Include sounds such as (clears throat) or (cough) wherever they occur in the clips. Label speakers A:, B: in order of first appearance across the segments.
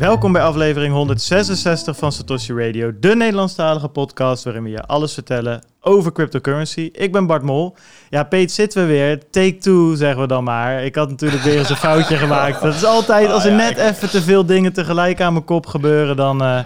A: Welkom bij aflevering 166 van Satoshi Radio, de Nederlandstalige podcast waarin we je alles vertellen over cryptocurrency. Ik ben Bart Mol. Ja, Peet, zitten we weer. Take two, zeggen we dan maar. Ik had natuurlijk weer eens een foutje (laughs) gemaakt. Dat is altijd, als er
B: ja,
A: net even te veel dingen tegelijk aan mijn kop gebeuren, dan... eh,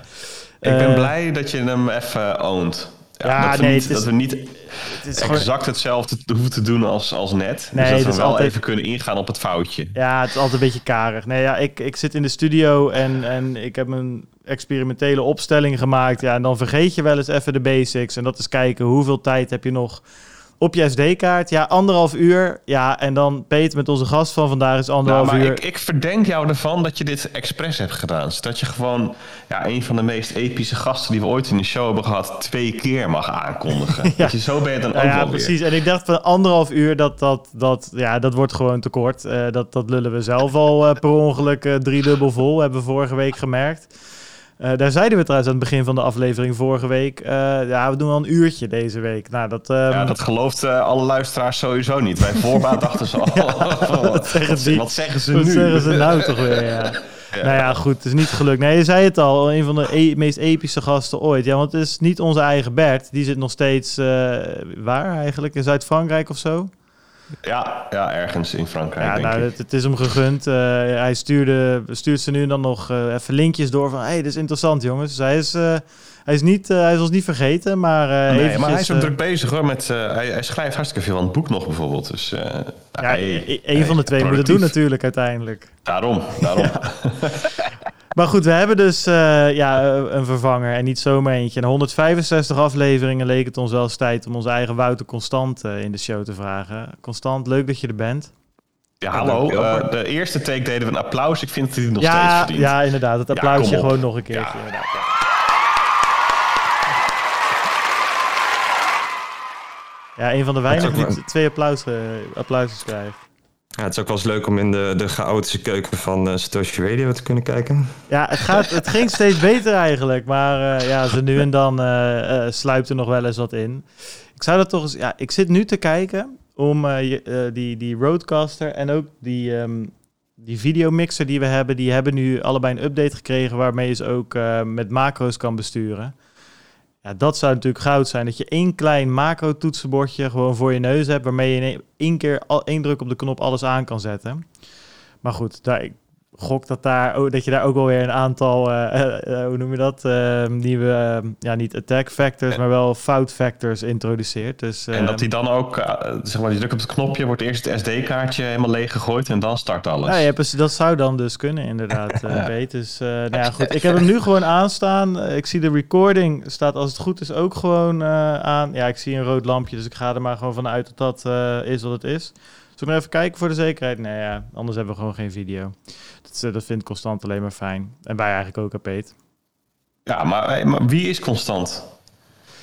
B: Ik ben
A: eh,
B: blij dat je hem even oont.
A: Ja,
B: dat, we niet,
A: is-
B: dat we niet
A: Het is gewoon...
B: exact hetzelfde hoeven te doen als, als net.
A: Nee,
B: dus dat we wel
A: altijd-
B: even kunnen ingaan op het foutje.
A: Ja, het is altijd een beetje karig. Nee, ja, ik, ik zit in de studio en, en ik heb een experimentele opstelling gemaakt. Ja, en dan vergeet je wel eens even de basics. En dat is kijken hoeveel tijd heb je nog op je SD-kaart. Ja, anderhalf uur. Ja, en dan Peter met onze gast van vandaag is
B: Nou,
A: anderhalf
B: maar
A: uur.
B: ik, ik verdenk jou ervan dat je dit expres hebt gedaan. Zodat je gewoon ja, een van de meest epische gasten die we ooit in de show hebben gehad... twee keer mag aankondigen. (laughs) Dat je zo ben je dan ook
A: Nou ja,
B: wel
A: precies. En ik dacht van anderhalf uur, dat, dat, dat, ja, dat wordt gewoon te kort. Eh, dat, dat lullen we zelf al eh, per ongeluk eh, driedubbel vol, hebben we vorige week gemerkt. Eh, daar zeiden we trouwens aan het begin van de aflevering vorige week. eh, ja, we doen al een uurtje deze week. Nou, dat,
B: weer. Ja, dat gelooft eh, alle luisteraars sowieso niet. Bij voorbaat (laughs) dachten ze al... (laughs) wat,
A: zeggen die?
B: wat zeggen ze
A: wat
B: nu?
A: zeggen ze nou toch weer? (laughs) Ja. Nou ja, goed, het is niet gelukt. Nee, je zei het al, een van de e- meest epische gasten ooit. Ja, want het is niet onze eigen Bert. Die zit nog steeds, waar eigenlijk? In Zuid-Frankrijk of zo?
B: Ja, ja, ergens in Frankrijk,
A: Ja,
B: denk
A: nou,
B: ik.
A: het, het is hem gegund. Eh, hij stuurde, stuurt ze nu en dan nog eh, even linkjes door van... hey, dit is interessant, jongens. Dus hij is, eh, hij is, niet, hij is ons niet vergeten, maar...
B: maar hij is ook
A: eh,
B: druk bezig hoor. Met, hij, hij schrijft hartstikke veel aan het boek nog bijvoorbeeld. Dus,
A: Ja,
B: hij-
A: e- een
B: hij-
A: van de twee moet het doen natuurlijk uiteindelijk.
B: Daarom, daarom. (laughs)
A: Maar goed, we hebben dus eh, ja, eh, een vervanger en niet zomaar eentje. Na 165 afleveringen leek het ons wel eens tijd om onze eigen Wouter Constant eh, in de show te vragen. Constant, leuk dat je er bent.
B: Ja, hallo. eh, de eerste take deden we een applaus. Ik vind dat hij het nog steeds
A: Ja,
B: verdient.
A: ja, inderdaad. Het applausje gewoon nog een keertje.
B: Ja.
A: ja. Ja, een van de weinigen die twee applaus, applausjes krijgt.
C: Ja, het is ook wel eens leuk om in de, de chaotische keuken van eh, Satoshi Radio te kunnen kijken.
A: Ja, het, gaat, het ging steeds beter eigenlijk. Maar eh, ja, zo nu en dan eh, sluipt er nog wel eens wat in. Ik zou dat toch eens... Ja, ik zit nu te kijken om die, die Roadcaster en ook die, ehm die videomixer die we hebben... die hebben nu allebei een update gekregen... waarmee je ze ook met macro's kan besturen. Ja, dat zou natuurlijk goud zijn. Dat je één klein macro-toetsenbordje gewoon voor je neus hebt... waarmee je in één- keer al, één druk op de knop alles aan kan zetten. Maar goed, daar, gok dat, daar, ook- dat je daar ook wel weer een aantal, eh, eh, eh, hoe noem je dat, nieuwe, eh, ja niet attack factors, maar wel fout factors introduceert. Dus,
B: En dat hij dan ook, zeg maar, je drukt op het knopje, wordt eerst het SD-kaartje helemaal leeg gegooid en dan start alles.
A: ja, ja, precies, dat zou dan dus kunnen inderdaad, eh (laughs) Peet. Dus nou ja, goed. Ik heb hem nu gewoon aanstaan. Ik zie de recording, staat als het goed is ook gewoon aan. Ja, ik zie een rood lampje, dus ik ga er maar gewoon vanuit dat dat is wat het is. Zullen we nog even kijken voor de zekerheid? Nee, ja, anders hebben we gewoon geen video. Dat, eh, dat vindt Constant alleen maar fijn. En wij eigenlijk ook, hè, Peet.
B: Ja, maar, eh, maar wie is constant?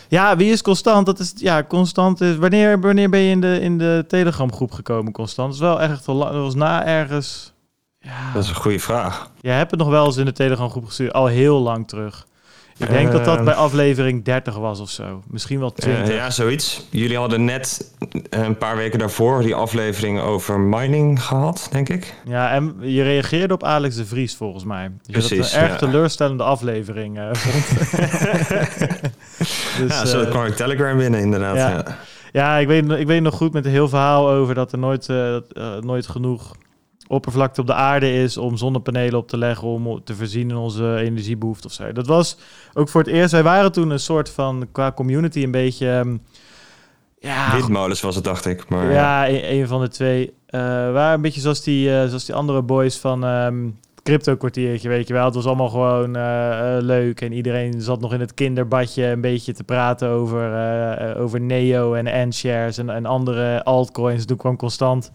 A: Ja, wie is Constant? Dat is ja, Constant is. Wanneer, wanneer ben je in de, in de Telegram groep gekomen, Constant? Dat is wel echt wel lang. Dat was na ergens. Ja,
C: Dat is een goede vraag.
A: je hebt het nog wel eens in de Telegram groep gestuurd, al heel lang terug. Ik denk dat dat
C: Eh,
A: bij aflevering 30 was of zo. Misschien wel 20.
C: Eh, ja, zoiets. Jullie hadden net eh, een paar weken daarvoor die aflevering over mining gehad, denk ik.
A: Ja, en je reageerde op Alex de Vries volgens mij. Dus dat
C: Precies,
A: een erg
C: ja.
A: teleurstellende aflevering eh, vond. (laughs) dus,
C: ja, zo
A: eh,
C: kwam ik Telegram binnen, inderdaad.
A: ja.
C: Ja.
A: Ja, ik weet, ik weet nog goed met een heel verhaal over dat er nooit, eh, dat, eh, nooit genoeg oppervlakte op de aarde is om zonnepanelen op te leggen om te voorzien in onze energiebehoefte of zo. Dat was ook voor het eerst. Wij waren toen een soort van qua community een beetje. ehm, ja,
C: Windmolens was het, dacht ik. Maar,
A: ja, een, een van de twee. eh waren een beetje zoals die, eh, zoals die andere boys van ehm het crypto kwartiertje, weet je wel. Het was allemaal gewoon eh, leuk en iedereen zat nog in het kinderbadje een beetje te praten over, over Neo en N-shares en, en andere altcoins. Toen kwam constant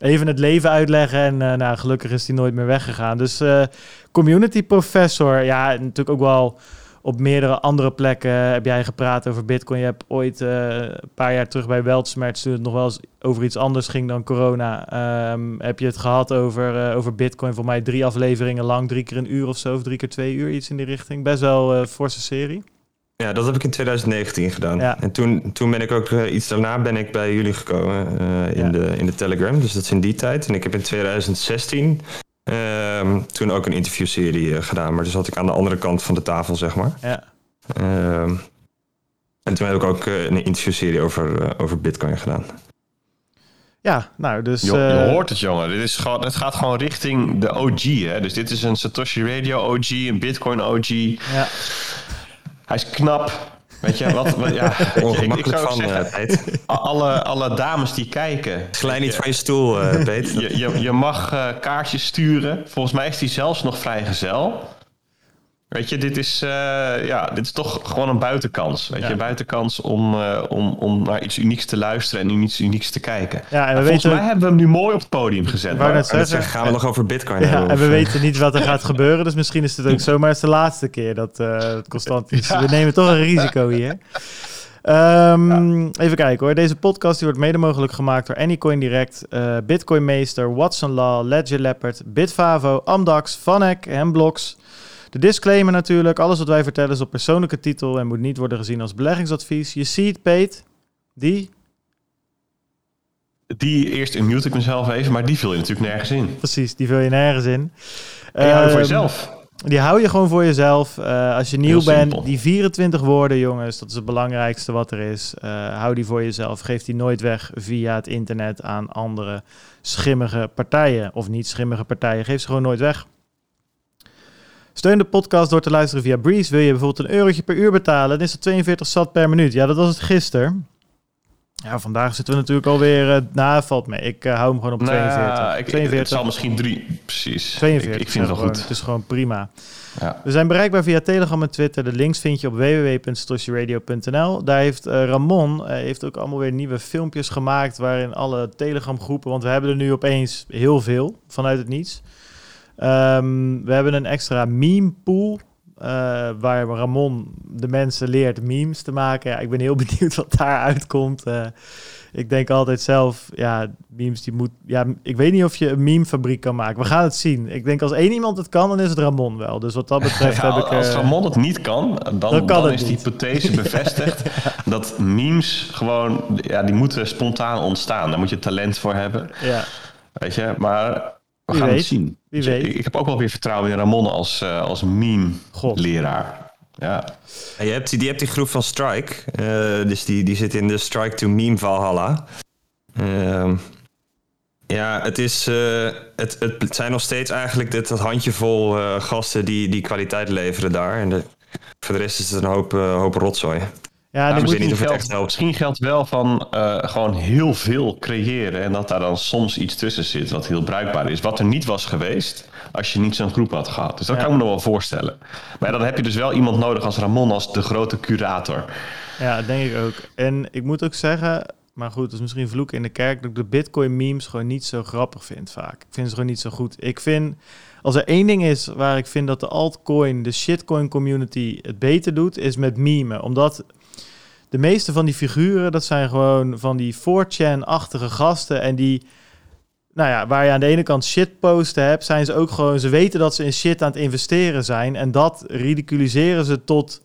A: even het leven uitleggen en eh, nou, gelukkig is die nooit meer weggegaan. Dus eh, community professor, ja, natuurlijk ook wel op meerdere andere plekken heb jij gepraat over Bitcoin. Je hebt ooit eh, een paar jaar terug bij Weltsmerts, toen het nog wel eens over iets anders ging dan corona, ehm, heb je het gehad over, over Bitcoin. Voor mij drie afleveringen lang, drie keer een uur of zo, of drie keer twee uur, iets in die richting. Best wel eh forse serie.
C: Ja, dat heb ik in 2019 gedaan.
A: Ja.
C: En toen, toen ben ik ook eh, iets daarna ben ik bij jullie gekomen eh, in,
A: Ja.
C: de, in de Telegram. Dus dat is in die tijd. En ik heb in 2016 Ehm, toen ook een interviewserie eh, gedaan, maar dus had ik aan de andere kant van de tafel, zeg maar.
A: Ja.
C: Ehm, en toen heb ik ook een interviewserie over, eh, over Bitcoin gedaan.
A: Ja, nou, dus...
B: Je, je hoort het, jongen. Dit is gewoon, het gaat gewoon richting de OG. Hè? Dus dit is een Satoshi Radio OG, een Bitcoin OG.
A: ja.
B: Hij is knap. Weet je, wat, wat- ja, (laughs)
C: Ongemakkelijk van,
B: zeggen,
C: eh, Peet.
B: alle, alle dames die kijken.
C: Glij niet van je stoel, Peet. (laughs)
B: Je, je, je mag eh, kaartjes sturen. Volgens mij is die zelfs nog vrijgezel. Weet je, dit is, eh, ja, dit is toch gewoon een buitenkans. Weet
A: Ja.
B: je, een buitenkans om, eh, om, om naar iets unieks te luisteren en iets unieks te kijken.
A: Ja, en we
B: volgens
A: weten-
B: mij hebben we hem nu mooi op het podium gezet. Hoor.
A: net zeggen,
C: zeggen, gaan we nog over Bitcoin
A: Ja,
C: hebben?
A: en we
C: of, eh,
A: weten niet wat er gaat (laughs) gebeuren, dus misschien is het ook zomaar eens de laatste keer dat eh het constant is. We nemen toch een risico hier. Ehm, Even kijken hoor. Deze podcast die wordt mede mogelijk gemaakt door Anycoin Direct, eh Bitcoin Meester, Watson Law, Ledger Leopard, Bitfavo, Amdax, Vanek en Blocks. De disclaimer natuurlijk. Alles wat wij vertellen is op persoonlijke titel en moet niet worden gezien als beleggingsadvies. Je ziet, Peet, die,
B: Die eerst mute ik mezelf even, maar die vul je natuurlijk nergens in.
A: precies, die vul je nergens in.
B: En je houdt voor
A: Ehm,
B: jezelf.
A: Die hou je gewoon voor jezelf. Eh, als je nieuw bent, die 24 woorden, jongens, dat is het belangrijkste wat er is. Eh, hou die voor jezelf. Geef die nooit weg via het internet aan andere schimmige partijen. Of niet schimmige partijen. Geef ze gewoon nooit weg. Steun de podcast door te luisteren via Breeze. Wil je bijvoorbeeld een eurotje per uur betalen, dan is het 42 sat per minuut. Ja, dat was het gisteren. Ja, vandaag zitten we natuurlijk alweer... eh nou, valt mee. Ik eh, hou hem gewoon op 42.
B: Nou, ik,
A: 42.
B: Het zal misschien drie, precies.
A: 42.
B: Ik, ik vind het wel goed.
A: Het is gewoon prima.
B: Ja.
A: We zijn bereikbaar via Telegram en Twitter. De links vind je op www.satoshiradio.nl. Daar heeft eh, Ramon heeft ook allemaal weer nieuwe filmpjes gemaakt... waarin alle Telegram groepen... want we hebben er nu opeens heel veel vanuit het niets. Ehm, we hebben een extra meme pool... eh, waar Ramon de mensen leert memes te maken. Ja, ik ben heel (laughs) benieuwd wat daar uitkomt. Eh, ik denk altijd zelf, ja, memes die moet. Ja, ik weet niet of je een memefabriek kan maken. We gaan het zien. Ik denk als één iemand het kan, dan is het Ramon wel. Dus wat dat (laughs) betreft
B: Ja,
A: heb ik.
B: als
A: eh,
B: Ramon het niet kan, dan,
A: Dan kan
B: is die hypothese (laughs) bevestigd dat memes gewoon, ja, die moeten spontaan ontstaan. Daar moet je talent voor hebben,
A: ja,
B: weet je. Maar we
A: Wie
B: gaan
A: weet,
B: het zien.
A: wie
B: Dus
A: weet.
B: Ik, ik heb ook wel weer vertrouwen in Ramon als, eh, als meme-leraar. Ja.
C: Je, hebt die, die hebt die groep van Strike. eh, dus die, die zit in de Strike to Meme Valhalla. Ehm, ja, het, is, eh, het, het zijn nog steeds eigenlijk dit, dat handjevol eh gasten die, die kwaliteit leveren daar. En de, voor de rest is het een hoop, hoop rotzooi.
A: Ja,
B: Nou,
A: moet,
C: niet het helpt.
B: Misschien geldt wel van eh, gewoon heel veel creëren en dat daar dan soms iets tussen zit wat heel bruikbaar is. Wat er niet was geweest als je niet zo'n groep had gehad. Dus dat
A: Ja.
B: kan ik me nog wel voorstellen. Maar dan heb je dus wel iemand nodig als Ramon, als de grote curator.
A: ja, denk ik ook. En ik moet ook zeggen, maar goed, dat is misschien vloek in de kerk, dat ik de Bitcoin memes gewoon niet zo grappig vind vaak. Ik vind ze gewoon niet zo goed. Ik vind, als er één ding is waar ik vind dat de altcoin, de shitcoin community het beter doet, is met memen. Omdat de meeste van die figuren, dat zijn gewoon van die 4chan-achtige gasten. En die, nou ja, waar je aan de ene kant shitposten hebt, zijn ze ook gewoon, ze weten dat ze in shit aan het investeren zijn. En dat ridiculiseren ze tot,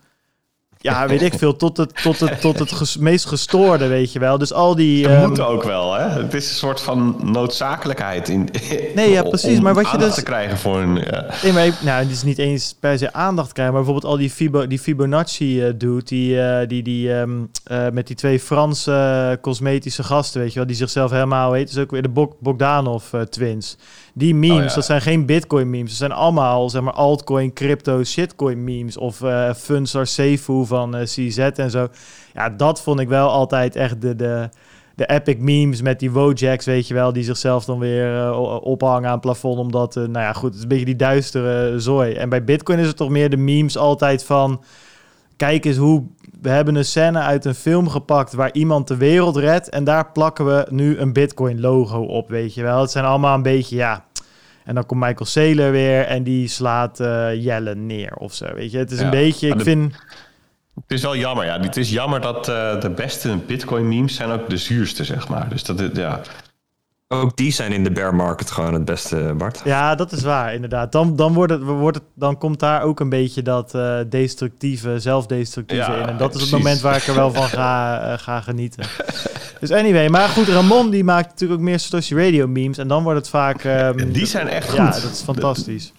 A: ja, weet ik veel, tot het, tot het, tot het ges- meest gestoorde, weet je wel. Dus al die... Ehm,
B: moet ook wel, hè? Het is een soort van noodzakelijkheid in. (laughs)
A: Nee, ja, precies, maar wat je dus-
B: te krijgen voor een. ja.
A: Nee, maar nou, het is niet eens per se aandacht krijgen, maar bijvoorbeeld al die, Fibo, die Fibonacci eh dude, die, eh, die, die ehm, eh, met die twee Franse eh, cosmetische gasten, weet je wel, die zichzelf helemaal heet, is ook weer de Bog Bogdanov eh, twins. Die memes,
B: Oh, ja.
A: dat zijn geen Bitcoin memes, dat zijn allemaal zeg maar altcoin, crypto, shitcoin memes of eh Funsar Seifu van eh, CZ en zo. Ja, dat vond ik wel altijd echt de, de, de epic memes met die Wojaks, weet je wel, die zichzelf dan weer eh, ophangen aan het plafond, omdat, nou ja, goed, het is een beetje die duistere zooi. En bij Bitcoin is het toch meer de memes altijd van, kijk eens hoe, we hebben een scène uit een film gepakt waar iemand de wereld redt en daar plakken we nu een Bitcoin logo op, weet je wel. Het zijn allemaal een beetje, ja... En dan komt Michael Saylor weer en die slaat eh Jelle neer of zo, weet je. Het is een beetje, ik
B: de-
A: vind...
B: Het is wel jammer, ja. Het is jammer dat eh, de beste Bitcoin-memes zijn ook de zuurste, zeg maar. Dus dat, ja.
C: Ook die zijn in de bear market gewoon het beste, Bart.
A: Ja, dat is waar, inderdaad. Dan, dan, wordt het, wordt het, dan komt daar ook een beetje dat eh, destructieve, zelfdestructieve
B: Ja,
A: in. En dat is het moment waar ik er wel van ga, eh, ga genieten. Dus anyway, maar goed, Ramon die maakt natuurlijk ook meer social radio memes. En dan wordt het vaak... Um, (laughs)
B: die zijn echt goed.
A: Ja, dat is fantastisch.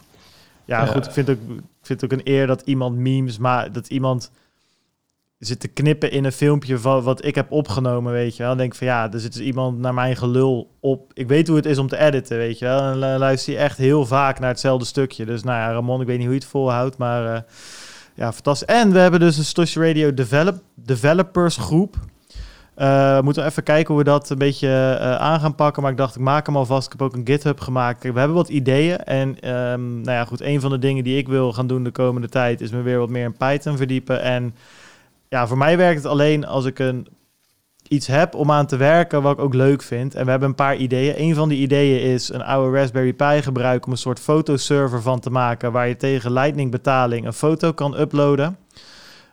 A: Ja, goed, ik vind, ook, ik vind het ook een eer dat iemand memes, maar dat iemand zit te knippen in een filmpje van wat ik heb opgenomen, weet je wel. Dan denk ik van ja, er zit dus iemand naar mijn gelul op. Ik weet hoe het is om te editen, weet je wel. En dan luister je echt heel vaak naar hetzelfde stukje. Dus nou ja, Ramon, ik weet niet hoe je het volhoudt, maar uh, ja, fantastisch. En we hebben dus een Stosh Radio develop, Developers groep. Uh, we moeten even kijken hoe we dat een beetje uh, aan gaan pakken. Maar ik dacht, ik maak hem alvast. Ik heb ook een GitHub gemaakt. We hebben wat ideeën. En um, nou ja, goed, een van de dingen die ik wil gaan doen de komende tijd... is me weer wat meer in Python verdiepen. En ja, voor mij werkt het alleen als ik een, iets heb om aan te werken wat ik ook leuk vind. En we hebben een paar ideeën. Een van die ideeën is een oude Raspberry Pi gebruiken om een soort fotoserver van te maken... waar je tegen Lightning betaling een foto kan uploaden.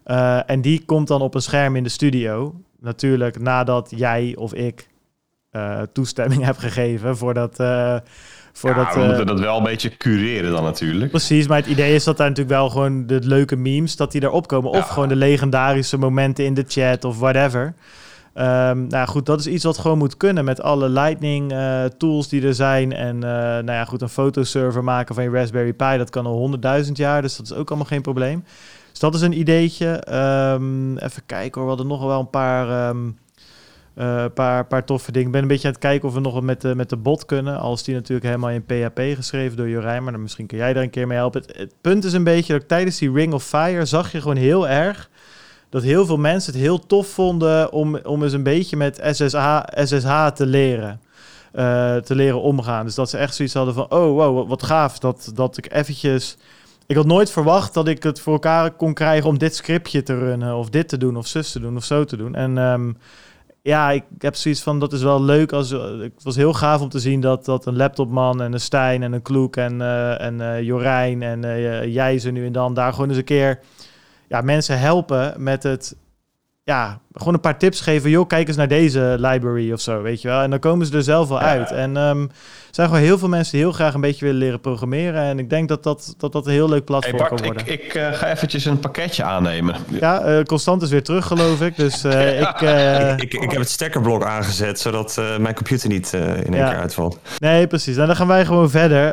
A: Uh, en die komt dan op een scherm in de studio natuurlijk nadat jij of ik uh, toestemming (laughs) heb gegeven voordat. Uh, voordat
B: ja, we moeten dat wel een beetje cureren dan natuurlijk.
A: Precies, maar het idee is dat daar natuurlijk wel gewoon de leuke memes, dat die erop komen. Of gewoon de legendarische momenten in de chat of whatever. Um, nou goed, dat is iets wat gewoon moet kunnen met alle Lightning uh, tools die er zijn. En uh, nou ja, goed, een fotoserver maken van je Raspberry Pi, dat kan al honderdduizend jaar, dus dat is ook allemaal geen probleem. Dus dat is een ideetje. Um, even kijken hoor, we hadden nog wel een paar, um, uh, paar, paar toffe dingen. Ik ben een beetje aan het kijken of we nog wat met de, met de bot kunnen. Als die natuurlijk helemaal in PHP geschreven door Jorijn. Maar dan misschien kun jij daar een keer mee helpen. Het, punt is een beetje dat tijdens die Ring of Fire zag je gewoon heel erg... dat heel veel mensen het heel tof vonden om, om eens een beetje met SSH, SSH te leren. Uh, te leren omgaan. Dus dat ze echt zoiets hadden van... oh, wow, wat gaaf dat, dat ik eventjes ik had nooit verwacht dat ik het voor elkaar kon krijgen om dit scriptje te runnen, of dit te doen, of zus te doen, of zo te doen. En um, ja, ik heb zoiets van, dat is wel leuk. Als, het was heel gaaf om te zien dat, dat een laptopman en een Stijn en een Kloek en, uh, en uh, Jorijn en jij ze nu en dan daar gewoon eens een keer ja, mensen helpen met het ja, gewoon een paar tips geven. Joh, kijk eens naar deze library of zo, weet je wel. En dan komen ze er zelf wel uit. En um, er zijn gewoon heel veel mensen die heel graag een beetje willen leren programmeren. En ik denk dat dat, dat, dat een heel leuk platform
B: hey Bart,
A: kan worden.
B: Ik, ik uh, ga eventjes een pakketje aannemen.
A: Ja, uh, Constant is weer terug, geloof ik. Dus (laughs) uh, ik,
C: ik, ik... heb het stekkerblok aangezet, zodat mijn computer niet in één ja. keer uitvalt.
A: Nee, precies. Nou, dan gaan wij gewoon verder.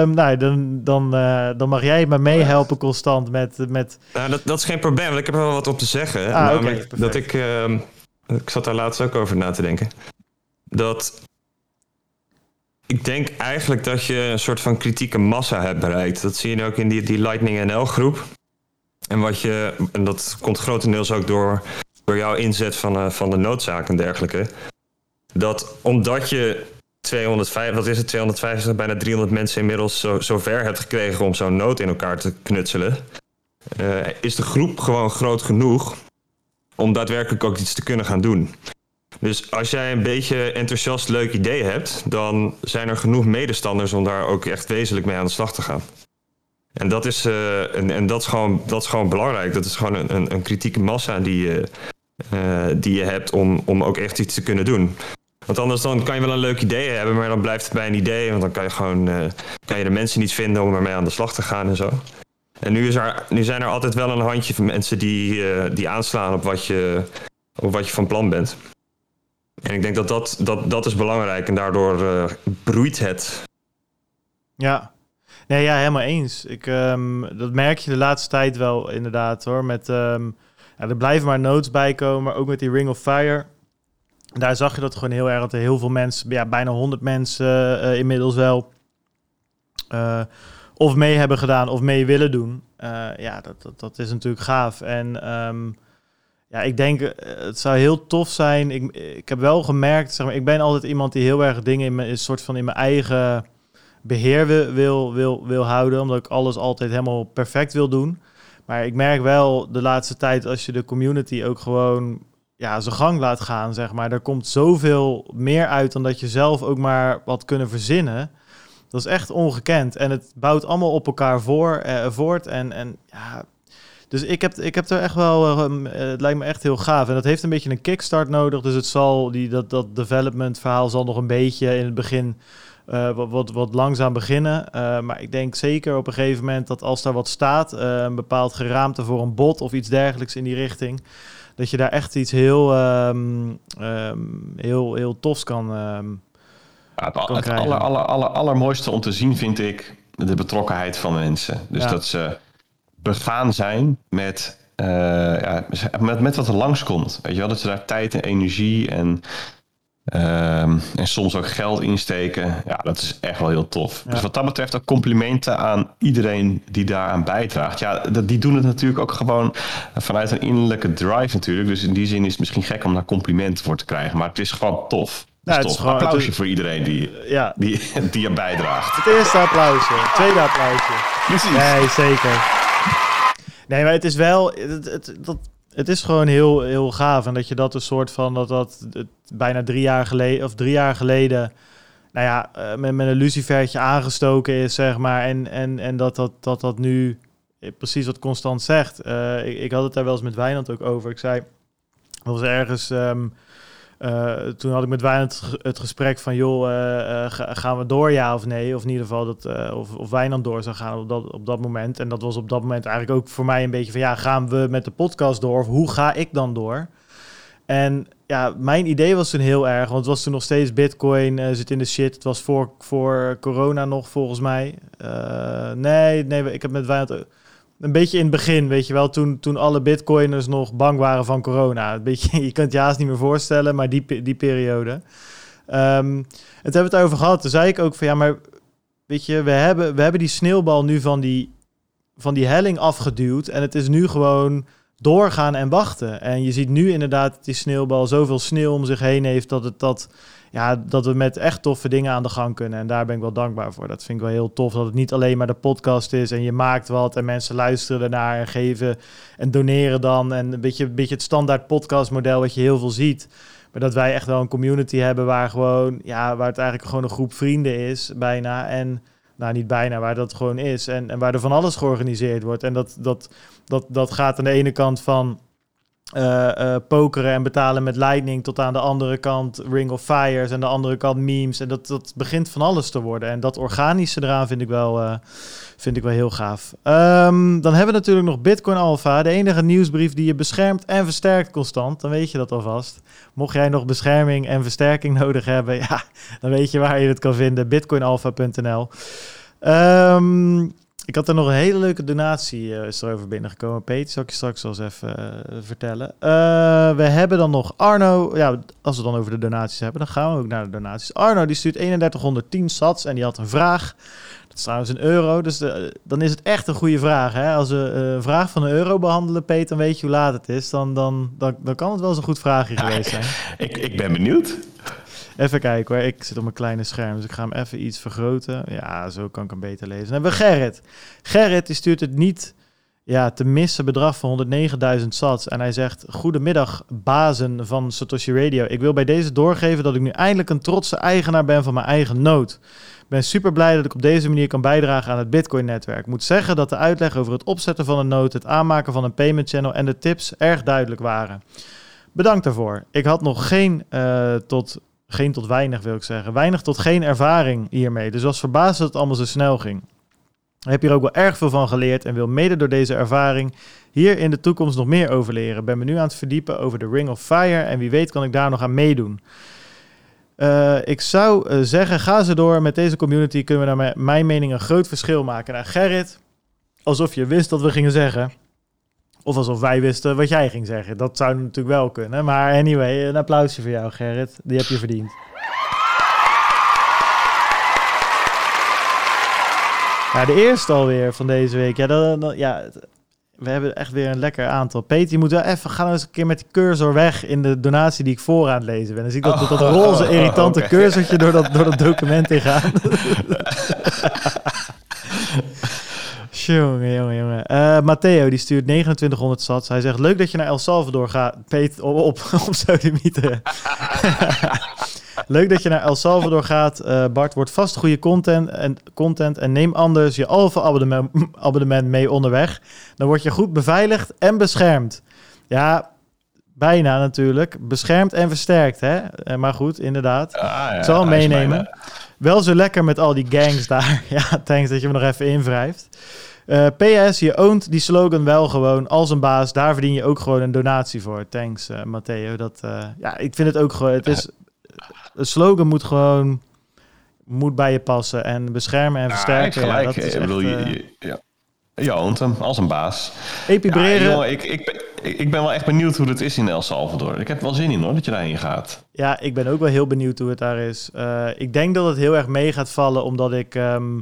A: Um, nou, dan, dan, dan mag jij me meehelpen, Constant, met... met...
C: Nou, dat, dat is geen probleem, want ik heb er wel wat op te zeggen.
A: Ah, okay,
C: dat ik... Uh, ik zat daar laatst ook over na te denken. Dat ik denk eigenlijk dat je een soort van kritieke massa hebt bereikt. Dat zie je ook in die, die Lightning NL groep. En wat je, en dat komt grotendeels ook door, door jouw inzet van, uh, van de noodzaak en dergelijke. Dat omdat je 250, wat is het, 250, bijna 300 mensen inmiddels zo, zo ver hebt gekregen om zo'n nood in elkaar te knutselen. Uh, is de groep gewoon groot genoeg om daadwerkelijk ook iets te kunnen gaan doen. Dus als jij een beetje enthousiast leuk idee hebt, dan zijn er genoeg medestanders om daar ook echt wezenlijk mee aan de slag te gaan. En dat is, uh, en, en dat is, gewoon, dat is gewoon belangrijk. Dat is gewoon een, een, een kritieke massa die je, uh, die je hebt om, om ook echt iets te kunnen doen. Want anders dan kan je wel een leuk idee hebben, maar dan blijft het bij een idee. Want dan kan je gewoon uh, kan je de mensen niet vinden om ermee aan de slag te gaan en zo. En nu, is er, nu zijn er altijd wel een handje van mensen die, uh, die aanslaan op wat, je, op wat je van plan bent. En ik denk dat dat, dat, dat is belangrijk en daardoor uh, broeit het.
A: Ja, nee, ja, helemaal eens. Ik, um, dat merk je de laatste tijd wel inderdaad hoor. Met, um, ja, er blijven maar notes bij komen, maar ook met die Ring of Fire. Daar zag je dat gewoon heel erg, dat er heel veel mensen, ja, bijna 100 mensen uh, inmiddels wel of mee hebben gedaan of mee willen doen. Uh, ja, dat, dat, dat, is natuurlijk gaaf. En um, ja, ik denk, eh, het zou heel tof zijn. Ik, ik heb wel gemerkt, zeg maar, ik ben altijd iemand die heel erg dingen in mijn, soort van in mijn eigen beheer wil, wil, wil, wil houden, omdat ik alles altijd helemaal perfect wil doen. Maar ik merk wel de laatste tijd, als je de community ook gewoon ja, zijn gang laat gaan, zeg maar, er komt zoveel meer uit dan dat je zelf ook maar wat kunnen verzinnen. Dat is echt ongekend. En het bouwt allemaal op elkaar voor, eh, voort. En, en ja, dus ik heb, ik heb er echt wel, uh, het lijkt me echt heel gaaf. En dat heeft een beetje een kickstart nodig. Dus het zal, die, dat, dat development verhaal zal nog een beetje in het begin wat, wat, langzaam beginnen. Maar ik denk zeker op een gegeven moment dat als daar wat staat, een bepaald geraamte voor een bot of iets dergelijks in die richting, dat je daar echt iets heel, ehm, ehm, heel, heel tofs kan, ehm,
B: het het aller, aller, aller, allermooiste om te zien vind ik de betrokkenheid van mensen. Dus
A: Ja.
B: dat ze begaan zijn met, eh, ja, met, met wat er langskomt. Weet je wel, dat ze daar tijd en energie en, ehm, en soms ook geld insteken. Ja, dat is echt wel heel tof.
A: Ja.
B: Dus wat dat betreft ook complimenten aan iedereen die daaraan bijdraagt. Ja, dat, die doen het natuurlijk ook gewoon vanuit een innerlijke drive natuurlijk. Dus in die zin is het misschien gek om daar complimenten voor te krijgen. Maar het is gewoon tof.
A: Ja,
B: Het
A: het
B: is
A: is
B: tof.
A: gewoon-
B: Applausje
A: het
B: voor iedereen die,
A: ja,
B: die, (laughs) die er bijdraagt.
A: het eerste applausje, het tweede applausje.
B: Precies.
A: Nee, zeker. Nee, maar het is wel, het, het, dat, het is gewoon heel, heel gaaf. En dat je dat een soort van, dat dat het bijna drie jaar geleden, of drie jaar geleden, nou ja, eh, met, met een lucifertje aangestoken is, zeg maar. En, en, en dat, dat, dat dat nu, precies wat Constant zegt. Eh, ik, ik had het daar wel eens met Wijnand ook over. Ik zei, dat was ergens... ehm, eh, toen had ik met Wijnand het ge- het gesprek van, joh, eh, eh, ga- gaan we door, ja of nee? Of in ieder geval, dat, of, of Wijnand door zou gaan op dat, op dat moment. En dat was op dat moment eigenlijk ook voor mij een beetje van, ja, gaan we met de podcast door? Of hoe ga ik dan door? En ja, mijn idee was toen heel erg, want het was toen nog steeds Bitcoin zit in de shit. Het was voor, voor corona nog, volgens mij. Nee, nee, ik heb met Wijnand een beetje in het begin, weet je wel, toen, toen alle bitcoiners nog bang waren van corona. Een beetje, (laughs) je kunt je haast niet meer voorstellen, maar die, die periode. Ehm het hebben we het over gehad. Toen zei ik ook van ja, maar weet je, we hebben, we hebben die sneeuwbal nu van die, van die helling afgeduwd. En het is nu gewoon doorgaan en wachten. En je ziet nu inderdaad die sneeuwbal zoveel sneeuw om zich heen heeft dat het dat. Ja, dat we met echt toffe dingen aan de gang kunnen. En daar ben ik wel dankbaar voor. Dat vind ik wel heel tof. Dat het niet alleen maar de podcast is en je maakt wat en mensen luisteren ernaar en geven en doneren dan. En een beetje, een beetje het standaard podcastmodel wat je heel veel ziet. Maar dat wij echt wel een community hebben waar gewoon, ja, waar het eigenlijk gewoon een groep vrienden is, bijna. En nou, niet bijna, waar dat gewoon is. En, en waar er van alles georganiseerd wordt. En dat, dat, dat, dat gaat aan de ene kant van eh, eh, pokeren en betalen met Lightning tot aan de andere kant Ring of Fires en de andere kant memes. En dat, dat begint van alles te worden. En dat organische eraan vind ik wel, eh, vind ik wel heel gaaf. Ehm, dan hebben we natuurlijk nog Bitcoin Alpha, de enige nieuwsbrief die je beschermt en versterkt constant. Dan weet je dat alvast. Mocht jij nog bescherming en versterking (laughs) nodig hebben, ja, dan weet je waar je het kan vinden. Bitcoinalpha.nl. Ehm, ik had er nog een hele leuke donatie eh, is erover binnengekomen. Peter, zal ik je straks wel eens even eh, vertellen. Eh, we hebben dan nog Arno. Ja, als we dan over de donaties hebben, dan gaan we ook naar de donaties. Arno die stuurt 3110 sats en die had een vraag. Dat is trouwens een euro, dus de- dan is het echt een goede vraag. Hè? Als we een vraag van een euro behandelen, Peter, dan weet je hoe laat het is. Dan, dan, dan, dan kan het wel eens een goed vraagje geweest zijn. (laughs)
B: Ik, ik ben benieuwd.
A: Even kijken hoor. Ik zit op mijn kleine scherm, dus ik ga hem even iets vergroten. Ja, zo kan ik hem beter lezen. Dan hebben we Gerrit. Gerrit die stuurt het niet ja, te missen bedrag van 109.000 sats. En hij zegt, goedemiddag bazen van Satoshi Radio. Ik wil bij deze doorgeven dat ik nu eindelijk een trotse eigenaar ben van mijn eigen nood. Ben super blij dat ik op deze manier kan bijdragen aan het Bitcoin-netwerk. Moet zeggen dat de uitleg over het opzetten van een nood, het aanmaken van een payment channel en de tips erg duidelijk waren. Bedankt daarvoor. Ik had nog geen eh, tot geen tot weinig wil ik zeggen. Weinig tot geen ervaring hiermee. Dus was verbaasd dat het allemaal zo snel ging. Ik heb hier ook wel erg veel van geleerd en wil mede door deze ervaring hier in de toekomst nog meer over leren. Ben me nu aan het verdiepen over de Ring of Fire en wie weet kan ik daar nog aan meedoen. Eh, ik zou eh, zeggen, ga ze door. Met deze community kunnen we naar mijn, mening een groot verschil maken. Nou, Gerrit, alsof je wist wat we gingen zeggen. Of alsof wij wisten wat jij ging zeggen. Dat zou natuurlijk wel kunnen. Maar anyway, een applausje voor jou, Gerrit. Die heb je verdiend. Ja, de eerste alweer van deze week. Ja, dan, dan- ja, we hebben echt weer een lekker aantal. Peter, je moet wel even gaan eens een keer met die cursor weg in de donatie die ik voor aan het lezen ben. Dan zie ik dat, dat, dat roze irritante
B: oké.
A: cursortje door dat, door dat document heen gaan. (laughs) Jongen, jongen, jongen. Eh, Matteo, die stuurt 2900 sats. Hij zegt, leuk dat je naar El Salvador gaat. Peet, op, op, (laughs) op sodemieten. (laughs) leuk dat je naar El Salvador gaat. Eh, Bart, wordt vast goede content en, content en neem anders je Alpha-abonnement abonnement mee onderweg. Dan word je goed beveiligd en beschermd. Ja, bijna natuurlijk. Beschermd en versterkt, hè? Eh, maar goed, inderdaad.
B: Ah, ja,
A: Ik zal meenemen.
B: bijna.
A: Wel zo lekker met al die gangs daar. (laughs) Ja, thanks dat je me nog even invrijft. Eh, PS, je oont die slogan wel gewoon als een baas. Daar verdien je ook gewoon een donatie voor. Thanks, eh, Matteo. Dat, eh, ja, ik vind het ook gewoon... Het is, een slogan moet gewoon... Moet bij je passen en beschermen en
B: Ja,
A: versterken. Ja,
B: gelijk.
A: dat is
B: Ik bedoel, je, je, ja. je oont hem als een baas. Ja,
A: epibreren.
B: jongen, ik, ik, ben, ik ben wel echt benieuwd hoe het is in El Salvador. Ik heb wel zin in hoor, dat je daarheen gaat.
A: Ja, ik ben ook wel heel benieuwd hoe het daar is. Ik denk dat het heel erg mee gaat vallen, omdat ik ehm,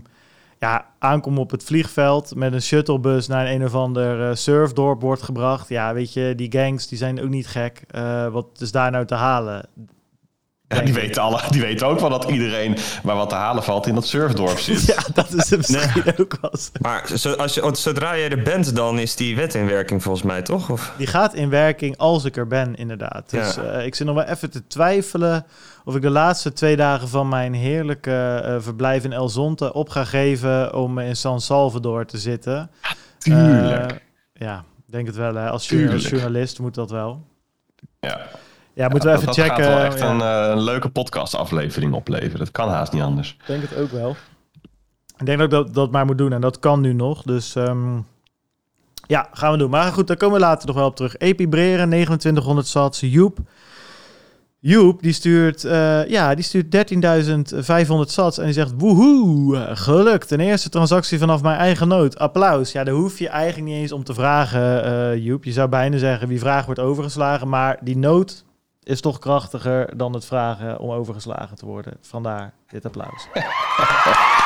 A: ja, aankom op het vliegveld met een shuttlebus naar een, een of ander eh, surfdorp wordt gebracht. Ja, weet je, die gangs die zijn ook niet gek. Eh, wat is daar nou te halen?
B: Ja, die, weten alle, die weten ook wel dat iedereen waar wat te halen valt in dat surfdorp zit. (laughs)
A: Ja, dat is het misschien ook wel. zo.
C: Maar zo, als je, zodra je er bent, dan is die wet in werking volgens mij, toch? Of?
A: Die gaat in werking als ik er ben, inderdaad. Dus
C: Ja.
A: eh, ik zit nog wel even te twijfelen of ik de laatste twee dagen van mijn heerlijke eh, verblijf in El Zonte op ga geven om in San Salvador te zitten.
B: Tuurlijk.
A: Eh, ja, ik denk het wel. Hè. Als, jour- als
B: Tuurlijk.
A: journalist moet dat wel.
B: ja.
A: Ja, moeten we
B: dat,
A: even
B: dat
A: checken.
B: gaat wel echt
A: ja,
B: een, eh, een leuke podcastaflevering opleveren. Dat kan haast niet anders.
A: Ik denk het ook wel. Ik denk dat ik dat, dat maar moet doen en dat kan nu nog. Dus ehm, ja, gaan we doen. Maar goed, daar komen we later nog wel op terug. Epibreren, 2900 sats. Joep. Joep, die stuurt, eh, ja, die stuurt 13.500 sats en die zegt, woehoe, gelukt. Een eerste transactie vanaf mijn eigen nood. Applaus. Ja, daar hoef je eigenlijk niet eens om te vragen, eh Joep. Je zou bijna zeggen, wie vraagt wordt overgeslagen. Maar die nood is toch krachtiger dan het vragen om overgeslagen te worden. Vandaar dit applaus. (laughs)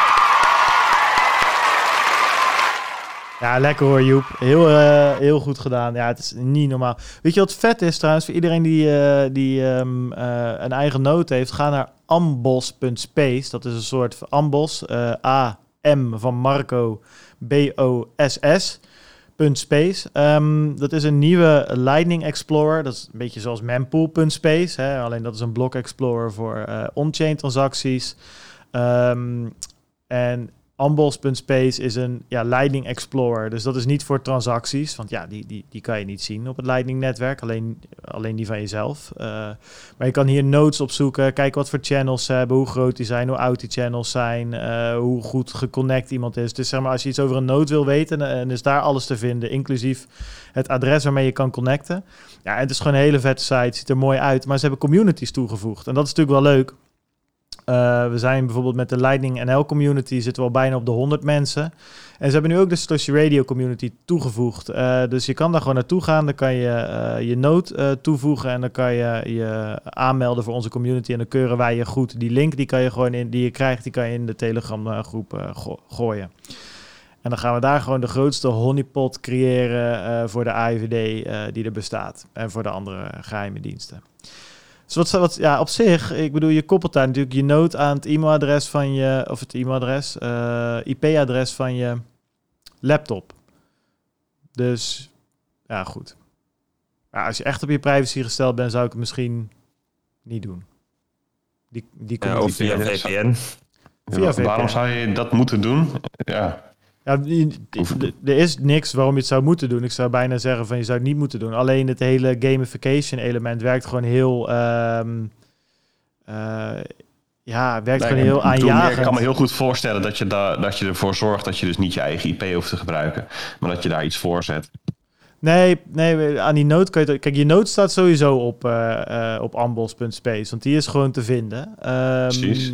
A: Ja, lekker hoor Joep. Heel, eh, heel goed gedaan. Ja, het is niet normaal. Weet je wat vet is trouwens? Voor iedereen die, eh, die ehm, eh, een eigen noot heeft, ga naar ambos.space. Dat is een soort ambos. eh, A, M van Marco, B-O-S-S. .space. Ehm, dat is een nieuwe Lightning Explorer. Dat is een beetje zoals mempool.space. Hè? Alleen dat is een block explorer voor eh, on-chain transacties. Ehm, en Ambos.space is een ja, Lightning Explorer. Dus dat is niet voor transacties. Want ja, die, die, die kan je niet zien op het Lightning-netwerk. Alleen, alleen die van jezelf. Eh, maar je kan hier nodes opzoeken. Kijken wat voor channels ze hebben. Hoe groot die zijn. Hoe oud die channels zijn. eh, hoe goed geconnect iemand is. Dus zeg maar, als je iets over een node wil weten... en, en is daar alles te vinden. Inclusief het adres waarmee je kan connecten. Ja, het is gewoon een hele vette site. Ziet er mooi uit. Maar ze hebben communities toegevoegd. En dat is natuurlijk wel leuk. Uh, we zijn bijvoorbeeld met de Lightning NL community zitten we al bijna op de 100 mensen. En ze hebben nu ook de Satoshi Radio community toegevoegd. Uh, dus je kan daar gewoon naartoe gaan. Dan kan je uh, je node toevoegen en dan kan je je aanmelden voor onze community. En dan keuren wij je goed. Die link die kan je gewoon in, die je krijgt, die kan je in de Telegram groep go gooien. En dan gaan we daar gewoon de grootste honeypot creëren voor de AIVD die er bestaat. En voor de andere geheime diensten. Dus wat, wat, ja, op zich, ik bedoel, je koppelt daar natuurlijk je nood aan het e-mailadres van je, of het e-mailadres, uh, IP-adres van je laptop. Dus, ja, goed. Ja, als je echt op je privacy gesteld bent, zou ik het misschien niet doen. Die, die
C: ja, of via VPN.
B: Via ja, VPN. Waarom zou je dat moeten doen? Ja.
A: Ja, er is niks waarom je het zou moeten doen. Ik zou bijna zeggen van je zou het niet moeten doen. Alleen het hele gamification element werkt gewoon heel... Um, uh, ja, werkt nee, gewoon heel aanjagend.
B: Ik kan me heel goed voorstellen dat je, da dat je ervoor zorgt dat je dus niet je eigen IP hoeft te gebruiken. Maar dat je daar iets voor zet.
A: Nee, nee, aan die note kan je... Kijk, je note staat sowieso op, uh, uh, op ambos.space, want die is gewoon te vinden. Um,
B: Precies.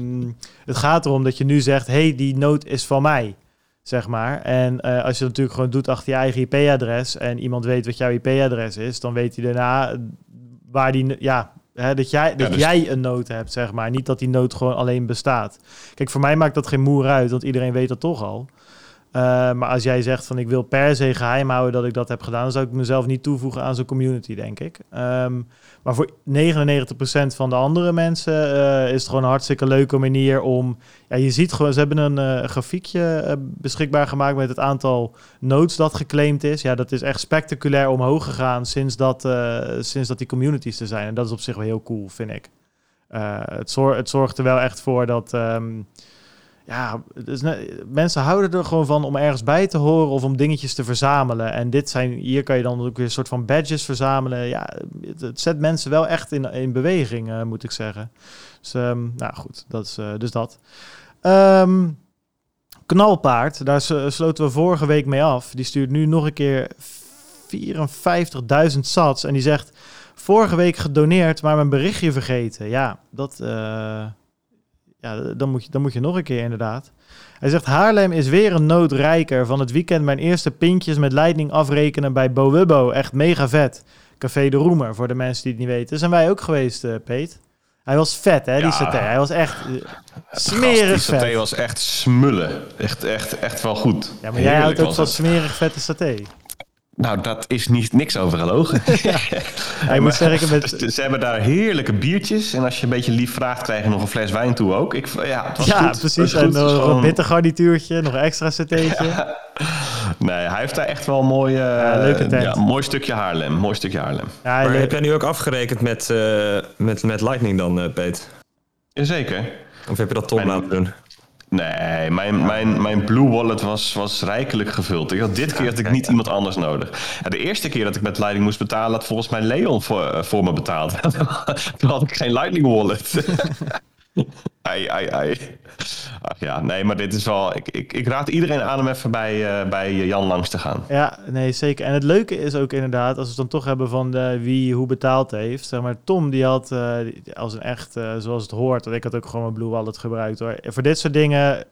A: Het gaat erom dat je nu zegt, hey, die note is van mij zeg maar. En uh, als je dat natuurlijk gewoon doet achter je eigen IP-adres en iemand weet wat jouw IP-adres is, dan weet hij daarna waar die, ja, hè, dat, jij, dat ja, dus... jij een nood hebt, zeg maar. Niet dat die nood gewoon alleen bestaat. Kijk, voor mij maakt dat geen moer uit, want iedereen weet dat toch al. Uh, maar als jij zegt van ik wil per se geheim houden dat ik dat heb gedaan, dan zou ik mezelf niet toevoegen aan zo'n community, denk ik. Um, maar voor 99% van de andere mensen uh, is het gewoon een hartstikke leuke manier om. Ja, je ziet gewoon, ze hebben een uh, grafiekje beschikbaar gemaakt met het aantal nodes dat geclaimd is. Ja, dat is echt spectaculair omhoog gegaan sinds dat, sinds dat die communities er zijn. En dat is op zich wel heel cool, vind ik. het, het zorgt er wel echt voor dat. Um, ja, dus mensen houden er gewoon van om ergens bij te horen of om dingetjes te verzamelen. En dit zijn, hier kan je dan ook weer een soort van badges verzamelen. Ja, het, zet mensen wel echt in, in beweging, uh, moet ik zeggen. Dus, um, nou goed, dat is uh, dus dat. Um, Knalpaard, daar sloten we vorige week mee af. Die stuurt nu nog een keer 54.000 sats. En die zegt, vorige week gedoneerd, maar mijn berichtje vergeten. Ja, dat, eh, ja dan, moet je, dan moet je nog een keer inderdaad. Hij zegt, Haarlem is weer een noot rijker. Van het weekend mijn eerste pintjes met leiding afrekenen bij Bowubbo. Echt mega vet. Café de Roemer, voor de mensen die het niet weten. Zijn wij ook geweest, eh, Peet. Hij was vet, hè, die
B: Ja.
A: saté. Hij was echt eh,
B: Gast,
A: smerig
B: die saté
A: vet.
B: was echt smullen. Echt, echt, echt wel goed.
A: Ja, maar jij houdt ook van smerig vette saté.
B: Nou, dat is niet, niks over gelogen.
A: Hij moet zeggen, met,
B: Ze ze hebben daar heerlijke biertjes. En als je een beetje lief vraagt, krijg je nog een fles wijn toe ook. Ik, ja, het was
A: ja,
B: goed. Het
A: precies.
B: was
A: En
B: goed.
A: Nog een
B: gewoon-
A: bitter garnituurtje, nog een extra satéetje.
B: Nee, hij heeft daar echt wel een mooi, eh, ja, mooi stukje Haarlem. Mooi stukje Haarlem.
C: Maar heb jij nu ook afgerekend met, eh, met, met Lightning dan, eh Peet?
B: Jazeker.
C: Of heb je dat Tom laten doen?
B: Nee, mijn, mijn, mijn Blue Wallet was, was rijkelijk gevuld. Ik had dit keer had ik niet iemand anders nodig. De eerste keer dat ik met Lightning moest betalen, had volgens mij Leon voor, eh, voor me betaald. (laughs) Toen had ik geen Lightning Wallet. (laughs) ai, ai, ai. Ja, nee, maar dit is wel... Ik, ik, ik raad iedereen aan om even bij, eh, bij Jan langs te gaan.
A: Ja, nee, zeker. En het leuke is ook inderdaad, als we het dan toch hebben van de, wie hoe betaald heeft. Zeg maar, Tom die had eh, als een echt, eh, zoals het hoort, want ik had ook gewoon mijn Blue Wallet gebruikt hoor. En voor dit soort dingen,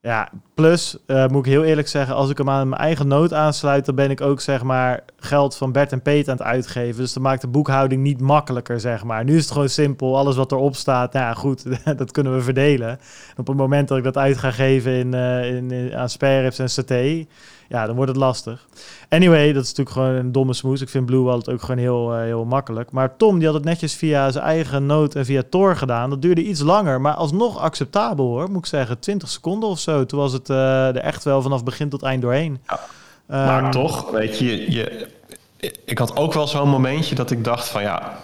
A: ja, plus eh, moet ik heel eerlijk zeggen, als ik hem aan mijn eigen nood aansluit, dan ben ik ook zeg maar geld van Bert en Peet aan het uitgeven. Dus dat maakt de boekhouding niet makkelijker, zeg maar. Nu is het gewoon simpel, alles wat erop staat, nou ja, goed, (laughs) dat kunnen we verdelen. En op het moment dat ik dat uit ga geven in, eh, in, aan spareribs en saté, ja, dan wordt het lastig. Anyway, dat is natuurlijk gewoon een domme smoes. Ik vind Blue Wallet ook gewoon heel, eh, heel makkelijk. Maar Tom, die had het netjes via zijn eigen noot en via Tor gedaan. Dat duurde iets langer, maar alsnog acceptabel hoor, moet ik zeggen. 20 seconden of zo. Toen was het eh, er echt wel vanaf begin tot eind doorheen.
B: Maar
A: Ehm,
B: toch, weet je, je, ik had ook wel zo'n momentje dat ik dacht van ja,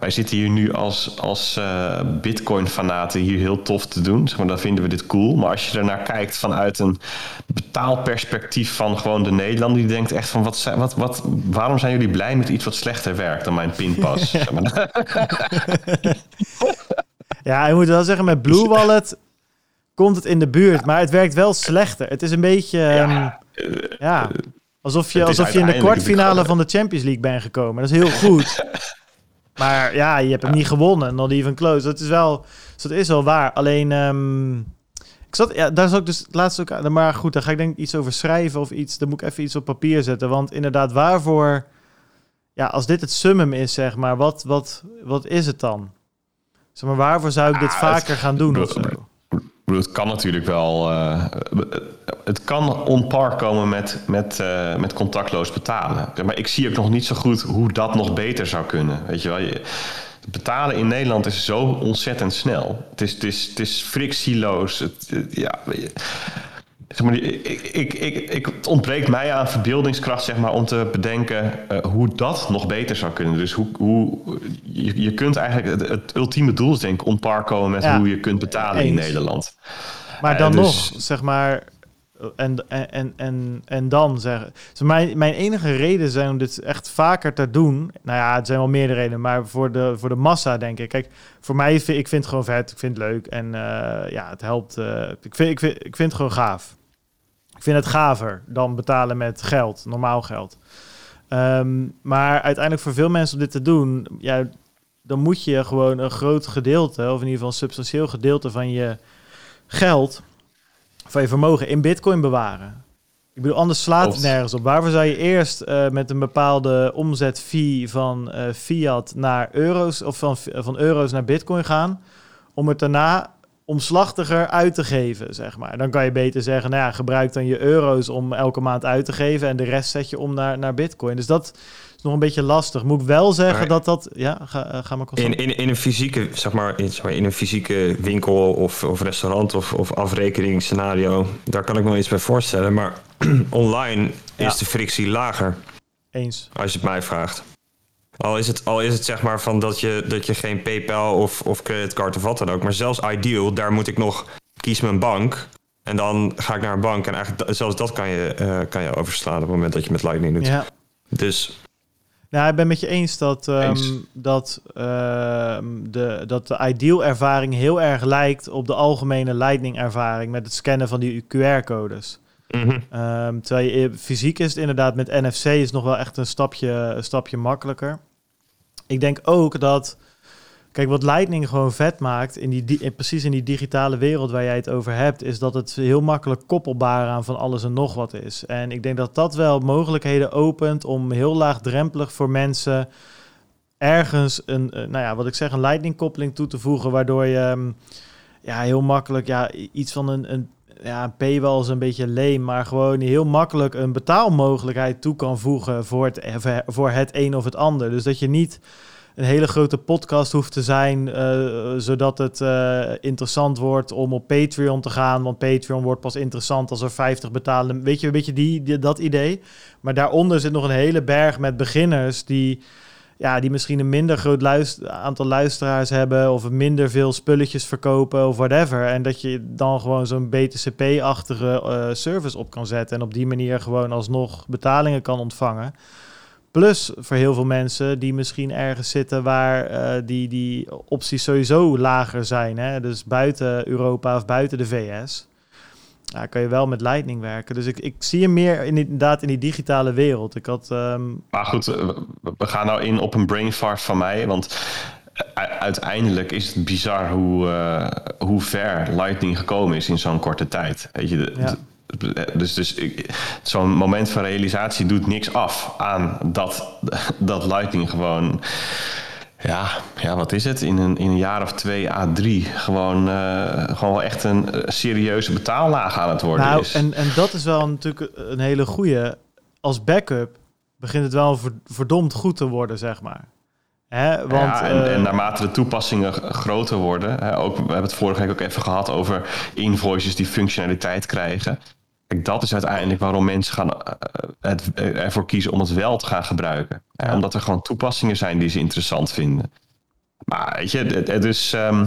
B: wij zitten hier nu als, als eh, Bitcoin-fanaten hier heel tof te doen. Zeg maar, dan vinden we dit cool. Maar als je ernaar kijkt vanuit een betaalperspectief van gewoon de Nederlander, die denkt echt van wat, zijn- wat, wat, waarom zijn jullie blij met iets wat slechter werkt dan mijn pinpas? (laughs) Zeg maar. (laughs)
A: Ja, je moet wel zeggen, met Blue Wallet komt het in de buurt, maar het werkt wel slechter. Het is een beetje, ehm, ja, alsof je, alsof je in de kwartfinale van de Champions League bent gekomen. Dat is heel goed. (laughs) maar ja, je hebt hem niet gewonnen, not even close. Dat is wel, dus dat is wel waar. Alleen, ehm, ik zat, ja, daar zat ik dus laatst ook aan, maar goed, daar ga ik denk ik iets over schrijven of iets. Dan moet ik even iets op papier zetten, want inderdaad, waarvoor, ja, als dit het summum is, zeg maar, wat, wat, wat is het dan? Zeg maar, waarvoor zou ik dit
B: Ah,
A: vaker gaan doen of zo?
B: Bedoel, Het kan natuurlijk wel. eh, het kan on par komen met, met, eh, met contactloos betalen. Maar ik zie ook nog niet zo goed hoe dat nog beter zou kunnen. Weet je wel, je, betalen in Nederland is zo ontzettend snel. Het is, het is, het is frictieloos. Het, ja. Zeg maar, ik, ik, ik, het ontbreekt mij aan verbeeldingskracht zeg maar, om te bedenken eh, hoe dat nog beter zou kunnen. Dus hoe, hoe, je, je kunt eigenlijk het, het ultieme doel is denk ik on par komen met
A: Ja,
B: hoe je kunt betalen in. Nederland.
A: Maar
B: Eh,
A: dan
B: dus-
A: nog, zeg maar. En, en, en, en, dan zeggen. Dus mijn, mijn enige reden zijn om dit echt vaker te doen. Nou ja, het zijn wel meerdere redenen. Maar voor de, voor de massa, denk ik. Kijk, voor mij, vind, ik vind het gewoon vet. Ik vind het leuk. En eh, ja, het helpt. ik, vind, ik, vind, ik vind het gewoon gaaf. Ik vind het gaver dan betalen met geld, normaal geld. Ehm, maar uiteindelijk voor veel mensen om dit te doen, ja, dan moet je gewoon een groot gedeelte, of in ieder geval een substantieel gedeelte van je geld, van je vermogen in bitcoin bewaren. Ik bedoel, anders slaat het nergens op. Waarvoor zou je eerst eh, met een bepaalde omzetfee van eh, fiat naar euro's of van, van euro's naar bitcoin gaan, om het daarna omslachtiger uit te geven, zeg maar. Dan kan je beter zeggen, nou ja, gebruik dan je euro's om elke maand uit te geven en de rest zet je om naar, naar bitcoin. Dus dat is nog een beetje lastig. Moet ik wel zeggen
C: Maar-
A: dat dat... Ja, ga, eh, ga maar.
C: In, in, in een fysieke, zeg maar, in, zeg maar, in een fysieke winkel of, of restaurant of, of afrekeningsscenario, daar kan ik me wel iets bij voorstellen. Maar (clears throat) online
A: Ja.
C: is de frictie lager,
A: Eens.
C: als je het mij vraagt. Al is het, al is het zeg maar van dat je, dat je geen PayPal of, of creditcard of wat dan ook. Maar zelfs Ideal, daar moet ik nog kies mijn bank. En dan ga ik naar een bank. En eigenlijk zelfs dat kan je, eh, kan je overslaan op het moment dat je met Lightning doet.
A: Ja.
C: Dus
A: Nou, ik ben met je eens dat, ehm,
B: Eens.
A: dat, ehm, de, dat de ideal ervaring heel erg lijkt op de algemene Lightning ervaring met het scannen van die QR-codes.
C: Mhm.
A: Ehm, terwijl je fysiek is het inderdaad met NFC is nog wel echt een stapje, een stapje makkelijker. Ik denk ook dat, kijk, wat Lightning gewoon vet maakt, in die, di- in- precies in die digitale wereld waar jij het over hebt, is dat het heel makkelijk koppelbaar aan van alles en nog wat is. En ik denk dat dat wel mogelijkheden opent om heel laagdrempelig voor mensen ergens een, eh, nou ja, wat ik zeg, een Lightning koppeling toe te voegen, waardoor je ehm, ja, heel makkelijk ja, iets van een, een ja, paywall is een beetje leem, maar gewoon heel makkelijk een betaalmogelijkheid toe kan voegen voor het, eh, voor het een of het ander. Dus dat je niet een hele grote podcast hoeft te zijn, eh, zodat het eh, interessant wordt om op Patreon te gaan. Want Patreon wordt pas interessant als er 50 betalen. Weet je, een beetje die- dat idee. Maar daaronder zit nog een hele berg met beginners die ja, die misschien een minder groot aantal luisteraars hebben of minder veel spulletjes verkopen of whatever. En dat je dan gewoon zo'n BTCP-achtige eh, service op kan zetten en op die manier gewoon alsnog betalingen kan ontvangen. Plus voor heel veel mensen die misschien ergens zitten waar eh, die, die opties sowieso lager zijn. Hè? Dus buiten Europa of buiten de VS. Ja, kan je wel met Lightning werken. Dus ik, ik zie hem meer in, inderdaad in die digitale wereld. Ik had ehm,
B: Maar goed, we- gaan nou in op een brain fart van mij. Want uiteindelijk is het bizar hoe, eh, hoe ver Lightning gekomen is in zo'n korte tijd. Weet je, de-
A: Ja.
B: dus dus zo'n moment van realisatie doet niks af aan dat, dat Lightning gewoon. Ja, ja, wat is het? In een, in een jaar of twee, A3, gewoon, eh, gewoon wel echt een eh, serieuze betaallaag aan het worden
A: Nou,
B: is.
A: en, en dat is wel natuurlijk een hele goede. Als backup begint het wel ver- verdomd goed te worden, zeg maar. Hè? Want,
B: ja, en,
A: eh,
B: en naarmate de toepassingen groter worden, hè, ook, we hebben het vorige week ook even gehad over invoices die functionaliteit krijgen. Kijk, dat is uiteindelijk waarom mensen gaan, eh, het, eh, ervoor kiezen om het wel te gaan gebruiken.
A: Ja.
B: Omdat er gewoon toepassingen zijn die ze interessant vinden. Maar weet je, het, het is, ehm,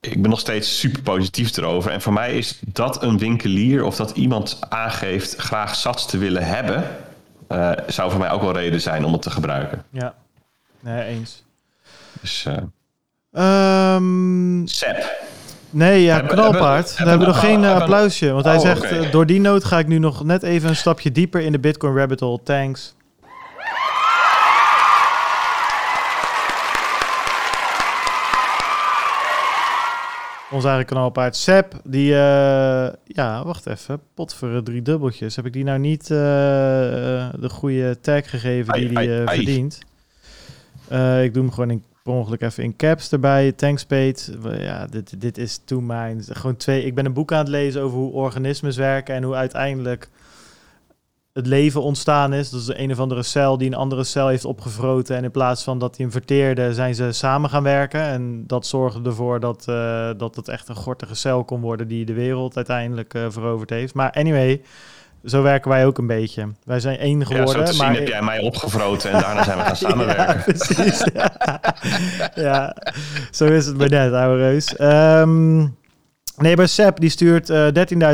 B: ik ben nog steeds super positief erover. En voor mij is dat een winkelier of dat iemand aangeeft graag sats te willen hebben, eh, zou voor mij ook wel reden zijn om het te gebruiken.
A: ja, nee, eens.
B: Dus eh
A: Ehm,
B: Sep.
A: Nee, ja,
B: Hebben-
A: knalpaard.
B: hebben-
A: We hebben nog
B: hebben-
A: geen
B: oh,
A: eh,
B: hebben-
A: applausje. Want hij
B: Oh,
A: zegt, eh, door die noot ga ik nu nog net even een stapje dieper in de Bitcoin rabbit hole. Thanks. Ons eigen knalpaard Sep, die, eh, ja, wacht even, potveren drie dubbeltjes. Heb ik die nou niet de goede tag gegeven die
B: ai.
A: verdient? Ik doe hem gewoon in, per even in caps erbij. Thanks, Pete. Ja, dit, dit is to mine. Gewoon twee. Ik ben een boek aan het lezen over hoe organismes werken en hoe uiteindelijk het leven ontstaan is. Dat is een of andere cel die een andere cel heeft opgevroten. En in plaats van dat die hem verteerde, zijn ze samen gaan werken. En dat zorgde ervoor dat, eh, dat het echt een gortige cel kon worden die de wereld uiteindelijk eh, veroverd heeft. Maar anyway, zo werken wij ook een beetje. Wij zijn één
B: Ja,
A: geworden.
B: zo te zien
A: maar
B: heb jij mij opgevroten en daarna zijn we gaan (laughs) samenwerken.
A: ja, precies. ja. (laughs) ja, zo is het maar net, ouwe reus. Ehm, nee, maar Seb die stuurt eh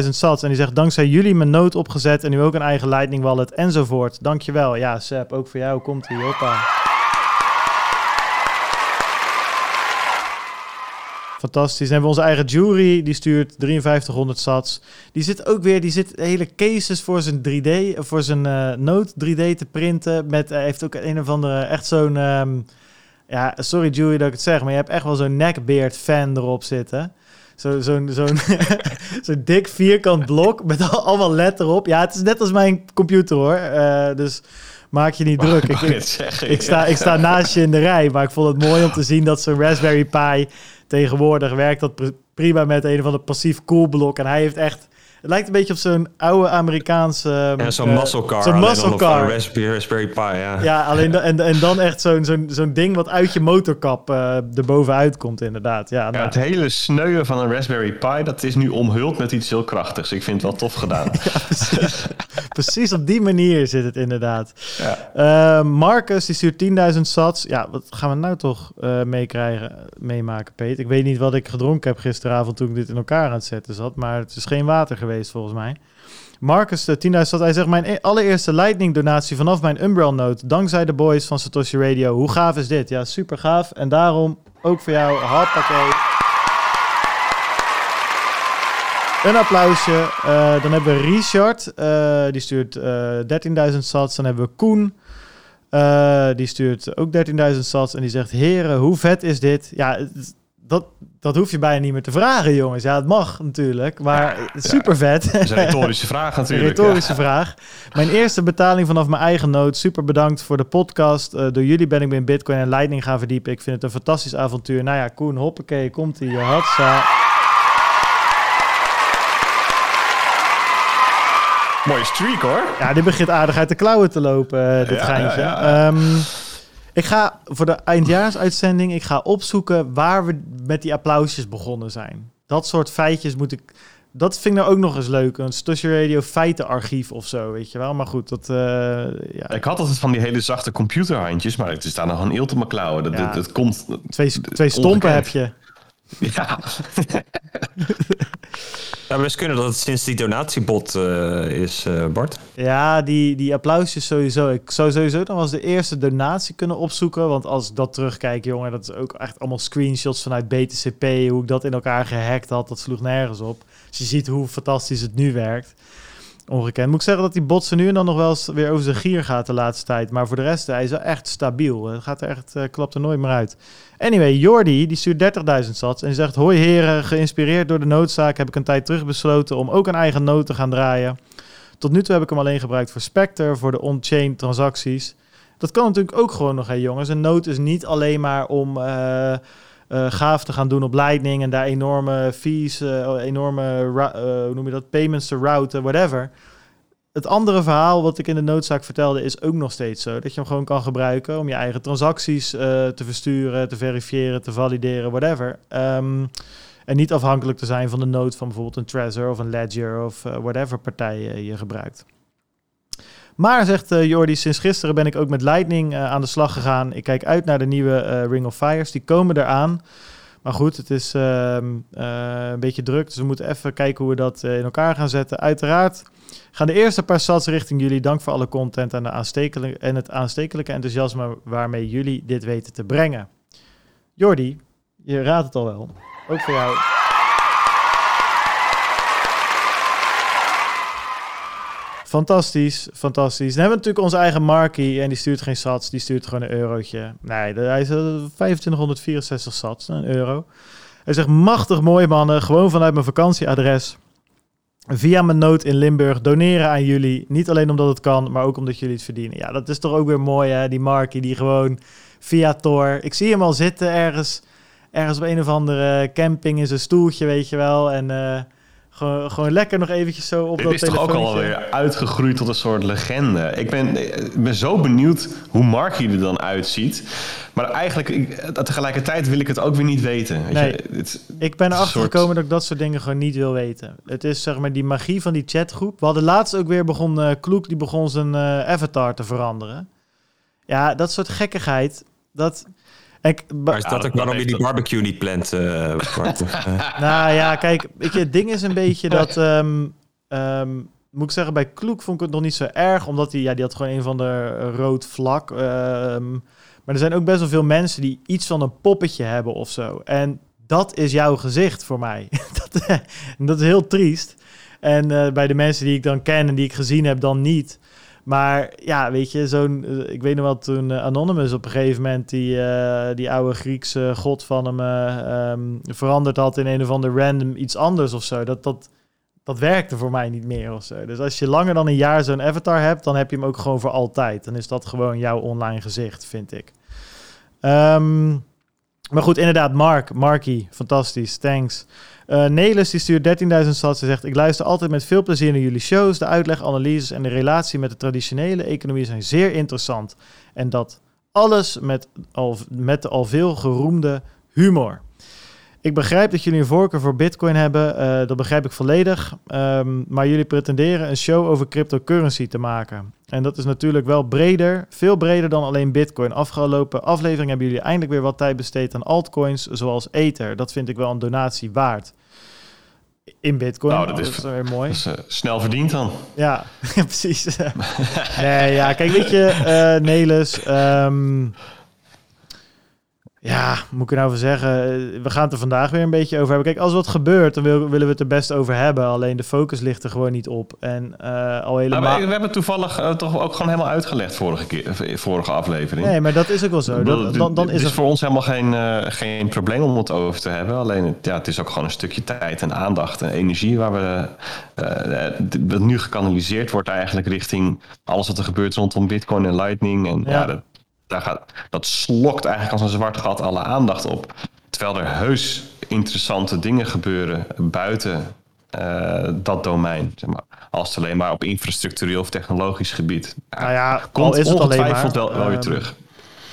A: 13.000 sats en die zegt... dankzij jullie mijn nood opgezet en nu ook een eigen Lightning Wallet enzovoort. Dankjewel. Ja, Seb, ook voor jou komt hij. Hoppa. Fantastisch. Hebben we onze eigen jury, die stuurt 5300 sats. Die zit ook weer, die zit hele cases voor zijn 3D, voor zijn eh Note 3D te printen. Met, hij heeft ook een of andere, echt zo'n, ehm, ja, sorry Jury dat ik het zeg, maar je hebt echt wel zo'n neckbeard fan erop zitten. Zo- Zo'n zo'n (laughs) zo'n dik vierkant blok met al- allemaal letter op. Ja, het is net als mijn computer hoor. Eh, dus maak je niet druk. Ik, ik,
B: zeggen?
A: ik sta, ik sta naast je in de rij, maar ik vond het mooi om te zien dat zo'n Raspberry Pi tegenwoordig werkt dat pr- prima met een of ander passief koelblok. En hij heeft echt, het lijkt een beetje op zo'n oude Amerikaanse...
C: Ja, zo'n
A: eh,
C: muscle car.
A: Zo'n muscle car.
C: Raspberry, Raspberry Pi, ja.
A: Ja, alleen da- en, en dan echt zo'n zo'n zo'n ding wat uit je motorkap eh erbovenuit komt inderdaad. Ja,
B: Ja,
A: nou,
B: het hele sneuwen van een Raspberry Pi, dat is nu omhuld met iets heel krachtigs. Ik vind het wel tof gedaan. (laughs)
A: precies, precies op die manier zit het inderdaad.
B: Ja.
A: Eh, Marcus, die stuurt 10.000 sats. Ja, wat gaan we nou toch eh, meekrijgen, meemaken, Peet? Ik weet niet wat ik gedronken heb gisteravond toen ik dit in elkaar aan het zetten zat. Maar het is geen water geweest, volgens mij. Marcus, de 10.000 zat. Hij zegt, mijn e- allereerste Lightning donatie vanaf mijn Umbrel Note. Dankzij de boys van Satoshi Radio. Hoe gaaf is dit? Ja, super gaaf. En daarom ook voor jou, hoppakee. Een applausje. Eh, dan hebben we Richard. eh, die stuurt eh 13.000 sats. Dan hebben we Koen. die stuurt ook 13.000 sats. En die zegt, heren, hoe vet is dit? Ja, het- dat, dat hoef je bijna niet meer te vragen, jongens. Ja, het mag natuurlijk. Maar super vet.
B: Dat is een (laughs) retorische vraag
A: Een
B: natuurlijk.
A: retorische vraag. Mijn eerste betaling vanaf mijn eigen nood. Super bedankt voor de podcast. Eh, door jullie ben ik in Bitcoin en Lightning gaan verdiepen. Ik vind het een fantastisch avontuur. Nou ja, Koen, hoppakee, komt ie. Hatsa.
B: Mooie streak hoor.
A: Ja, dit begint aardig uit de klauwen te lopen, eh, dit
B: Ja,
A: geintje.
B: ja, ja.
A: Ehm, ik ga voor de eindjaarsuitzending, ik ga opzoeken waar we met die applausjes begonnen zijn. Dat soort feitjes moet ik... Dat vind ik nou ook nog eens leuk. Een Stusje Radio feitenarchief of zo, weet je wel. Maar goed, dat... eh, ja,
B: Ik had altijd van die hele zachte computerhandjes, maar het is daar nog een mijn klauwen. Dat,
A: Ja.
B: dat, dat komt...
A: twee, twee stompen heb je.
B: Ja. (laughs)
C: Ja, best kunnen dat het sinds die donatiebot eh, is, eh, Bart.
A: Ja, die, die applausjes sowieso. Ik zou sowieso wel eens de eerste donatie kunnen opzoeken. Want als ik dat terugkijk, jongen, dat is ook echt allemaal screenshots vanuit BTCP. Hoe ik dat in elkaar gehackt had, dat sloeg nergens op. Dus je ziet hoe fantastisch het nu werkt. Ongekend. Moet ik zeggen dat die botsen nu en dan nog wel eens weer over zijn gier gaat de laatste tijd. Maar voor de rest, hij is wel echt stabiel. Het gaat er echt, klapt er nooit meer uit. Anyway, Jordi, die stuurt 30.000 sats en zegt... Hoi heren, geïnspireerd door de noodzaak heb ik een tijd terug besloten om ook een eigen nood te gaan draaien. Tot nu toe heb ik hem alleen gebruikt voor Spectre, voor de on-chain transacties. Dat kan natuurlijk ook gewoon nog, hè jongens. Een nood is niet alleen maar om eh, eh, gaaf te gaan doen op Lightning... en daar enorme fees, eh, enorme, eh, hoe noem je dat, payments te routen, whatever... Het andere verhaal wat ik in de noodzaak vertelde is ook nog steeds zo. Dat je hem gewoon kan gebruiken om je eigen transacties te versturen, te verifiëren, te valideren, whatever. Ehm, en niet afhankelijk te zijn van de nood van bijvoorbeeld een Trezor of een Ledger of whatever partij je gebruikt. Maar, zegt eh, Jordi, sinds gisteren ben ik ook met Lightning eh, aan de slag gegaan. Ik kijk uit naar de nieuwe eh, Ring of Fires. Die komen eraan. Maar goed, het is ehm, eh, een beetje druk. Dus we moeten even kijken hoe we dat in elkaar gaan zetten. Uiteraard gaan de eerste paar sats richting jullie. Dank voor alle content en, de aanstekelijke, en het aanstekelijke enthousiasme waarmee jullie dit weten te brengen. Jordi, je raadt het al wel. Ook voor jou. Fantastisch, fantastisch. Dan hebben we natuurlijk onze eigen Markie en die stuurt geen sats, die stuurt gewoon een eurotje. Nee, hij is eh, 2564 sats, een euro. Hij zegt, machtig mooi mannen, gewoon vanuit mijn vakantieadres. Via mijn nood in Limburg doneren aan jullie. Niet alleen omdat het kan, maar ook omdat jullie het verdienen. Ja, dat is toch ook weer mooi hè, die Markie die gewoon via Tor... Ik zie hem al zitten ergens, ergens op een of andere camping in zijn stoeltje, weet je wel. En eh, gewoon, gewoon lekker nog eventjes zo op
B: Dit
A: dat
B: is toch ook alweer uitgegroeid tot een soort legende. Ik ben, ik ben zo benieuwd hoe Marky er dan uitziet. Maar eigenlijk, ik, tegelijkertijd wil ik het ook weer niet weten. Weet
A: Nee.
B: je, het,
A: Ik ben erachter
B: soort-
A: gekomen dat ik dat soort dingen gewoon niet wil weten. Het is zeg maar die magie van die chatgroep. We hadden laatst ook weer begon eh Kloek, die begon zijn eh, avatar te veranderen. Ja, dat soort gekkigheid. Dat. Ik,
C: Maar is dat
B: dat-
C: ook waarom je die
B: dat-
C: barbecue niet plant, eh? Eh, (laughs) (laughs)
A: nou ja, kijk, weet je, het ding is een beetje dat. ehm, ehm, moet ik zeggen, bij Kloek vond ik het nog niet zo erg, omdat hij, ja, die had gewoon een van de rood vlak. ehm, maar er zijn ook best wel veel mensen die iets van een poppetje hebben of zo. En dat is jouw gezicht voor mij. (laughs) dat, eh, dat is heel triest. En eh, bij de mensen die ik dan ken en die ik gezien heb, dan niet. Maar ja, weet je, zo'n. eh, ik weet nog wel toen eh, Anonymous op een gegeven moment die, eh, die oude Griekse god van hem eh, ehm, veranderd had in een of ander random iets anders of zo. Dat, dat, dat werkte voor mij niet meer of zo. Dus als je langer dan een jaar zo'n avatar hebt, dan heb je hem ook gewoon voor altijd. Dan is dat gewoon jouw online gezicht, vind ik. Ehm, maar goed, inderdaad, Mark, Marky, fantastisch, thanks. Eh Nelis die stuurt 13.000 sats. Hij zegt: Ik luister altijd met veel plezier naar jullie shows. De uitleg, analyses en de relatie met de traditionele economie zijn zeer interessant. En dat alles met, al, met de al veel geroemde humor. Ik begrijp dat jullie een voorkeur voor Bitcoin hebben. eh, dat begrijp ik volledig. Ehm, maar jullie pretenderen een show over cryptocurrency te maken. En dat is natuurlijk wel breder, veel breder dan alleen Bitcoin. Afgelopen aflevering hebben jullie eindelijk weer wat tijd besteed aan altcoins zoals Ether. Dat vind ik wel een donatie waard. In bitcoin.
B: Nou,
A: dat
B: dat
A: is,
B: is-
A: weer mooi.
B: Dat is eh, snel verdiend dan.
A: Ja, (laughs) precies. (laughs) nee, ja, kijk, weet je, eh Nelis, ehm, ja, moet ik er nou voor zeggen? Eh, We gaan het er vandaag weer een beetje over hebben. Kijk, als wat gebeurt, dan wil- willen we het er best over hebben. Alleen de focus ligt er gewoon niet op. En eh, al
B: Nou,
A: helemaal...
B: we, we hebben het toevallig eh, toch ook gewoon helemaal uitgelegd vorige, keer, vorige aflevering.
A: Nee, maar dat is ook wel zo. Dat, dan, dan
B: het
A: is
B: is
A: er...
B: voor ons helemaal geen, geen probleem om het over te hebben. Alleen het, ja, het is ook gewoon een stukje tijd en aandacht en energie waar we dat nu gekanaliseerd wordt eigenlijk richting alles wat er gebeurt rondom Bitcoin en Lightning. En ja,
A: Ja.
B: dat, daar gaat, dat slokt eigenlijk als een zwart gat alle aandacht op. Terwijl er heus interessante dingen gebeuren buiten eh, dat domein. Zeg maar, als het alleen maar op infrastructureel of technologisch gebied.
A: Nou ja,
B: komt
A: is het alleen maar...
B: ongetwijfeld wel, wel weer
A: ehm,
B: terug.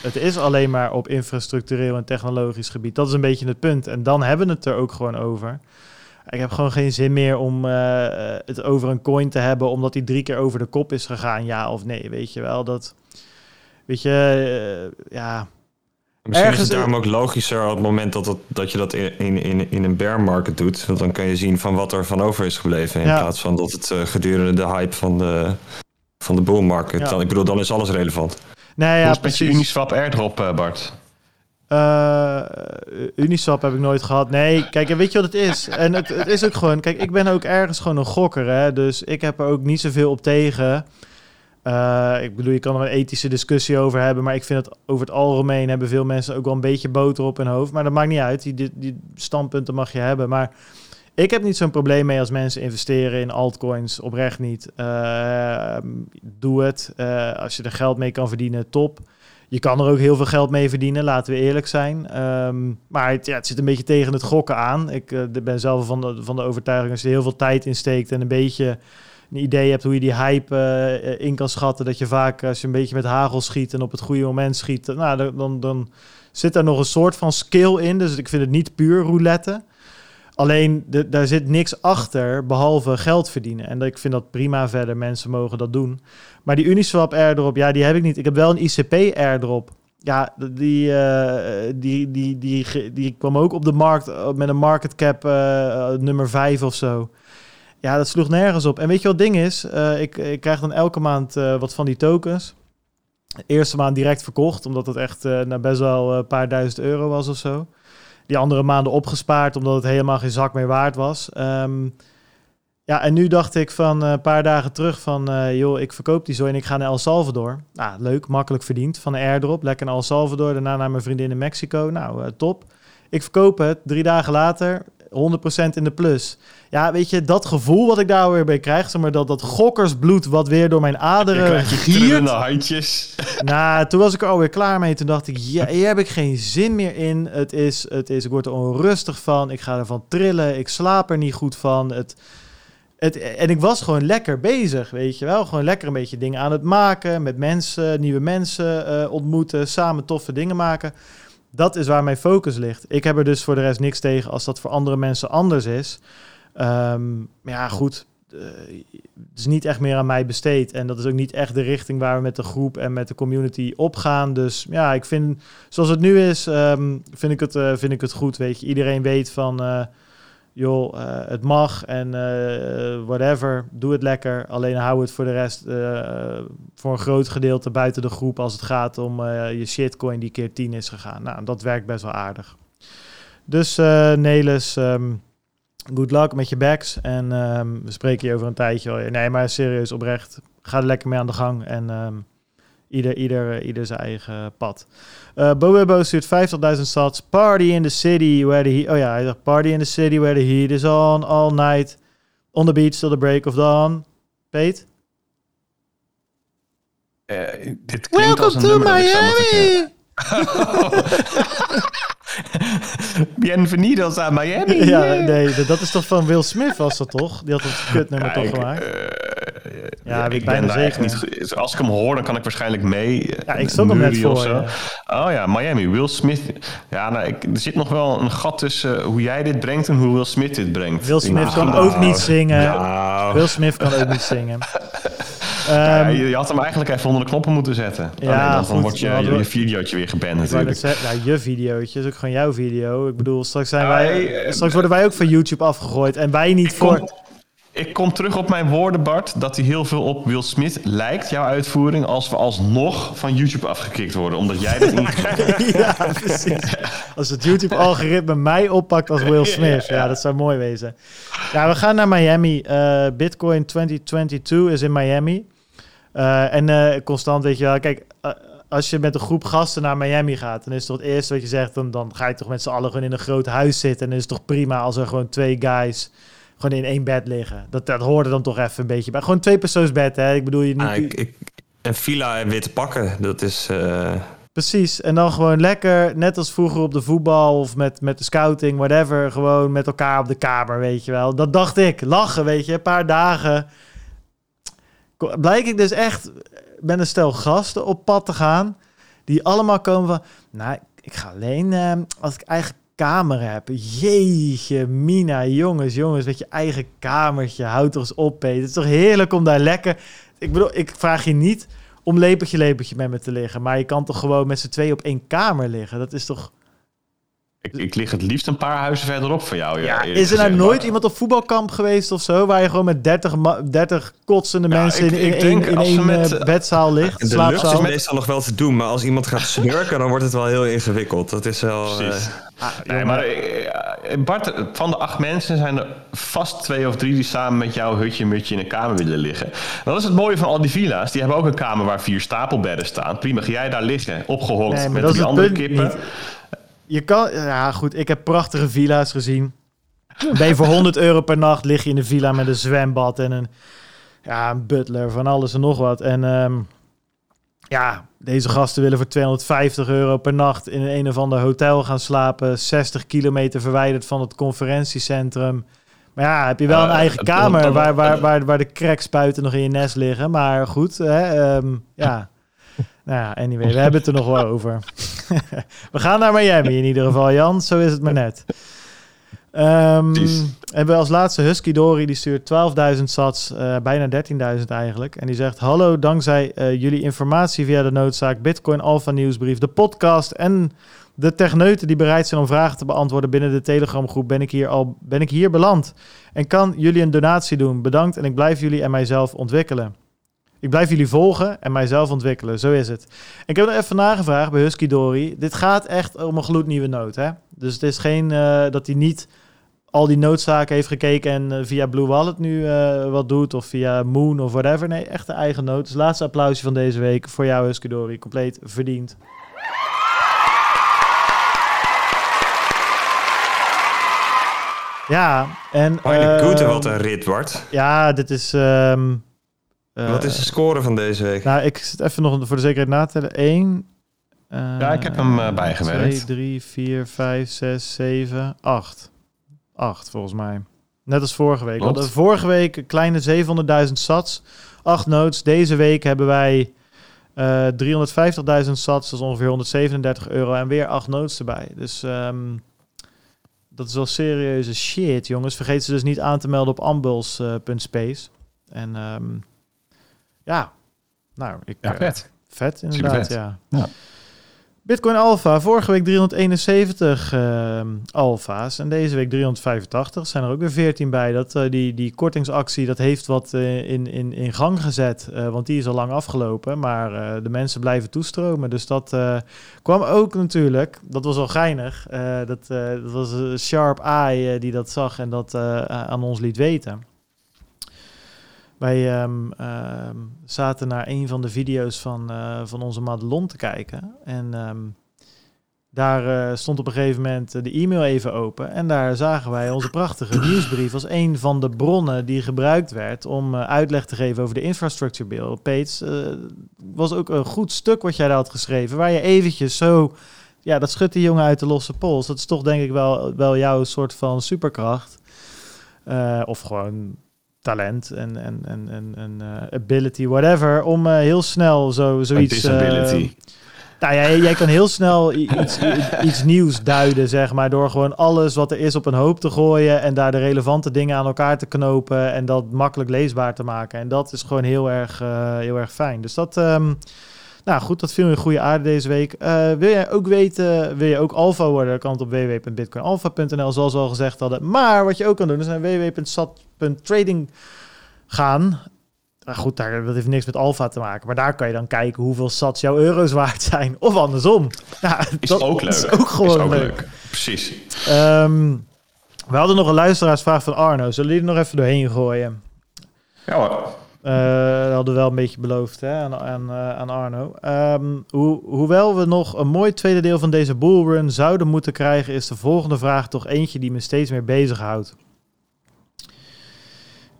A: Het is alleen maar op infrastructureel en technologisch gebied. Dat is een beetje het punt. En dan hebben we het er ook gewoon over. Ik heb gewoon geen zin meer om eh, het over een coin te hebben, omdat die drie keer over de kop is gegaan, ja of nee. Weet je wel, dat. Weet je, eh, ja.
C: Misschien
A: Ergens-
C: is het daarom ook logischer op het moment dat, dat, dat je dat in, in, in, in een bear market doet. Want dan kan je zien van wat er van over is gebleven. In
A: Ja.
C: plaats van dat het eh, gedurende de hype van de, van de bull market.
A: Ja.
C: Dan, ik bedoel, dan is alles relevant.
A: Nee,
B: Hoe
A: ja,
B: is het met je. Uniswap airdrop, eh, Bart?
A: Eh, Uniswap heb ik nooit gehad. Nee, kijk, en weet je wat het is? En het, het is ook gewoon... Kijk, ik ben ook ergens gewoon een gokker, hè. Dus ik heb er ook niet zoveel op tegen. Eh, ik bedoel, je kan er een ethische discussie over hebben... maar ik vind het over het algemeen... hebben veel mensen ook wel een beetje boter op hun hoofd. Maar dat maakt niet uit. Die, die, standpunten mag je hebben. Maar ik heb niet zo'n probleem mee als mensen investeren in altcoins. Oprecht niet. Eh, doe het. Eh, als je er geld mee kan verdienen, top. Je kan er ook heel veel geld mee verdienen, laten we eerlijk zijn. Ehm, maar het, ja, het zit een beetje tegen het gokken aan. Ik ben zelf van de, van de overtuiging, als je er heel veel tijd in steekt en een beetje een idee hebt hoe je die hype eh, in kan schatten, dat je vaak als je een beetje met hagel schiet en op het goede moment schiet, nou, dan, dan, zit daar nog een soort van skill in. Dus ik vind het niet puur roulette. Alleen daar zit niks achter behalve geld verdienen. En ik vind dat prima verder. Mensen mogen dat doen. Maar die Uniswap airdrop, ja, die heb ik niet. Ik heb wel een ICP airdrop. Ja, die, eh, die, die, die, die, kwam ook op de markt eh, met een market cap eh, nummer 5 of zo. Ja, dat sloeg nergens op. En weet je wat het ding is? Eh, ik, ik krijg dan elke maand eh, wat van die tokens. De eerste maand direct verkocht, omdat het echt eh, nou, best wel een paar duizend euro was of zo. Die andere maanden opgespaard, omdat het helemaal geen zak meer waard was. Ehm, ja, en nu dacht ik van een paar dagen terug van... joh, ik verkoop die zo en ik ga naar El Salvador. Nou, leuk, makkelijk verdiend. Van een airdrop, lekker naar El Salvador. Daarna naar mijn vriendin in Mexico. Nou, top. Ik verkoop het, drie dagen later, 100% in de plus. Ja, weet je, dat gevoel wat ik daar weer bij krijg... Zeg maar, dat, dat gokkersbloed wat weer door mijn aderen giert...
B: handjes. (laughs)
A: Nou, toen was ik er alweer klaar mee. Toen dacht ik, ja, hier heb ik geen zin meer in. Het is, het is, ik word er onrustig van. Ik ga ervan trillen. Ik slaap er niet goed van. Het, het, en ik was gewoon lekker bezig, weet je wel. Gewoon lekker een beetje dingen aan het maken. Met mensen, nieuwe mensen eh, ontmoeten. Samen toffe dingen maken. Dat is waar mijn focus ligt. Ik heb er dus voor de rest niks tegen als dat voor andere mensen anders is. Ehm, maar ja, goed. eh, het is niet echt meer aan mij besteed. En dat is ook niet echt de richting waar we met de groep en met de community op gaan. Dus ja, ik vind, zoals het nu is, ehm, vind, ik het, eh, vind ik het goed. Weet je, iedereen weet van, eh, joh, eh, het mag en eh, whatever, doe het lekker. Alleen hou het voor de rest, eh, voor een groot gedeelte buiten de groep als het gaat om je shitcoin die keer 10 is gegaan. Nou, dat werkt best wel aardig. Dus Nelis, ehm, good luck met je backs. En ehm, we spreken je over een tijdje. Nee, maar serieus, oprecht. Ga er lekker mee aan de gang. En ehm, ieder, ieder, eh, ieder zijn eigen pad. Eh Boebo stuurt 50.000 sats. Party in the city where the heat... Oh ja, hij zegt party in the city where the heat is on all night. On the beach till the break of dawn. Peet?
B: Eh, dit klinkt als een nummer dat ik zou moeten kennen. (laughs) Bienvenidos a Miami.
A: Ja, nee, dat- is toch van Will Smith was dat toch? Die had dat kutnummer
B: Ja,
A: toch gemaakt?
B: eh,
A: Ja, ik
B: ik
A: bijna
B: ben daar echt
A: zeker.
B: niet. Als ik hem hoor, dan kan ik waarschijnlijk mee. eh,
A: Ja, ik stond hem net voor, ja.
B: Oh ja, Miami. Will Smith. Ja, nou, ik, er zit nog wel een gat tussen hoe jij dit brengt en hoe Will Smith dit brengt.
A: Will Smith kan
B: Nou,
A: ook niet zingen.
C: Nou,
A: Will Smith kan ook niet zingen. (laughs)
B: Ja,
A: Ehm,
B: je, had hem eigenlijk even onder de knoppen moeten zetten.
A: Ja,
B: Ja, dan, wordt je, je, videootje weer geband natuurlijk.
A: zeggen, nou, je videootje is ook gewoon jouw video. Ik bedoel, straks, zijn wij,
B: eh,
A: straks worden wij ook van YouTube afgegooid. En wij niet
B: Ik
A: voor...
B: kom, ik kom terug op mijn woorden, Bart, dat hij heel veel op Will Smith lijkt, jouw uitvoering, als we alsnog van YouTube afgekikt worden, omdat jij dat ingevoerd (laughs)
A: ja, precies. Als het YouTube-algoritme mij oppakt als Will Smith. Ja, dat zou mooi wezen. Ja, we gaan naar Miami. Eh, Bitcoin 2022 is in Miami. Eh, en eh, constant, weet je wel, kijk... als je met een groep gasten naar Miami gaat, dan is toch het eerste wat je zegt, dan, dan ga je toch met z'n allen gewoon in een groot huis zitten. En dan is het toch prima als er gewoon twee guys gewoon in één bed liggen. Dat, dat hoorde dan toch even een beetje bij. Gewoon twee persoonsbed, hè. Ik bedoel, je niet...
C: Ah, ik, ik, een villa en witte pakken, dat is... eh,
A: Precies. En dan gewoon lekker, net als vroeger op de voetbal of met, met de scouting, whatever. Gewoon met elkaar op de kamer, weet je wel. Dat dacht ik. Lachen, weet je. Een paar dagen. Blijk ik dus echt met een stel gasten op pad te gaan. Die allemaal komen van... Nou, ik ga alleen eh, als ik eigen kamer heb. Jeetje, Mina, jongens, jongens. Met je eigen kamertje. Houd toch eens op, Peter. Het is toch heerlijk om daar lekker... Ik bedoel, ik vraag je niet om lepeltje lepeltje met me te liggen. Maar je kan toch gewoon met z'n twee op één kamer liggen? Dat is toch...
B: Ik, ik lig het liefst een paar huizen verderop van jou.
A: Ja, is er nou nooit iemand op voetbalkamp geweest of zo... waar je gewoon met 30, ma- 30 kotsende
B: Ja,
A: mensen
B: ik-
A: in, in
B: ik
A: in één
B: met,
A: eh,
B: eh,
A: bedzaal ligt?
C: de lucht is meestal nog wel te doen, maar als iemand gaat snurken, dan wordt het wel heel ingewikkeld. Dat is wel...
B: Precies.
C: eh,
A: Ah,
B: Nee, maar Bart, van de acht mensen zijn er vast twee of drie die samen met jouw hutje mutje in een kamer willen liggen. Dat is het mooie van al die villa's. Die hebben ook een kamer waar vier stapelbedden staan. Prima, ga jij daar liggen, opgehokt
A: Nee,
B: met
A: het
B: andere kippen.
A: niet. Je kan, ja goed, ik heb prachtige villa's gezien. Ben je voor 100 euro per nacht lig je in een villa met een zwembad en een, ja, een butler van alles en nog wat. En ehm, ja, deze gasten willen voor 250 euro per nacht in een, een of ander hotel gaan slapen. 60 kilometer verwijderd van het conferentiecentrum. Maar ja, heb je wel een
B: Eh,
A: eigen kamer waar, waar, waar, waar de crackspuiten nog in je nest liggen. Maar goed, hè, ehm, ja. Nou ja, anyway, we hebben het er nog wel (laughs) over. (laughs) we gaan naar Miami in ieder geval, Jan. Zo is het maar net. Ehm
B: Precies.
A: hebben we als laatste Husky Dory, die stuurt 12.000 sats, eh, bijna 13.000 eigenlijk. En die zegt, hallo, dankzij eh, jullie informatie via de noodzaak Bitcoin Alpha Nieuwsbrief, de podcast en de techneuten die bereid zijn om vragen te beantwoorden binnen de Telegram groep, ben ik hier al ben ik hier beland. En kan jullie een donatie doen. Bedankt en ik blijf jullie en mijzelf ontwikkelen. Ik blijf jullie volgen en mijzelf ontwikkelen. Zo is het. En ik heb er even nagevraagd bij Husky Dory. Dit gaat echt om een gloednieuwe noot. Hè? Dus het is geen eh, dat hij niet al die noodzaken heeft gekeken en eh, via Blue Wallet nu eh, wat doet. Of via Moon of whatever. Nee, echt een eigen noot. Dus laatste applausje van deze week voor jou Husky Dory. Compleet verdiend. Ja, en...
C: De Goede,
A: ehm,
C: wat een rit, Bart.
A: Ja, dit is... ehm, eh,
C: Wat is de score van deze week?
A: Nou, ik zit even nog voor de zekerheid na te tellen. 1.
B: Ja, ik heb hem, eh, bijgewerkt.
A: 2, 3, 4, 5, 6, 7, 8. 8 volgens mij. Net als vorige week. Want vorige week een kleine 700.000 sats. 8 notes. Deze week hebben wij eh 350.000 sats. Dat is ongeveer 137 euro. En weer 8 notes erbij. Dus ehm, dat is wel serieuze shit, jongens. Vergeet ze dus niet aan te melden op ambuls.space. en ehm, ja, nou, ik,
B: Ja,
A: eh,
B: vet.
A: Vet, inderdaad,
B: vet.
A: ja.
B: Ja.
A: Bitcoin Alpha, vorige week 371 ehm alfa's en deze week 385. Zijn er ook weer 14 bij. Dat, eh, die, die kortingsactie dat heeft wat eh, in, in, in gang gezet, want die is al lang afgelopen. Maar de mensen blijven toestromen. Dus dat kwam ook natuurlijk, dat was al geinig. dat, dat was een Sharp Eye die dat zag en dat aan ons liet weten. Wij ehm, ehm, zaten naar een van de video's van, eh, van onze Madelon te kijken. En ehm, daar eh, stond op een gegeven moment eh, de e-mail even open. En daar zagen wij onze prachtige nieuwsbrief als een van de bronnen die gebruikt werd om uitleg te geven over de infrastructure bill. Eh, was ook een goed stuk wat jij daar had geschreven. Waar je eventjes zo... Ja, dat schudt die jongen uit de losse pols. Dat is toch denk ik wel, wel jouw soort van superkracht. Of gewoon talent en, en, en, en, en eh, ability, whatever, om eh, heel snel zo, zoiets... eh,
B: disability.
A: Nou ja, jij kan heel snel iets, iets nieuws duiden, zeg maar, door gewoon alles wat er is op een hoop te gooien en daar de relevante dingen aan elkaar te knopen en dat makkelijk leesbaar te maken. En dat is gewoon heel erg, heel erg fijn. Dus dat, um, nou goed, dat viel in goede aarde deze week. Uh, wil jij ook weten, wil je ook alfa worden, kan het op www.bitcoinalpha.nl, zoals we al gezegd hadden. Maar wat je ook kan doen, is naar www.sat.trading gaan. Nou goed, daar, dat heeft niks met alfa te maken. Maar daar kan je dan kijken hoeveel sats jouw euro's waard zijn. Of andersom.
B: Ja, is dat ook leuk.
A: is ook gewoon ook leuk.
B: Precies.
A: Um, we hadden nog een luisteraarsvraag van Arno. Zullen die er nog even doorheen gooien?
B: Ja hoor.
A: Uh, dat hadden we wel een beetje beloofd hè, aan, aan, aan Arno. Ho hoewel we nog een mooi tweede deel van deze bullrun zouden moeten krijgen... is de volgende vraag toch eentje die me steeds meer bezighoudt.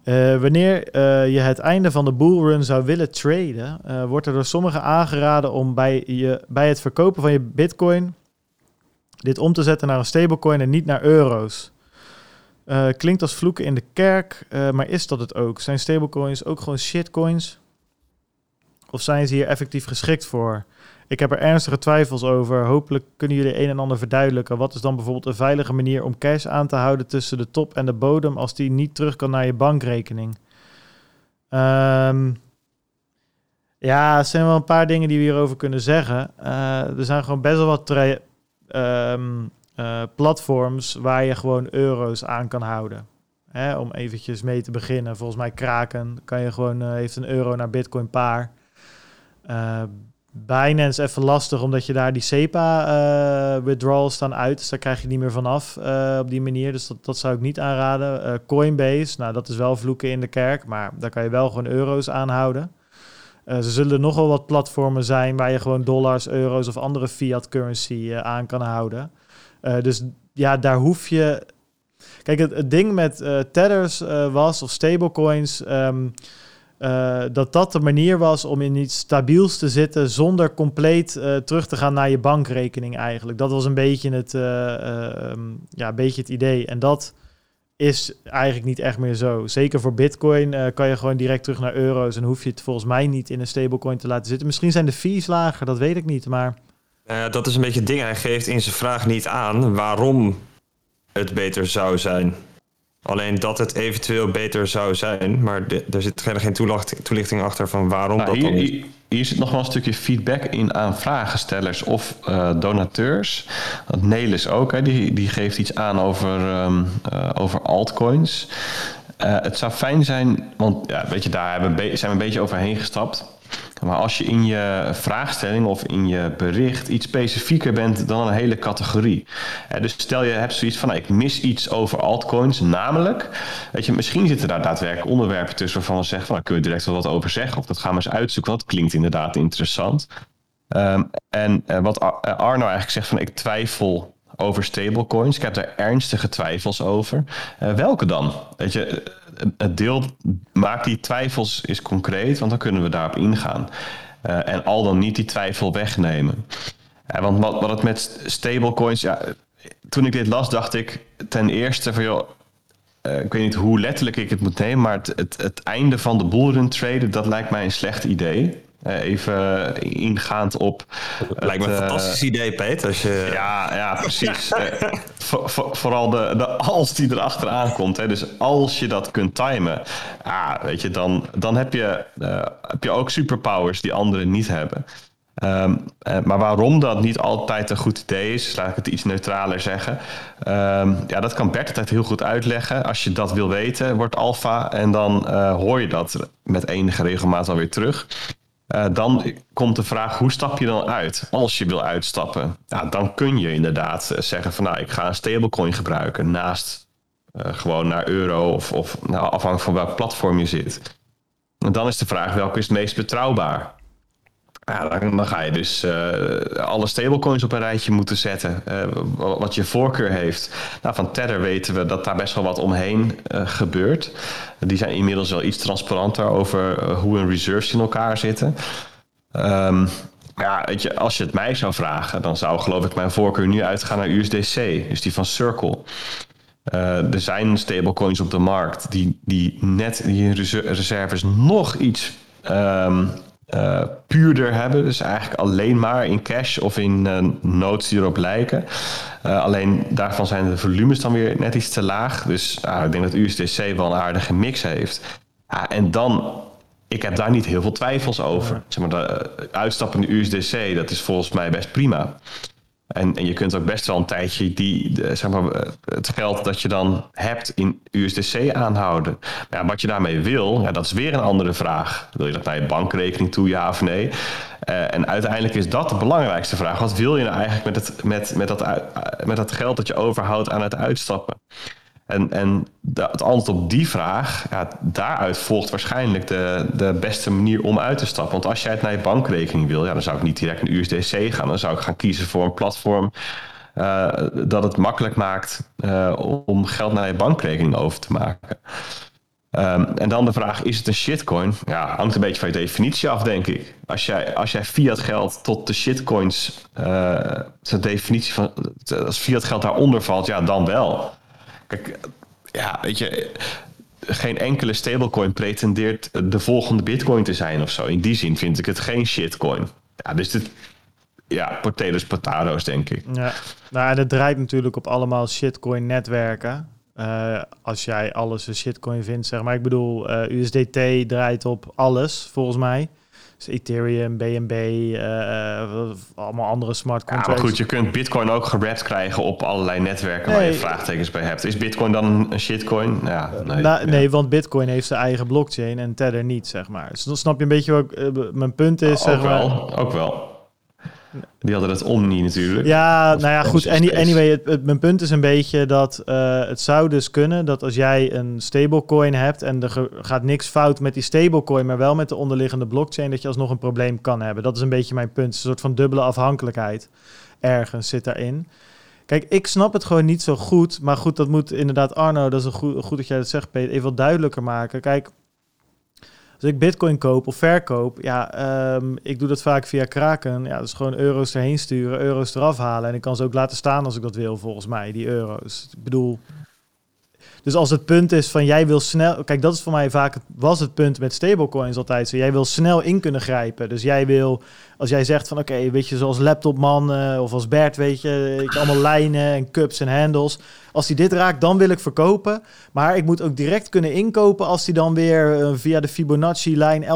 A: Uh, wanneer je het einde van de bullrun zou willen traden, wordt er door sommigen aangeraden om bij, je, bij het verkopen van je bitcoin dit om te zetten naar een stablecoin en niet naar euro's. Klinkt als vloeken in de kerk, maar is dat het ook? Zijn stablecoins ook gewoon shitcoins? Of zijn ze hier effectief geschikt voor? Ik heb er ernstige twijfels over. Hopelijk kunnen jullie een en ander verduidelijken. Wat is dan bijvoorbeeld een veilige manier om cash aan te houden tussen de top en de bodem als die niet terug kan naar je bankrekening? Um, ja, er zijn wel een paar dingen die we hierover kunnen zeggen. Uh, er zijn gewoon best wel wat um, uh, platforms waar je gewoon euro's aan kan houden. Hè, om eventjes mee te beginnen. Volgens mij Kraken kan je gewoon, uh, heeft een euro naar Bitcoin paar. Binance even lastig, omdat je daar die SEPA-withdrawals uh, staan uit. Dus daar krijg je niet meer vanaf uh, op die manier. Dus dat, dat zou ik niet aanraden. Uh, Coinbase, nou dat is wel vloeken in de kerk, maar daar kan je wel gewoon euro's aanhouden. ze zullen nogal wat platformen zijn waar je gewoon dollars, euro's of andere fiat currency aan kan houden. Dus ja, daar hoef je... Kijk, het, ding met tethers was, of stablecoins... Um, uh, dat dat de manier was om in iets stabiels te zitten zonder compleet uh, terug te gaan naar je bankrekening eigenlijk. Dat was een beetje het, uh, um, ja, een beetje het idee. En dat is eigenlijk niet echt meer zo. Zeker voor bitcoin kan je gewoon direct terug naar euro's en hoef je het volgens mij niet in een stablecoin te laten zitten. Misschien zijn de fees lager, dat weet ik niet, maar...
C: dat is een beetje het ding. Hij geeft in zijn vraag niet aan waarom het beter zou zijn. Alleen dat het eventueel beter zou zijn, maar er zit geen toelichting achter van waarom nou, dat
B: hier,
C: dan niet.
B: Hier, hier, zit nog wel een stukje feedback in aan vragenstellers of uh, donateurs. Want Nelis ook, hè, die, die geeft iets aan over, um, uh, over altcoins. Uh, het zou fijn zijn, want ja, weet je, daar zijn we een beetje overheen gestapt. Maar als je in je vraagstelling of in je bericht iets specifieker bent dan een hele categorie. dus stel je hebt zoiets van, nou, ik mis iets over altcoins, namelijk, weet je, misschien zitten daar daadwerkelijk onderwerpen tussen waarvan we zeggen, van, nou, kunnen we direct wel wat over zeggen, of dat gaan we eens uitzoeken, dat klinkt inderdaad interessant. Um, en uh, wat Arno eigenlijk zegt van, ik twijfel over stablecoins. Ik heb daar ernstige twijfels over. Uh, welke dan? Weet je, het deel maakt die twijfels is concreet, want dan kunnen we daarop ingaan. Uh, en al dan niet die twijfel wegnemen. Uh, want wat, wat het met stablecoins, ja, toen ik dit las, dacht ik ten eerste van joh, ik weet niet hoe letterlijk ik het moet nemen, maar het, het, einde van de bullrun traden, dat lijkt mij een slecht idee. Uh, even ingaand op.
C: Lijkt me een fantastisch idee, Peter. Als je...
B: Ja, ja, precies. uh, voor, voor, vooral de, de als die erachteraan komt. Hè. Dus als je dat kunt timen, ah, weet je, dan, dan heb, je, uh, heb je ook superpowers die anderen niet hebben. Um, maar waarom dat niet altijd een goed idee is, laat ik het iets neutraler zeggen. Um, ja, dat kan Bert altijd heel goed uitleggen. Als je dat wil weten, wordt alfa en dan hoor je dat met enige regelmaat alweer terug. Uh, dan komt de vraag, hoe stap je dan uit? Als je wil uitstappen, ja, dan kun je inderdaad eh, zeggen van... nou, ik ga een stablecoin gebruiken naast uh, gewoon naar euro... of, of nou, afhankelijk van welk platform je zit. En dan is de vraag, welke is het meest betrouwbaar? Ja, dan, ga je dus uh, alle stablecoins op een rijtje moeten zetten. Uh, wat je voorkeur heeft. Nou, van Tether weten we dat daar best wel wat omheen uh, gebeurt. Die zijn inmiddels wel iets transparanter over hoe hun reserves in elkaar zitten. Um, ja, weet je, als je het mij zou vragen, dan zou geloof ik mijn voorkeur nu uitgaan naar USDC. Dus die van Circle. er zijn stablecoins op de markt die, die net die reserves nog iets... Um, uh, puurder hebben. Dus eigenlijk alleen maar in cash of in uh, notes die erop lijken. Uh, alleen daarvan zijn de volumes dan weer net iets te laag. Dus ik denk dat USDC wel een aardige mix heeft. en dan, ik heb daar niet heel veel twijfels over. Zeg maar, de uitstappende USDC, dat is volgens mij best prima. En, je kunt ook best wel een tijdje die, zeg maar, het geld dat je dan hebt in USDC aanhouden. Ja, wat je daarmee wil, ja, dat is weer een andere vraag. Wil je dat naar je bankrekening toe, ja of nee? Uh, en uiteindelijk is dat de belangrijkste vraag. Wat wil je nou eigenlijk met, het, met, met, dat, met dat geld dat je overhoudt aan het uitstappen? En, en de, het antwoord op die vraag, ja, daaruit volgt waarschijnlijk de, de beste manier om uit te stappen. Want als jij het naar je bankrekening wil, ja, dan zou ik niet direct naar USDC gaan. Dan zou ik gaan kiezen voor een platform uh, dat het makkelijk maakt uh, om geld naar je bankrekening over te maken. Um, en dan de vraag, is het een shitcoin? Ja, hangt een beetje van je definitie af, denk ik. Als jij, als jij fiat geld tot de shitcoins, uh, zijn definitie van, als fiat geld daaronder valt, ja, dan wel. Kijk, ja, weet je, geen enkele stablecoin pretendeert de volgende bitcoin te zijn of zo. In die zin vind ik het geen shitcoin. Ja, dus dit, ja, potatoes, potatoes, denk ik.
A: Ja, nou, en het draait natuurlijk op allemaal shitcoin-netwerken. Uh, als jij alles een shitcoin vindt, zeg maar. Ik bedoel, eh, USDT draait op alles, volgens mij. Dus Ethereum, BNB, uh, eh, allemaal andere smart contracts.
B: Ja, maar goed, je kunt Bitcoin ook gerapt krijgen op allerlei netwerken waar je vraagtekens bij hebt. Is Bitcoin dan een shitcoin? Ja,
A: nee, nou, nee, want Bitcoin heeft zijn eigen blockchain en Tether niet, zeg maar. Dus dan snap je een beetje wat mijn punt is.
B: Ook
A: zeg maar.
B: wel, ook wel. Die hadden het Omni natuurlijk.
A: Ja, nou ja, goed. Anyway, het, mijn punt is een beetje dat uh, het zou dus kunnen dat als jij een stablecoin hebt en er gaat niks fout met die stablecoin, maar wel met de onderliggende blockchain, dat je alsnog een probleem kan hebben. Dat is een beetje mijn punt. Een soort van dubbele afhankelijkheid ergens zit daarin. Kijk, ik snap het gewoon niet zo goed. Maar goed, dat moet inderdaad Arno, dat is een goed, goed dat jij dat zegt, Peter, even wat duidelijker maken. Kijk, als ik bitcoin koop of verkoop, ja, um, ik doe dat vaak via Kraken. Ja, is gewoon euro's erheen sturen, euro's eraf halen. En ik kan ze ook laten staan als ik dat wil, volgens mij, die euro's. Ik bedoel, dus als het punt is van jij wil snel. Kijk, dat is voor mij vaak. Was het punt met stablecoins altijd zo. Jij wil snel in kunnen grijpen. Dus jij wil. Als jij zegt van oké, weet je, zoals laptopman of als Bert, weet je, ik allemaal lijnen en cups en handles. Als hij dit raakt, dan wil ik verkopen. Maar ik moet ook direct kunnen inkopen als die dan weer uh, via de Fibonacci-lijn 11,43%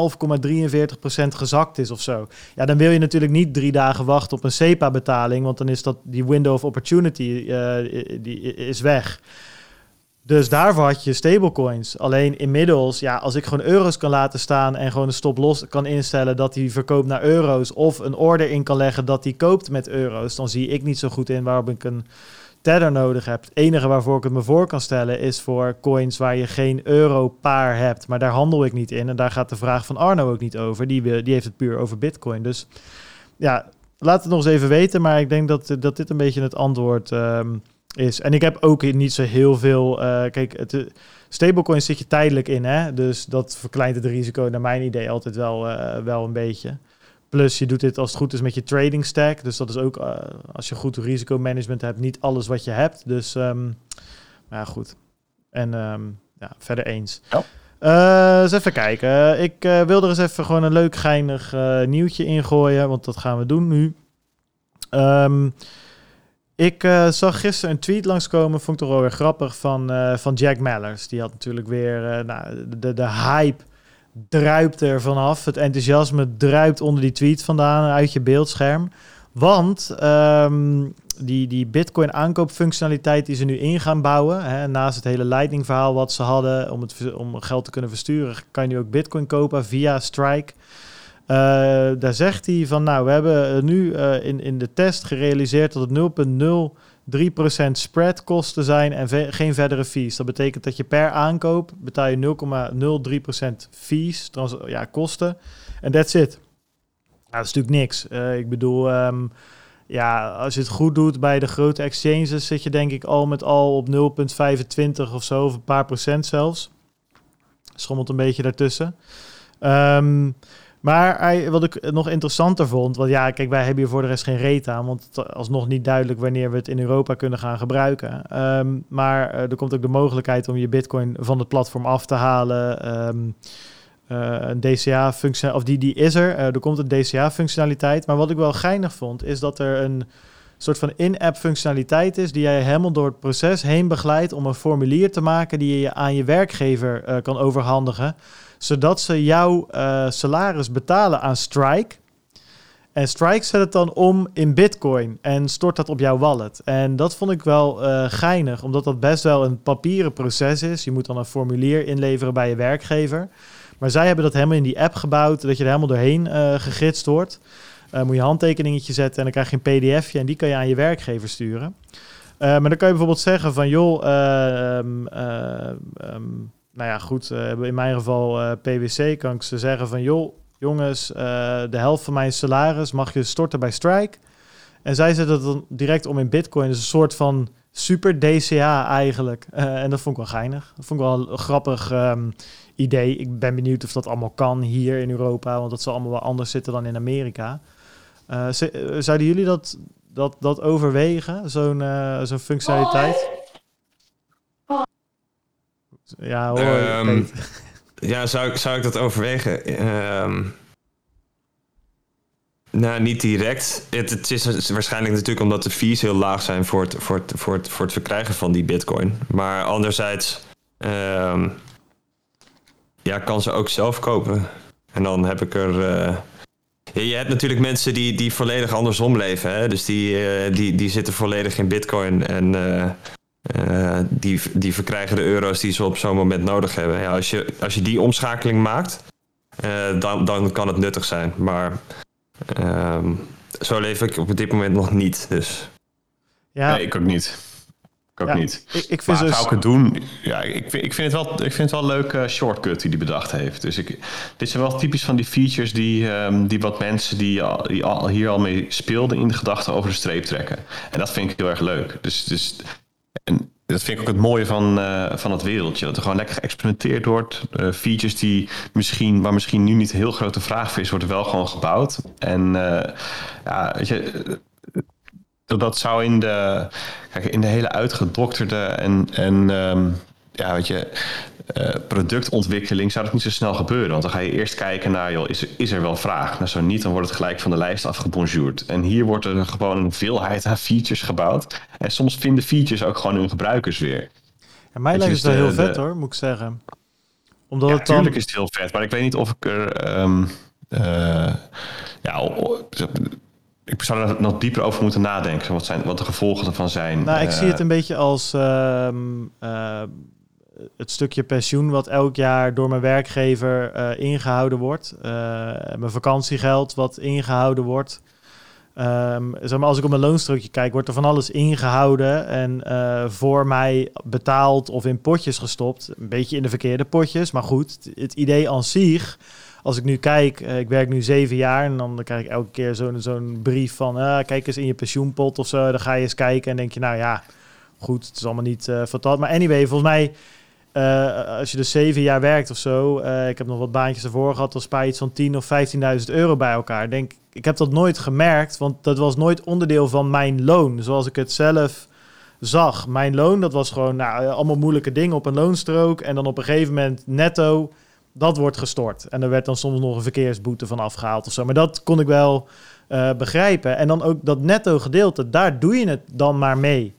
A: gezakt is of zo. Ja, dan wil je natuurlijk niet drie dagen wachten op een SEPA-betaling, want dan is dat die window of opportunity uh, die is weg. Dus daarvoor had je stablecoins. Alleen inmiddels, ja, als ik gewoon euro's kan laten staan en gewoon een stop los kan instellen dat hij verkoopt naar euro's, of een order in kan leggen dat hij koopt met euro's, dan zie ik niet zo goed in waarom ik een tether nodig heb. Het enige waarvoor ik het me voor kan stellen is voor coins waar je geen euro paar hebt. Maar daar handel ik niet in. En daar gaat de vraag van Arno ook niet over. Die, die heeft het puur over bitcoin. Dus ja, laat het nog eens even weten. Maar ik denk dat, dat dit een beetje het antwoord um, is. En ik heb ook niet zo heel veel. Uh, kijk, het, eh, stablecoins zit je tijdelijk in, hè? Dus dat verkleint het risico, naar mijn idee, altijd wel, uh, wel een beetje. Plus, je doet dit als het goed is met je trading stack. Dus dat is ook, uh, als je goed risicomanagement hebt, niet alles wat je hebt. Dus, um, maar ja, goed. En um, ja, verder eens. Ja. Uh, eens even kijken. Ik uh, wil er eens even gewoon een leuk geinig nieuwtje ingooien, want dat gaan we doen nu. Um, ik uh, zag gisteren een tweet langskomen, vond ik toch wel weer grappig, van, uh, van Jack Mallers. Die had natuurlijk weer, uh, nou, de, de hype druipt er vanaf. Het enthousiasme druipt onder die tweet vandaan uit je beeldscherm. Want um, die, die Bitcoin aankoopfunctionaliteit die ze nu in gaan bouwen, hè, naast het hele Lightning verhaal wat ze hadden om, het, om geld te kunnen versturen, kan je nu ook Bitcoin kopen via Strike. Uh, daar zegt hij van, nou, we hebben nu uh, in, in de test gerealiseerd dat het 0,03% spread kosten zijn en geen verdere fees. Dat betekent dat je per aankoop betaal je 0,03% fees, ja, kosten. En that's it. Nou, dat is natuurlijk niks. Ik bedoel, um, ja, als je het goed doet bij de grote exchanges, zit je denk ik al met al op 0,25 of zo, of een paar procent zelfs. Schommelt een beetje daartussen. Um, maar wat ik nog interessanter vond, want ja, kijk, wij hebben hier voor de rest geen reet aan, want het alsnog niet duidelijk wanneer we het in Europa kunnen gaan gebruiken. Um, maar uh, er komt ook de mogelijkheid om je bitcoin van het platform af te halen. Um, eh, een DCA-functie, of die, die is er. Eh, er komt een DCA-functionaliteit. Maar wat ik wel geinig vond, is dat er een soort van in-app functionaliteit is die jij helemaal door het proces heen begeleidt om een formulier te maken die je aan je werkgever eh, kan overhandigen, zodat ze jouw salaris betalen aan Strike. En Strike zet het dan om in Bitcoin en stort dat op jouw wallet. En dat vond ik wel geinig, omdat dat best wel een papieren proces is. Je moet dan een formulier inleveren bij je werkgever. Maar zij hebben dat helemaal in die app gebouwd, dat je er helemaal doorheen uh, wordt. Moet je handtekeningetje zetten en dan krijg je een pdfje en die kan je aan je werkgever sturen. Maar dan kan je bijvoorbeeld zeggen van joh, um, nou ja goed, in mijn geval PwC kan ik ze zeggen van joh, jongens, de helft van mijn salaris mag je storten bij Strike. En zij zetten dat dan direct om in bitcoin, dus een soort van super DCA eigenlijk. en dat vond ik wel geinig. Dat vond ik wel een grappig um, idee. Ik ben benieuwd of dat allemaal kan hier in Europa, want dat zal allemaal wel anders zitten dan in Amerika. Zouden jullie dat, dat, dat overwegen, zo'n zo'n functionaliteit? Ja, hoor. Um,
C: ja, zou ik, zou ik dat overwegen? Um, nou, niet direct. Het, het, is waarschijnlijk natuurlijk omdat de fees heel laag zijn voor het, voor het, voor het, voor het verkrijgen van die bitcoin. Maar anderzijds, um, ja, kan ze ook zelf kopen. En dan heb ik er. Uh... je hebt natuurlijk mensen die, die volledig andersom leven. Hè? Dus die, uh, die, die zitten volledig in Bitcoin. En uh, die, die verkrijgen de euro's die ze op zo'n moment nodig hebben. Ja, als, je, als je die omschakeling maakt, dan, dan kan het nuttig zijn. Maar ehm, zo leef ik op dit moment nog niet. Dus.
B: Ja, nee, ik ook niet. Ik ook niet.
A: Ik, ik vind
B: maar zou ik het doen? Ja, ik, ik, vind het wel, ik vind het wel een leuke shortcut die hij bedacht heeft. Dus ik, dit zijn wel typisch van die features die, um, die wat mensen die, al, die al, hier al mee speelden in de gedachten over de streep trekken. En dat vind ik heel erg leuk. Dus, dus en dat vind ik ook het mooie van, uh, van het wereldje. Dat er gewoon lekker geëxperimenteerd wordt. Uh, features die misschien, waar misschien nu niet heel grote vraag voor is, worden wel gewoon gebouwd. En uh, ja, weet je dat zou in de, kijk, in de hele uitgedokterde en, en um, ja, weet je, uh, productontwikkeling zou dat niet zo snel gebeuren. Want dan ga je eerst kijken naar, joh, is, er, is er wel vraag? Nou, zo niet, dan wordt het gelijk van de lijst afgebonjourd. En hier wordt er gewoon een veelheid aan features gebouwd. En soms vinden features ook gewoon hun gebruikers weer.
A: Ja, mij lijkt het wel heel vet hoor, moet ik zeggen.
B: Omdat ja, het dan... is het heel vet, maar ik weet niet of ik er... Um, uh, ja, ik zou er nog dieper over moeten nadenken. Wat, zijn, wat de gevolgen ervan zijn.
A: Nou, ik zie het eh, een beetje als uh, het stukje pensioen wat elk jaar door mijn werkgever uh, ingehouden wordt. mijn vakantiegeld wat ingehouden wordt. Um, zeg maar, als ik op mijn loonstrookje kijk, wordt er van alles ingehouden en voor mij betaald of in potjes gestopt. Een beetje in de verkeerde potjes, maar goed, het idee aan zich als ik nu kijk, ik werk nu zeven jaar en dan krijg ik elke keer zo'n brief van, uh, kijk eens in je pensioenpot of zo. Dan ga je eens kijken en denk je, nou ja, goed, het is allemaal niet uh, fantastisch. Maar anyway, volgens mij, als je dus zeven jaar werkt of zo, ik heb nog wat baantjes ervoor gehad, dan spaar je iets van 10 of 15.000 euro bij elkaar. Denk, ik heb dat nooit gemerkt, want dat was nooit onderdeel van mijn loon, zoals ik het zelf zag. Mijn loon, dat was gewoon nou, allemaal moeilijke dingen op een loonstrook en dan op een gegeven moment netto dat wordt gestort. En er werd dan soms nog een verkeersboete van afgehaald of zo. Maar dat kon ik wel begrijpen. En dan ook dat netto gedeelte, daar doe je het dan maar mee.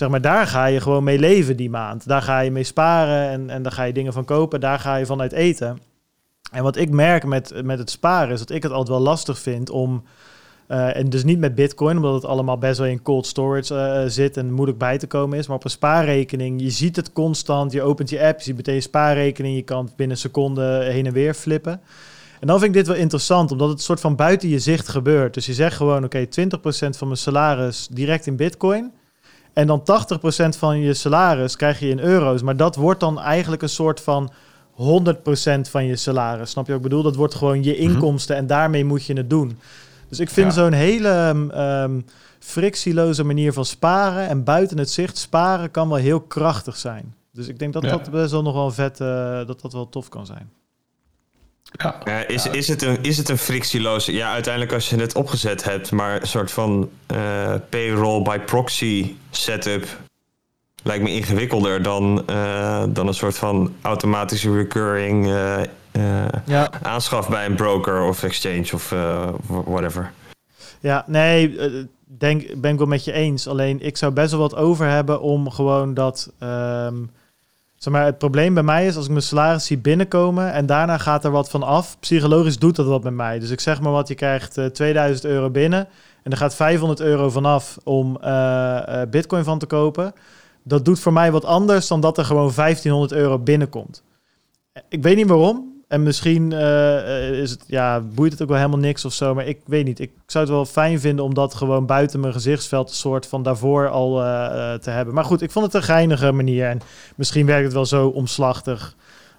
A: Zeg maar, daar ga je gewoon mee leven die maand. Daar ga je mee sparen en, en daar ga je dingen van kopen. Daar ga je vanuit eten. En wat ik merk met, met het sparen is dat ik het altijd wel lastig vind om uh, en dus niet met Bitcoin, omdat het allemaal best wel in cold storage uh, zit en moeilijk bij te komen is. Maar op een spaarrekening, je ziet het constant. Je opent je app, je ziet meteen spaarrekening. Je kan binnen een seconde heen en weer flippen. En dan vind ik dit wel interessant, omdat het soort van buiten je zicht gebeurt. Dus je zegt gewoon, oké, okay, 20% van mijn salaris direct in Bitcoin. En dan 80% van je salaris krijg je in euro's. Maar dat wordt dan eigenlijk een soort van 100% van je salaris. Snap je wat ik bedoel? Dat wordt gewoon je mhm. inkomsten en daarmee moet je het doen. Dus ik vind zo'n hele um, frictieloze manier van sparen en buiten het zicht sparen kan wel heel krachtig zijn. Dus ik denk dat dat best wel nog wel vet, uh, dat dat wel tof kan zijn.
C: Ja. is, is, het een, is het een frictieloze... Ja, uiteindelijk als je het opgezet hebt, maar een soort van uh, payroll by proxy setup lijkt me ingewikkelder dan, uh, dan een soort van automatische recurring eh,
A: Ja.
C: aanschaft bij een broker of exchange of eh, whatever.
A: Ja, nee, eh, denk, ben ik wel met je eens. Alleen ik zou best wel wat over hebben om gewoon dat. ehm, zeg maar, het probleem bij mij is als ik mijn salaris zie binnenkomen en daarna gaat er wat van af. Psychologisch doet dat wat met mij. Dus ik zeg maar wat, je krijgt eh, 2000 euro binnen en er gaat 500 euro vanaf om eh, eh, Bitcoin van te kopen. Dat doet voor mij wat anders dan dat er gewoon 1500 euro binnenkomt. Ik weet niet waarom. En misschien eh, eh, is het, ja, boeit het ook wel helemaal niks of zo. Maar ik weet niet. Ik zou het wel fijn vinden om dat gewoon buiten mijn gezichtsveld een soort van daarvoor al eh, te hebben. Maar goed, ik vond het een geinige manier. En misschien werkt het wel zo omslachtig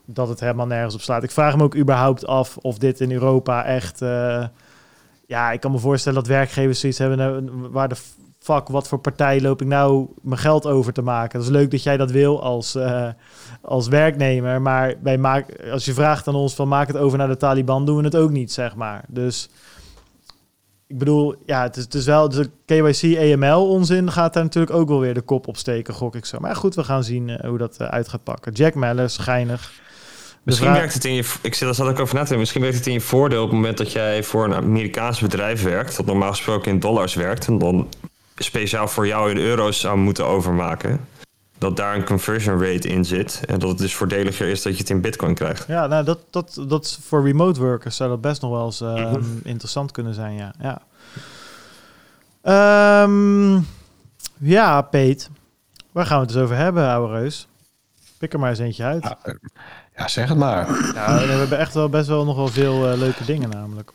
A: dat het helemaal nergens op slaat. Ik vraag me ook überhaupt af of dit in Europa echt... ja, ik kan me voorstellen dat werkgevers zoiets hebben... nou, waar de fuck, wat voor partij loop ik nou mijn geld over te maken? Dat is leuk dat jij dat wil als, eh, als werknemer. Maar wij maak, als je vraagt aan ons van maak het over naar de Taliban, doen we het ook niet, zeg maar. Dus ik bedoel, ja, het is, het is wel de KYC AML onzin gaat daar natuurlijk ook wel weer de kop op steken, gok ik zo. Maar goed, we gaan zien eh, hoe dat eh, uit gaat pakken. Jack Mellers, geinig.
C: Misschien
A: vraag-
C: werkt het in je. Ik zit, daar zat ik over na te denken. Misschien werkt het in je voordeel op het moment dat jij voor een Amerikaans bedrijf werkt, dat normaal gesproken in dollars werkt, en dan speciaal voor jou in euro's zou moeten overmaken. Dat daar een conversion rate in zit. En dat het dus voordeliger is dat je het in bitcoin krijgt.
A: Ja, nou, dat, dat, dat is voor remote workers zou dat best nog wel eens eh,
C: Mhm.
A: interessant kunnen zijn, ja. Ja, Ehm, ja Peet. Waar gaan we het dus over hebben, ouwe reus? Pik er maar eens eentje uit.
B: Ja, ja, zeg het maar.
A: Ja, we hebben echt wel best wel nog wel veel eh, leuke dingen namelijk.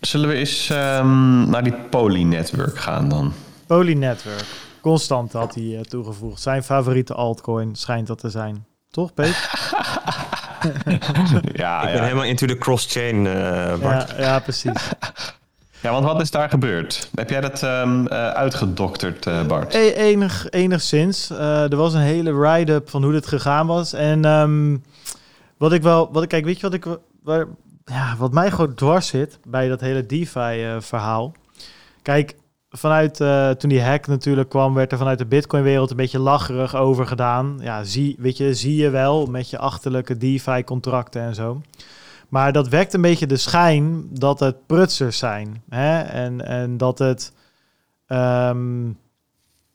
B: Zullen we eens ehm, naar die Poly-network gaan dan?
A: Poly Network. Constant had hij eh, toegevoegd. Zijn favoriete altcoin schijnt dat te zijn. Toch, Peet? (laughs)
B: ja,
C: ik ben
B: ja.
C: helemaal into de cross-chain, eh Bart.
A: ja, ja, precies. (laughs)
B: ja, want wat is daar gebeurd? Heb jij dat ehm, eh, uitgedokterd, eh, Bart?
A: E- enig, enigszins. Eh, er was een hele ride-up van hoe dit gegaan was. En ehm, wat ik wel... Wat ik, kijk, weet je wat ik... Waar, ja, wat mij gewoon dwars zit bij dat hele DeFi-verhaal. Kijk, vanuit eh, toen die hack natuurlijk kwam, werd er vanuit de Bitcoin-wereld een beetje lacherig over gedaan. Ja, zie, weet je, zie je wel met je achterlijke DeFi-contracten en zo. Maar dat wekt een beetje de schijn dat het prutsers zijn. Hè? En, en dat het... ehm,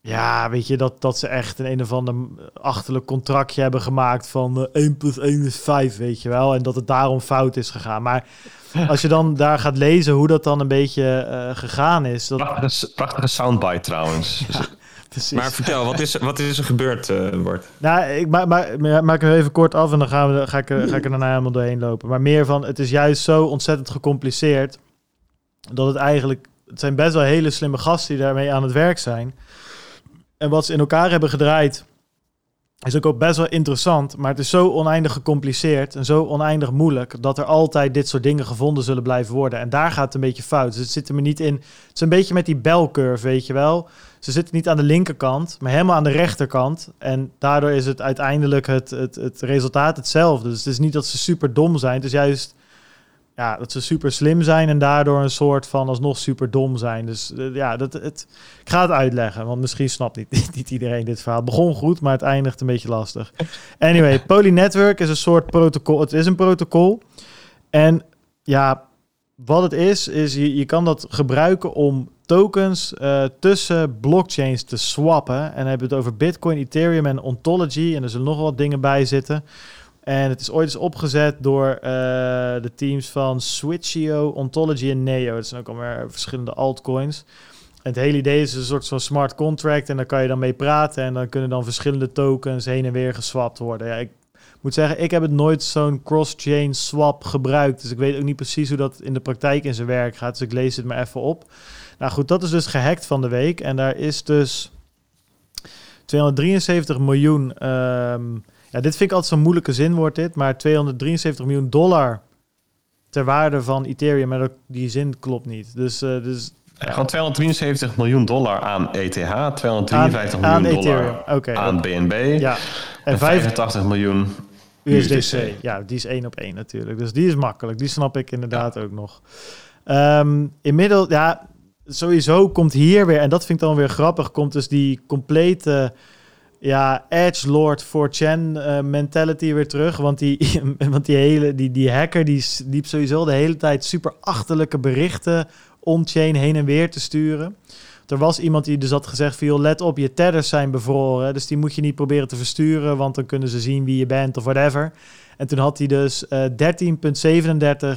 A: ja, weet je, dat, dat ze echt een een of ander achterlijk contractje hebben gemaakt van eh, 1 plus 1 is 5, weet je wel. En dat het daarom fout is gegaan. Maar als je dan daar gaat lezen hoe dat dan een beetje eh, gegaan is. Dat,
B: Prachtige, prachtige soundbite trouwens. Dus, (laughs)
A: precies.
C: Maar vertel, wat is, wat is er gebeurd, eh Bart?
A: Nou, ik maak, maak, maak hem even kort af en dan gaan we, ga, ik, ga ik er daarna helemaal doorheen lopen. Maar meer van, het is juist zo ontzettend gecompliceerd dat het eigenlijk, het zijn best wel hele slimme gasten die daarmee aan het werk zijn. En wat ze in elkaar hebben gedraaid is ook, best wel interessant, maar het is zo oneindig gecompliceerd en zo oneindig moeilijk dat er altijd dit soort dingen gevonden zullen blijven worden. En daar gaat het een beetje fout. Dus het zit er me niet in. Het is een beetje met die belcurve, weet je wel. Ze zitten niet aan de linkerkant, maar helemaal aan de rechterkant. En daardoor is het uiteindelijk het, het, het resultaat hetzelfde. Dus het is niet dat ze super dom zijn. Het is juist ja, dat ze super slim zijn en daardoor een soort van alsnog super dom zijn. Dus eh, ja, dat, het, ik ga het uitleggen, want misschien snapt niet, (laughs) niet iedereen dit verhaal. Het begon goed, maar het eindigt een beetje lastig. Anyway, (laughs) Poly Network is een soort protocol. Het is een protocol. En ja, wat het is, is je, je kan dat gebruiken om tokens eh, tussen blockchains te swappen. En dan hebben we het over Bitcoin, Ethereum en Ontology. En er zullen nog wat dingen bij zitten. En het is ooit eens opgezet door eh, de teams van Switchio, Ontology en Neo. Dat zijn ook alweer verschillende altcoins. Het hele idee is een soort van smart contract. En daar kan je dan mee praten. En dan kunnen dan verschillende tokens heen en weer geswapt worden. Ja, ik moet zeggen, ik heb het nooit zo'n cross-chain swap gebruikt. Dus ik weet ook niet precies hoe dat in de praktijk in zijn werk gaat. Dus ik lees het maar even op. Nou goed, dat is dus gehackt van de week. En daar is dus 273 miljoen. ehm, ja, dit vind ik altijd zo'n moeilijke zin, wordt dit. Maar 273 miljoen dollar ter waarde van Ethereum. Maar die zin klopt niet. Dus, eh, dus
B: ja, gewoon 273 miljoen dollar aan ETH, 253
A: aan, aan
B: miljoen
A: Ethereum.
B: dollar aan BNB
A: ja.
B: en
A: En 5
B: 85 miljoen
A: USDC.
B: USDC.
A: Ja, die is één op één natuurlijk. Dus die is makkelijk. Die snap ik inderdaad ook nog. Ehm, inmiddels, ja, sowieso komt hier weer, en dat vind ik dan weer grappig, komt dus die complete ja, Edge Lord 4chan uh, mentality weer terug. Want die, (laughs) want die hele die, die hacker die liep sowieso de hele tijd super achterlijke berichten on-chain heen en weer te sturen. Er was iemand die dus had gezegd van, joh, let op, je tethers zijn bevroren. Dus die moet je niet proberen te versturen, want dan kunnen ze zien wie je bent of whatever. En toen had hij dus uh,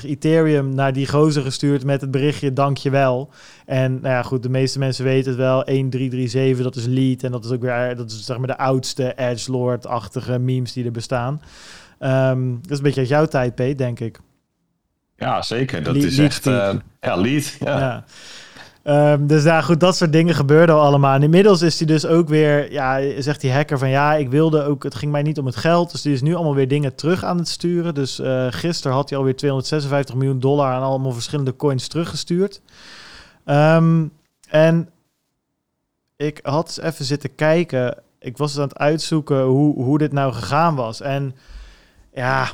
A: 13,37 Ethereum naar die gozer gestuurd met het berichtje dankjewel. En nou ja, goed, de meeste mensen weten het wel. 1337, dat is lead. En dat is ook weer dat is, zeg maar de oudste Edgelord-achtige memes die er bestaan. Um, dat is een beetje uit jouw tijd, Pete, denk ik.
B: Ja, zeker. Dat is echt... Uh, ja, lead. ja. ja.
A: Um, dus ja, goed, dat soort dingen gebeurden al allemaal. En inmiddels is hij dus ook weer, ja, zegt die hacker van ja, ik wilde ook, het ging mij niet om het geld. Dus die is nu allemaal weer dingen terug aan het sturen. Dus uh, gisteren had hij alweer 256 miljoen dollar aan allemaal verschillende coins teruggestuurd. Um, en ik had eens even zitten kijken. Ik was aan het uitzoeken hoe, hoe dit nou gegaan was. En ja,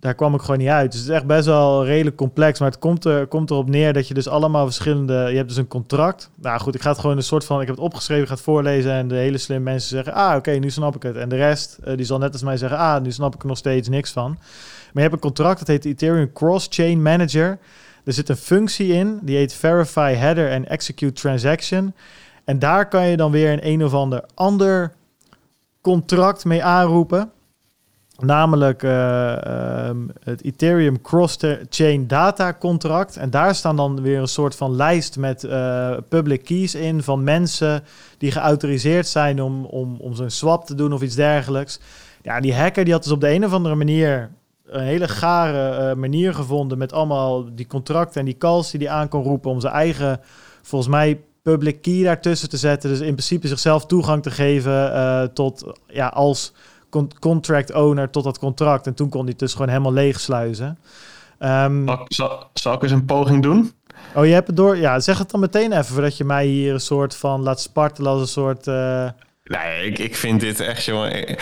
A: daar kwam ik gewoon niet uit. Dus het is echt best wel redelijk complex. Maar het komt, er, komt erop neer dat je dus allemaal verschillende... Je hebt dus een contract. Nou goed, ik ga het gewoon een soort van... Ik heb het opgeschreven, ga het voorlezen. En de hele slim mensen zeggen... Ah, oké, nu snap ik het. En de rest, uh, die zal net als mij zeggen... Ah, nu snap ik er nog steeds niks van. Maar je hebt een contract, dat heet Ethereum Cross-Chain Manager. Er zit een functie in, die heet Verify Header and Execute Transaction. En daar kan je dan weer een een of ander ander contract mee aanroepen... Namelijk uh, um, het Ethereum Cross-Chain Data Contract. En daar staan dan weer een soort van lijst met uh, public keys in van mensen die geautoriseerd zijn om, om, om zo'n swap te doen of iets dergelijks. Ja, die hacker die had dus op de een of andere manier een hele gare uh, manier gevonden met allemaal die contracten en die calls die hij aan kon roepen om zijn eigen, volgens mij, public key daartussen te zetten. Dus in principe zichzelf toegang te geven tot, ja, als contract owner tot dat contract. En toen kon hij het dus gewoon helemaal leeg sluizen.
B: Um, zal, zal, ik eens een poging doen?
A: Oh, je hebt het door. Ja, zeg het dan meteen even, voordat je mij hier een soort van laat spartelen als een soort. Uh...
B: Nee, ik, ik vind dit echt, jongen. Ik,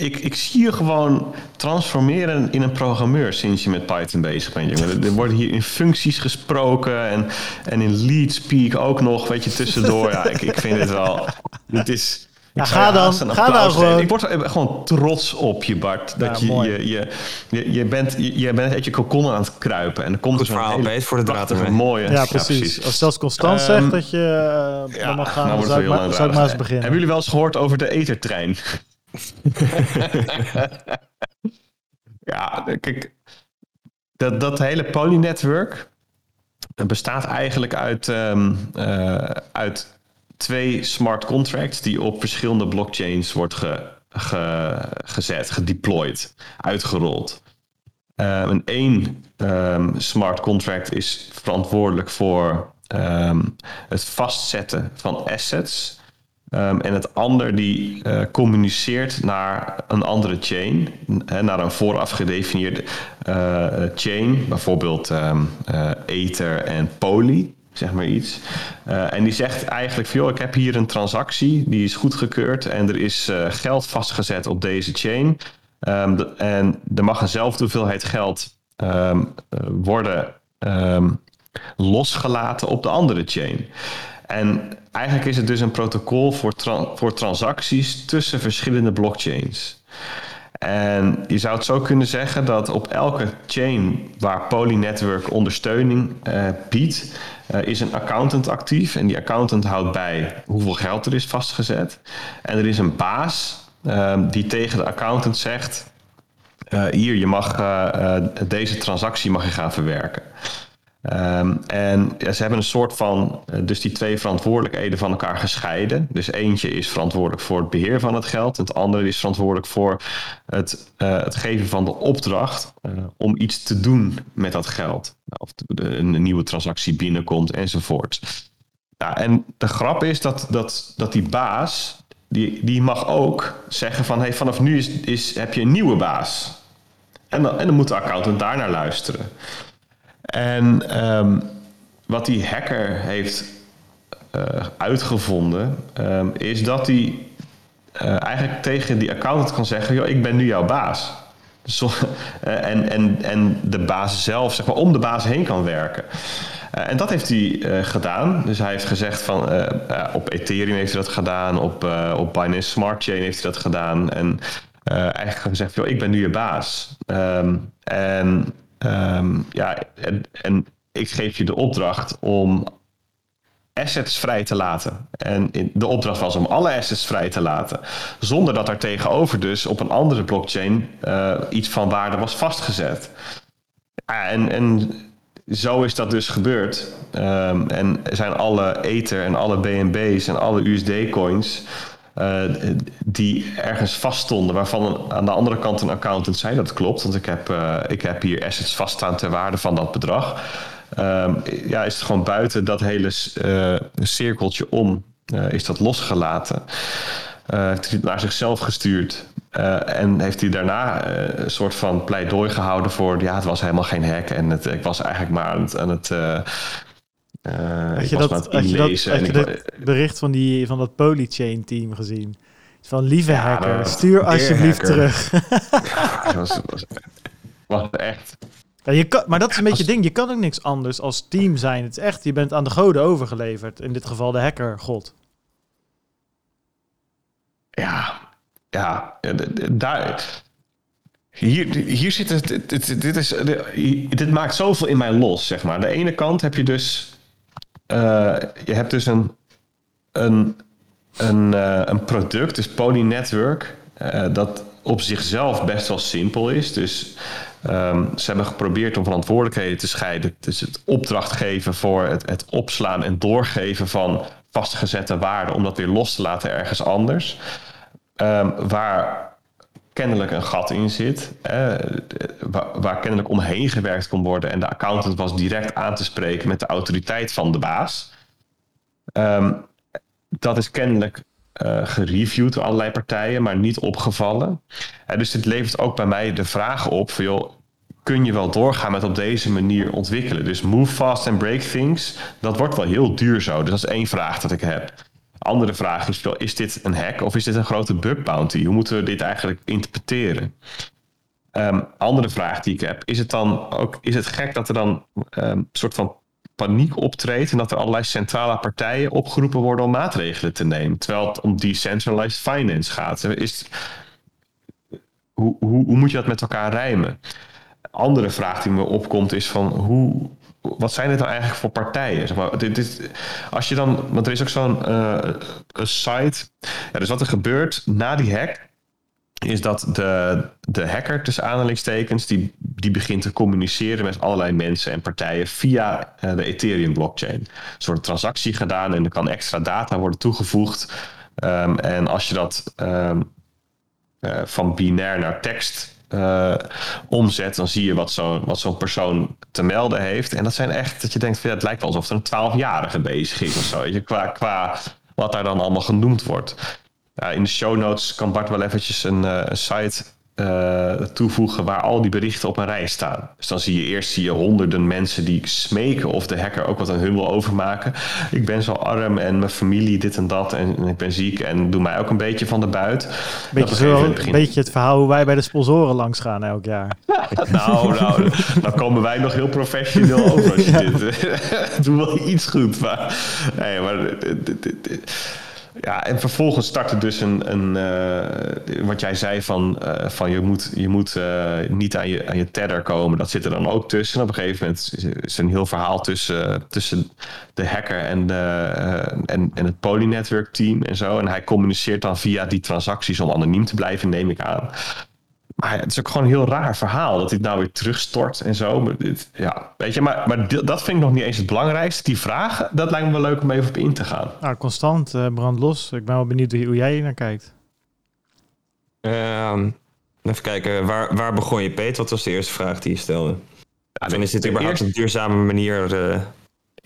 B: ik, ik zie je gewoon transformeren in een programmeur sinds je met Python bezig bent, jongen. Er worden hier in functies gesproken en, en in lead speak ook nog, weet je, tussendoor. Ja, ik, ik vind het wel. Het is.
A: Ja, ga dan, ga dan gewoon.
B: Ik word er gewoon trots op je, Bart. Dat je, je, je, je, je, bent, je, je bent uit je aan het kruipen. En dan komt er zo'n
C: hele voor de draad
B: een mooie.
A: Ja, precies. Ja, precies. Als zelfs Constant um, zegt dat je uh, ja, mag gaan, nou zou, ik maar, zou ik maar eens beginnen.
B: Hebben jullie wel eens gehoord over de ethertrein? (laughs) ja, kijk, dat, dat hele polynetwerk bestaat eigenlijk uit, um, uh, uit twee smart contracts die op verschillende blockchains wordt ge, ge, gezet, gedeployed, uitgerold. Um, en één um, smart contract is verantwoordelijk voor um, het vastzetten van assets. en het ander die uh, communiceert naar een andere chain, naar een vooraf gedefinieerde uh, chain, bijvoorbeeld uh, Ether en Poly zeg maar iets. Uh, en die zegt eigenlijk van, joh, ik heb hier een transactie, die is goedgekeurd en er is uh, geld vastgezet op deze chain. De, en er mag eenzelfde hoeveelheid geld um, uh, worden um, losgelaten op de andere chain. En eigenlijk is het dus een protocol voor, voor transacties tussen verschillende blockchains. En je zou het zo kunnen zeggen dat op elke chain waar Polynetwork ondersteuning uh, biedt, uh, is een accountant actief. En die accountant houdt bij hoeveel geld er is vastgezet. En er is een baas uh, die tegen de accountant zegt: hier, je mag deze transactie mag je gaan verwerken. Um, en ja, ze hebben een soort van, uh, dus die twee verantwoordelijkheden van elkaar gescheiden. Dus eentje is verantwoordelijk voor het beheer van het geld, het andere is verantwoordelijk voor het, uh, het geven van de opdracht uh, om iets te doen met dat geld. Of een nieuwe transactie binnenkomt enzovoort. Ja, en de grap is dat, dat, dat die baas, die, die mag ook zeggen van hey, vanaf nu is, is, heb je een nieuwe baas. En dan, en dan moet de accountant daarnaar luisteren. En um, wat die hacker heeft uh, uitgevonden, um, is dat hij uh, eigenlijk tegen die accountant kan zeggen: Yo, ik ben nu jouw baas. Zo, uh, (laughs) en, en, en de baas zelf, zeg maar, om de baas heen kan werken. En dat heeft hij gedaan. Dus hij heeft gezegd van op Ethereum heeft hij dat gedaan, op, op Binance Smart Chain heeft hij dat gedaan. En eigenlijk gezegd, joh, ik ben nu je baas. Um, en um, ja, en, en ik geef je de opdracht om assets vrij te laten. En de opdracht was om alle assets vrij te laten. Zonder dat er tegenover dus op een andere blockchain uh, iets van waarde was vastgezet. En, en zo is dat dus gebeurd. Um, en zijn alle Ether en alle BNB's en alle USD-coins... Uh, die ergens vaststonden, waarvan aan de andere kant een accountant zei dat klopt, want ik heb, uh, ik heb hier assets vaststaan ter waarde van dat bedrag. Um, ja, is het gewoon buiten dat hele uh, cirkeltje om, is dat losgelaten. heeft hij naar zichzelf gestuurd. en heeft hij daarna een soort van pleidooi gehouden voor... ja, het was helemaal geen hack en het, ik was eigenlijk maar aan het... Het
A: had je dat, had je dat, had je dat bericht van, die, van dat Polychain team gezien? Van lieve ja, hacker, stuur alsjeblieft hacker. terug. (laughs)
B: ja, was, was, was echt...
A: Ja, je kan, maar dat is een beetje het ding. Je kan ook niks anders als team zijn. Het is echt, je bent aan de goden overgeleverd. In dit geval de hacker, god.
B: Ja, ja, daar... Hier, hier zit het, dit, dit, is, dit maakt zoveel in mij los, zeg maar. Aan de ene kant heb je dus uh, je hebt dus een, een, een, uh, een product, dus Pony Network, uh, dat op zichzelf best wel simpel is. Dus um, ze hebben geprobeerd om verantwoordelijkheden te scheiden. Dus het opdracht geven voor het, het opslaan en doorgeven van vastgezette waarden, om dat weer los te laten ergens anders. Um, waar kennelijk een gat in zit, eh, waar, kennelijk omheen gewerkt kon worden. En de accountant was direct aan te spreken met de autoriteit van de baas. Um, dat is kennelijk uh, gereviewd door allerlei partijen, maar niet opgevallen. En dus dit levert ook bij mij de vraag op van joh, kun je wel doorgaan met op deze manier ontwikkelen? Dus move fast and break things, dat wordt wel heel duur zo. Dus dat is één vraag dat ik heb. Andere vraag is, is dit een hack of is dit een grote bug bounty? Hoe moeten we dit eigenlijk interpreteren? Um, andere vraag die ik heb, is het dan ook is het gek dat er dan een soort van paniek optreedt en dat er allerlei centrale partijen opgeroepen worden om maatregelen te nemen, terwijl het om decentralized finance gaat? Is, hoe, hoe, hoe moet je dat met elkaar rijmen? Andere vraag die me opkomt is van hoe, wat zijn dit nou eigenlijk voor partijen? Zeg maar, dit, dit, als je dan, want er is ook zo'n uh, site. Ja, dus wat er gebeurt na die hack, is dat de, de hacker, tussen aanhalingstekens, die, die begint te communiceren met allerlei mensen en partijen via uh, de Ethereum blockchain. Er wordt een transactie gedaan en er kan extra data worden toegevoegd. Um, en als je dat um, uh, van binair naar tekst uh, omzet, dan zie je wat zo'n wat zo'n persoon te melden heeft. En dat zijn echt dat je denkt, ja, het lijkt wel alsof er een twaalfjarige bezig is of zo. Je, qua, qua wat daar dan allemaal genoemd wordt. In de show notes kan Bart wel eventjes een, een site uh, toevoegen waar al die berichten op een rij staan. Dus dan zie je eerst zie je honderden mensen die smeken of de hacker ook wat aan hun wil overmaken. Ik ben zo arm en mijn familie dit en dat en, en ik ben ziek en doe mij ook een beetje van de buit.
A: Beetje, zo, beetje het verhaal hoe wij bij de sponsoren langs gaan elk jaar. (laughs)
B: nou, nou, dan komen wij nog heel professioneel over als je (laughs) ja. dit... (laughs) doe wel iets goed, maar... Nee, maar ja, en vervolgens startte dus een, een uh, wat jij zei van, uh, van je moet, je moet uh, niet aan je, aan je tether komen. Dat zit er dan ook tussen. En op een gegeven moment is er een heel verhaal tussen, tussen de hacker en, de, en, en het Polynetwork team en zo. En hij communiceert dan via die transacties om anoniem te blijven, neem ik aan. Maar het is ook gewoon een heel raar verhaal dat dit nou weer terugstort en zo. dit, ja, weet je, maar, maar dat vind ik nog niet eens het belangrijkste. Die vragen, dat lijkt me wel leuk om even op in te gaan.
A: Nou, constant, uh, brand los. Ik ben wel benieuwd hoe jij hier naar kijkt.
C: Um, even kijken, waar, waar begon je, Peet? Wat was de eerste vraag die je stelde? Ja, en is dit überhaupt eerste... een duurzame manier...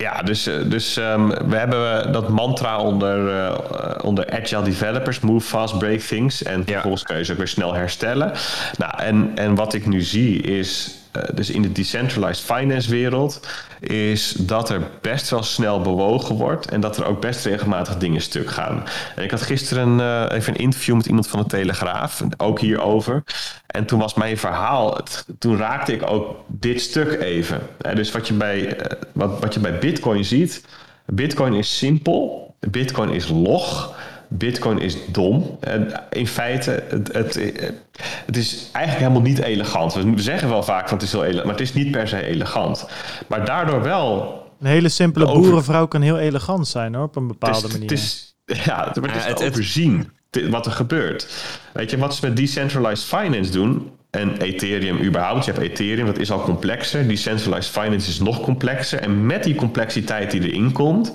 B: Ja, dus, eh, dus um, we hebben eh, dat mantra onder, uh, onder agile developers, move fast, break things. En vervolgens kun je ze ook weer snel herstellen. Nou, en, en wat ik nu zie is dus in de decentralized finance wereld, is dat er best wel snel bewogen wordt en dat er ook best regelmatig dingen stuk gaan. En ik had gisteren uh, even een interview met iemand van de Telegraaf, ook hierover. En toen was mijn verhaal, toen raakte ik ook dit stuk even. dus wat je, bij, wat, wat je bij Bitcoin ziet, Bitcoin is simpel, Bitcoin is log. Bitcoin is dom. In feite, het, het, het, is eigenlijk helemaal niet elegant. We zeggen wel vaak van het is heel elegant, maar het is niet per se elegant. Maar daardoor wel.
A: Een hele simpele boerenvrouw kan heel elegant zijn hoor, op een bepaalde manier.
B: Het is, ja, maar het is overzien wat er gebeurt. Weet je, wat ze met decentralized finance doen, en Ethereum überhaupt, je hebt Ethereum, dat is al complexer. Decentralized finance is nog complexer. En met die complexiteit die erin komt,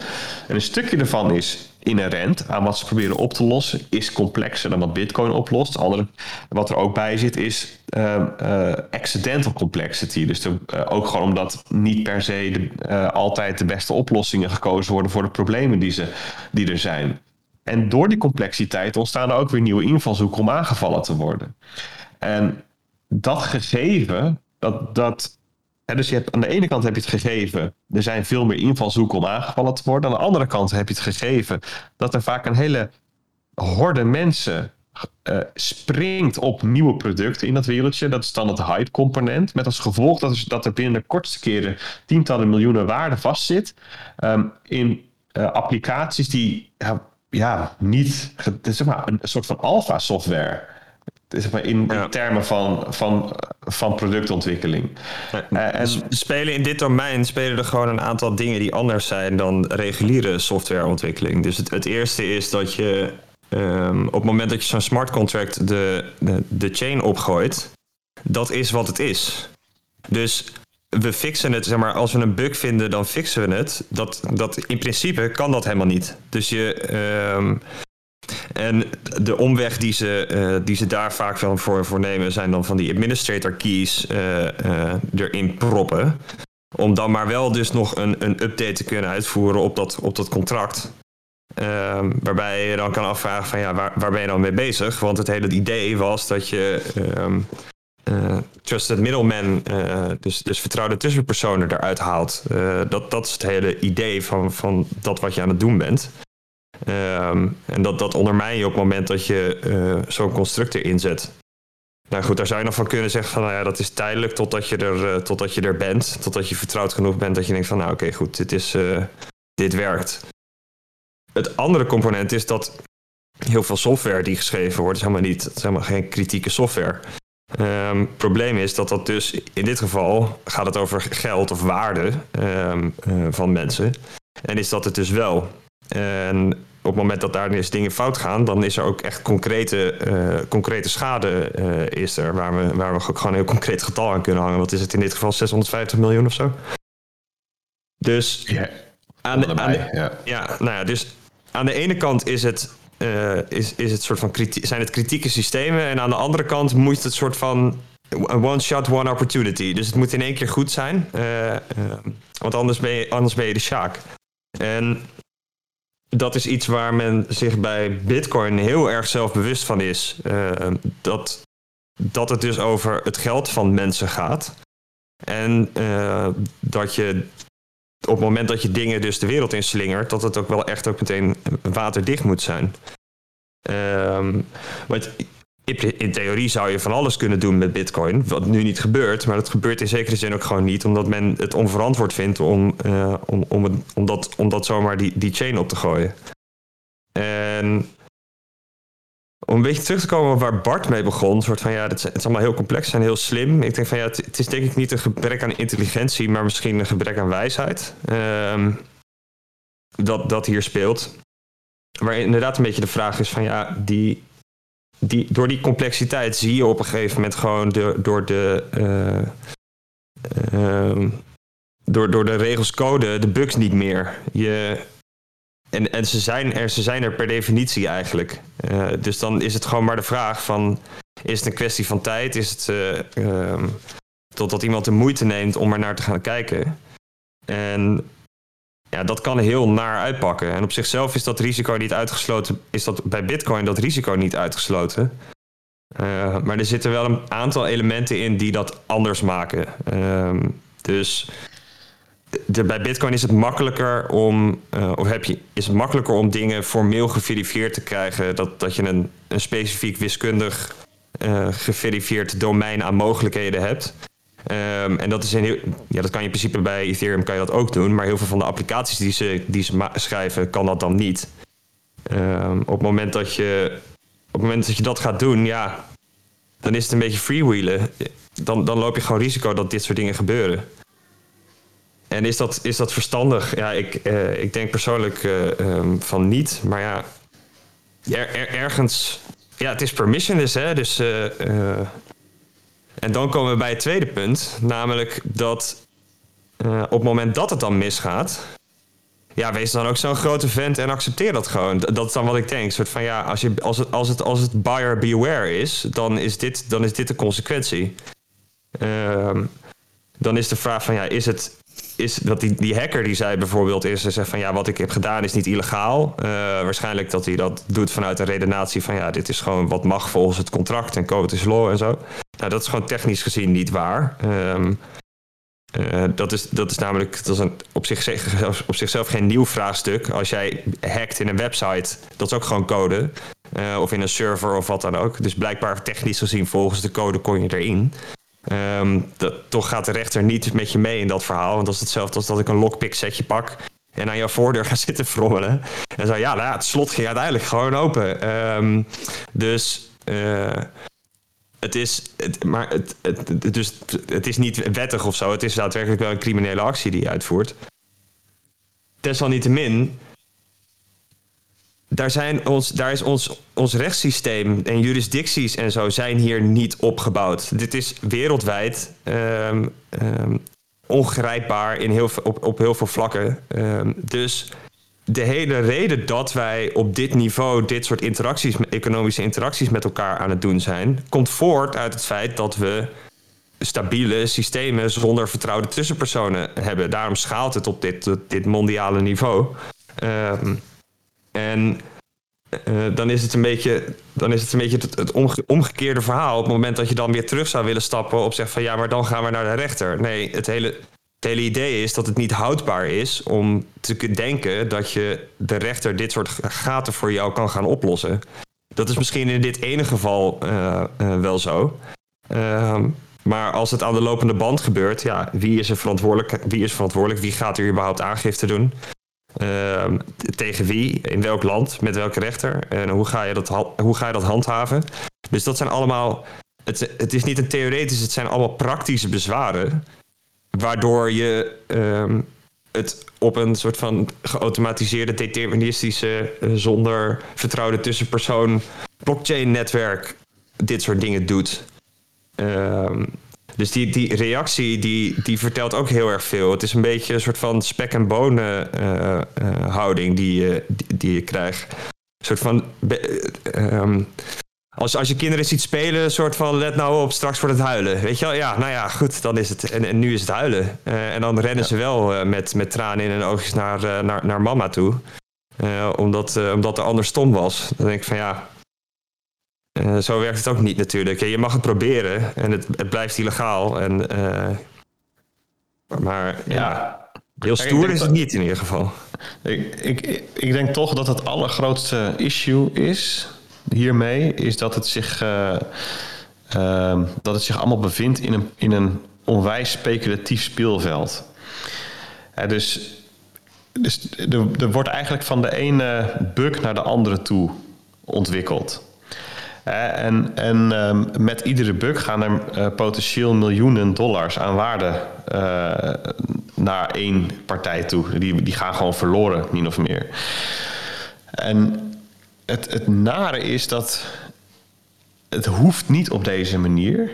B: en een stukje ervan is inherent aan wat ze proberen op te lossen, is complexer dan wat Bitcoin oplost. Andere, wat er ook bij zit, is uh, uh, accidental complexity. Dus de, uh, ook gewoon omdat niet per se de, altijd de beste oplossingen gekozen worden voor de problemen die, ze, die er zijn. En door die complexiteit ontstaan er ook weer nieuwe invalshoeken om aangevallen te worden. En dat gegeven, dat, dat dus je hebt, aan de ene kant heb je het gegeven, er zijn veel meer invalshoeken om aangevallen te worden. Aan de andere kant heb je het gegeven dat er vaak een hele horde mensen uh, springt op nieuwe producten in dat wereldje. Dat is dan het hype component. Met als gevolg dat er, dat er binnen de kortste keren tientallen miljoenen waarde vastzit. Um, in uh, applicaties die ja, niet, zeg maar, een soort van alpha software zeg maar in, termen van, van, van productontwikkeling.
C: Uh, en spelen in dit domein spelen er gewoon een aantal dingen die anders zijn dan reguliere softwareontwikkeling. Dus het, het eerste is dat je um, op het moment dat je zo'n smart contract de, de, de chain opgooit, dat is wat het is. Dus we fixen het, zeg maar, als we een bug vinden, dan fixen we het. Dat, dat, in principe kan dat helemaal niet. Dus je, um, en de omweg die ze, uh, die ze daar vaak van voor, voor nemen, zijn dan van die administrator keys uh, uh, erin proppen. Om dan maar wel dus nog een, een update te kunnen uitvoeren op dat, op dat contract. Ehm, waarbij je dan kan afvragen van ja, waar, waar ben je dan mee bezig? Want het hele idee was dat je um, trusted middleman, dus, dus vertrouwde tussenpersonen eruit haalt. dat, dat is het hele idee van, van dat wat je aan het doen bent. Um, en dat, dat ondermijn je op het moment dat je uh, zo'n constructor inzet. Nou goed, daar zou je nog van kunnen zeggen van nou ja, dat is tijdelijk totdat je er, uh, totdat je er bent. Totdat je vertrouwd genoeg bent dat je denkt van nou oké goed, dit, is, uh, dit werkt. Het andere component is dat heel veel software die geschreven wordt, is helemaal niet, is helemaal geen kritieke software. Um, het probleem is dat dat dus in dit geval gaat het over geld of waarde um, van mensen. En is dat het dus wel. En op het moment dat daar eens dingen fout gaan, dan is er ook echt concrete, uh, concrete schade uh, is er, waar we, waar we gewoon een heel concreet getal aan kunnen hangen. Wat is het in dit geval? 650 miljoen of zo? Dus
B: ja,
C: aan, de, aan de, ja. ja. nou ja, dus aan de ene kant is het, uh, is, is het soort van zijn het kritieke systemen en aan de andere kant moet het soort van one shot, one opportunity. Dus het moet in één keer goed zijn, want anders ben je, anders ben je de Sjaak. En dat is iets waar men zich bij Bitcoin heel erg zelf bewust van is. Uh, dat, dat het dus over het geld van mensen gaat. En uh, dat je op het moment dat je dingen dus de wereld inslingert, dat het ook wel echt ook meteen waterdicht moet zijn. Um, want in theorie zou je van alles kunnen doen met Bitcoin, wat nu niet gebeurt, maar dat gebeurt in zekere zin ook gewoon niet, omdat men het onverantwoord vindt om, uh, om, om, het, om, dat, om dat zomaar die, die chain op te gooien. En om een beetje terug te komen waar Bart mee begon, soort van ja, het is, allemaal heel complex en heel slim. Ik denk van ja, het, is denk ik niet een gebrek aan intelligentie, maar misschien een gebrek aan wijsheid. Um, dat, dat hier speelt. Waar inderdaad een beetje de vraag is van ja, die, die, door die complexiteit zie je op een gegeven moment gewoon de, door de. Uh, uh, door, door de regels code de bugs niet meer. Je, en en ze, zijn er, ze zijn er per definitie eigenlijk. Uh, dus dan is het gewoon maar de vraag van... Is het een kwestie van tijd? Is het uh, totdat iemand de moeite neemt om er naar te gaan kijken? En ja, dat kan heel naar uitpakken. En op zichzelf is dat risico niet uitgesloten. Is dat bij Bitcoin dat risico niet uitgesloten? Uh, maar er zitten wel een aantal elementen in die dat anders maken. Ehm, dus de, bij Bitcoin is het makkelijker om, uh, of heb je, is het makkelijker om dingen formeel geverifieerd te krijgen. Dat, dat je een, een specifiek wiskundig uh, geverifieerd domein aan mogelijkheden hebt. Um, en dat, is een heel, ja, dat kan je in principe bij Ethereum kan je dat ook doen. Maar heel veel van de applicaties die ze, die ze schrijven, kan dat dan niet. Um, op, het moment dat je, op het moment dat je dat gaat doen, ja, dan is het een beetje freewheelen. Dan, dan loop je gewoon risico dat dit soort dingen gebeuren. En is dat, is dat verstandig? Ja, ik, uh, ik denk persoonlijk uh, um, van niet. Maar ja, er, er, ergens... Ja, het is permissionless, hè. Dus... Uh, en dan komen we bij het tweede punt. Namelijk dat op het moment dat het dan misgaat... Ja, wees dan ook zo'n grote vent en accepteer dat gewoon. Dat is dan wat ik denk. Een soort van ja, als, je, als, het, als, het, als het buyer beware is, dan is dit, dan is dit de consequentie. Um, dan is de vraag van ja, is het, is dat die, die hacker die zei bijvoorbeeld is, zegt van ja, wat ik heb gedaan is niet illegaal. Uh, waarschijnlijk dat hij dat doet vanuit een redenatie van ja, dit is gewoon wat mag volgens het contract en code is law en zo. Nou, dat is gewoon technisch gezien niet waar. Um, uh, dat, is, dat is namelijk dat is een, op, zichzelf, (laughs) op zichzelf geen nieuw vraagstuk. Als jij hackt in een website, dat is ook gewoon code. Uh, of in een server of wat dan ook. Dus blijkbaar technisch gezien volgens de code kon je erin. Um, dat, toch gaat de rechter niet met je mee in dat verhaal. Want dat is hetzelfde als dat ik een lockpick setje pak en aan jouw voordeur ga (laughs) zitten frommelen. En zo, ja, nou ja, het slot ging uiteindelijk gewoon open. Um, dus uh, het is, maar het, het, dus het is niet wettig of zo. Het is daadwerkelijk wel een criminele actie die je uitvoert. Desalniettemin daar, zijn ons, daar is ons, ons rechtssysteem en jurisdicties en zo zijn hier niet opgebouwd. Dit is wereldwijd um, um, ongrijpbaar in heel, op, op heel veel vlakken. Um, dus de hele reden dat wij op dit niveau dit soort interacties, economische interacties met elkaar aan het doen zijn, komt voort uit het feit dat we stabiele systemen zonder vertrouwde tussenpersonen hebben. Daarom schaalt het op dit, dit mondiale niveau. Um, en uh, dan is het een beetje, dan is het, een beetje het, het omge omgekeerde verhaal. Op het moment dat je dan weer terug zou willen stappen op zeg van ja, maar dan gaan we naar de rechter. Nee, het hele, idee is dat het niet houdbaar is om te denken dat je de rechter dit soort gaten voor jou kan gaan oplossen. Dat is misschien in dit ene geval uh, uh, wel zo. Uh, maar als het aan de lopende band gebeurt, ja, wie is er verantwoordelijk? Wie is verantwoordelijk? Wie gaat er überhaupt aangifte doen? Uh, tegen wie, in welk land, met welke rechter en hoe ga je dat, hoe ga je dat handhaven. Dus dat zijn allemaal, het, het is niet een theoretisch, het zijn allemaal praktische bezwaren, waardoor je um, het op een soort van geautomatiseerde, deterministische, uh, zonder vertrouwde tussenpersoon blockchain-netwerk dit soort dingen doet. Um, dus die, die reactie die, die vertelt ook heel erg veel. Het is een beetje een soort van spek en bonen uh, uh, houding die, je, die, die, je krijgt. Een soort van. Um, als, als je kinderen ziet spelen, een soort van let nou op, straks wordt het huilen. Weet je wel? Ja, nou ja, goed, dan is het. En, en nu is het huilen. Uh, en dan rennen ja. ze wel met, met tranen in hun oogjes naar, naar, naar mama toe. omdat, omdat er anders stom was. Dan denk ik van ja, uh, zo werkt het ook niet natuurlijk. Je mag het proberen en het, het blijft illegaal. En, uh, maar ja, ja. heel stoer is het niet in ieder geval.
B: Ik, ik, ik denk toch dat het allergrootste issue is hiermee... is dat het zich, uh, dat het zich allemaal bevindt in een, in een onwijs speculatief speelveld. dus dus er, er wordt eigenlijk van de ene bug naar de andere toe ontwikkeld en en um, met iedere bug gaan er uh, potentieel miljoenen dollars aan waarde uh, naar één partij toe. Die, die gaan gewoon verloren, min of meer. En het, het nare is dat het hoeft niet op deze manier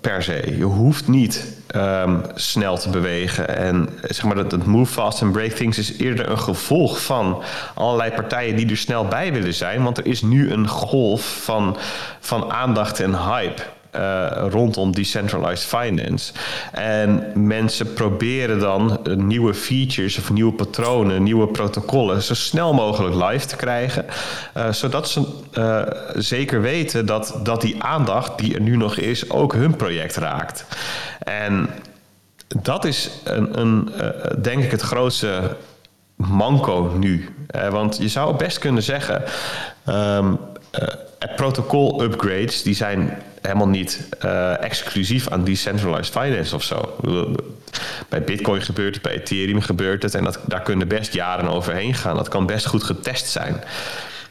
B: per se. Je hoeft niet um, snel te bewegen. En zeg maar dat het move fast and break things is eerder een gevolg van allerlei partijen die er snel bij willen zijn. Want er is nu een golf van, van aandacht en hype. Uh, rondom decentralized finance. En mensen proberen dan nieuwe features of nieuwe patronen, nieuwe protocollen zo snel mogelijk live te krijgen. Uh, zodat ze zeker weten dat, dat die aandacht die er nu nog is ook hun project raakt. En dat is een, een denk ik het grootste manco nu. want je zou best kunnen zeggen. Um, protocol upgrades die zijn helemaal niet uh, exclusief aan decentralized finance of zo. Bij Bitcoin gebeurt het, bij Ethereum gebeurt het en dat, daar kunnen best jaren overheen gaan. Dat kan best goed getest zijn.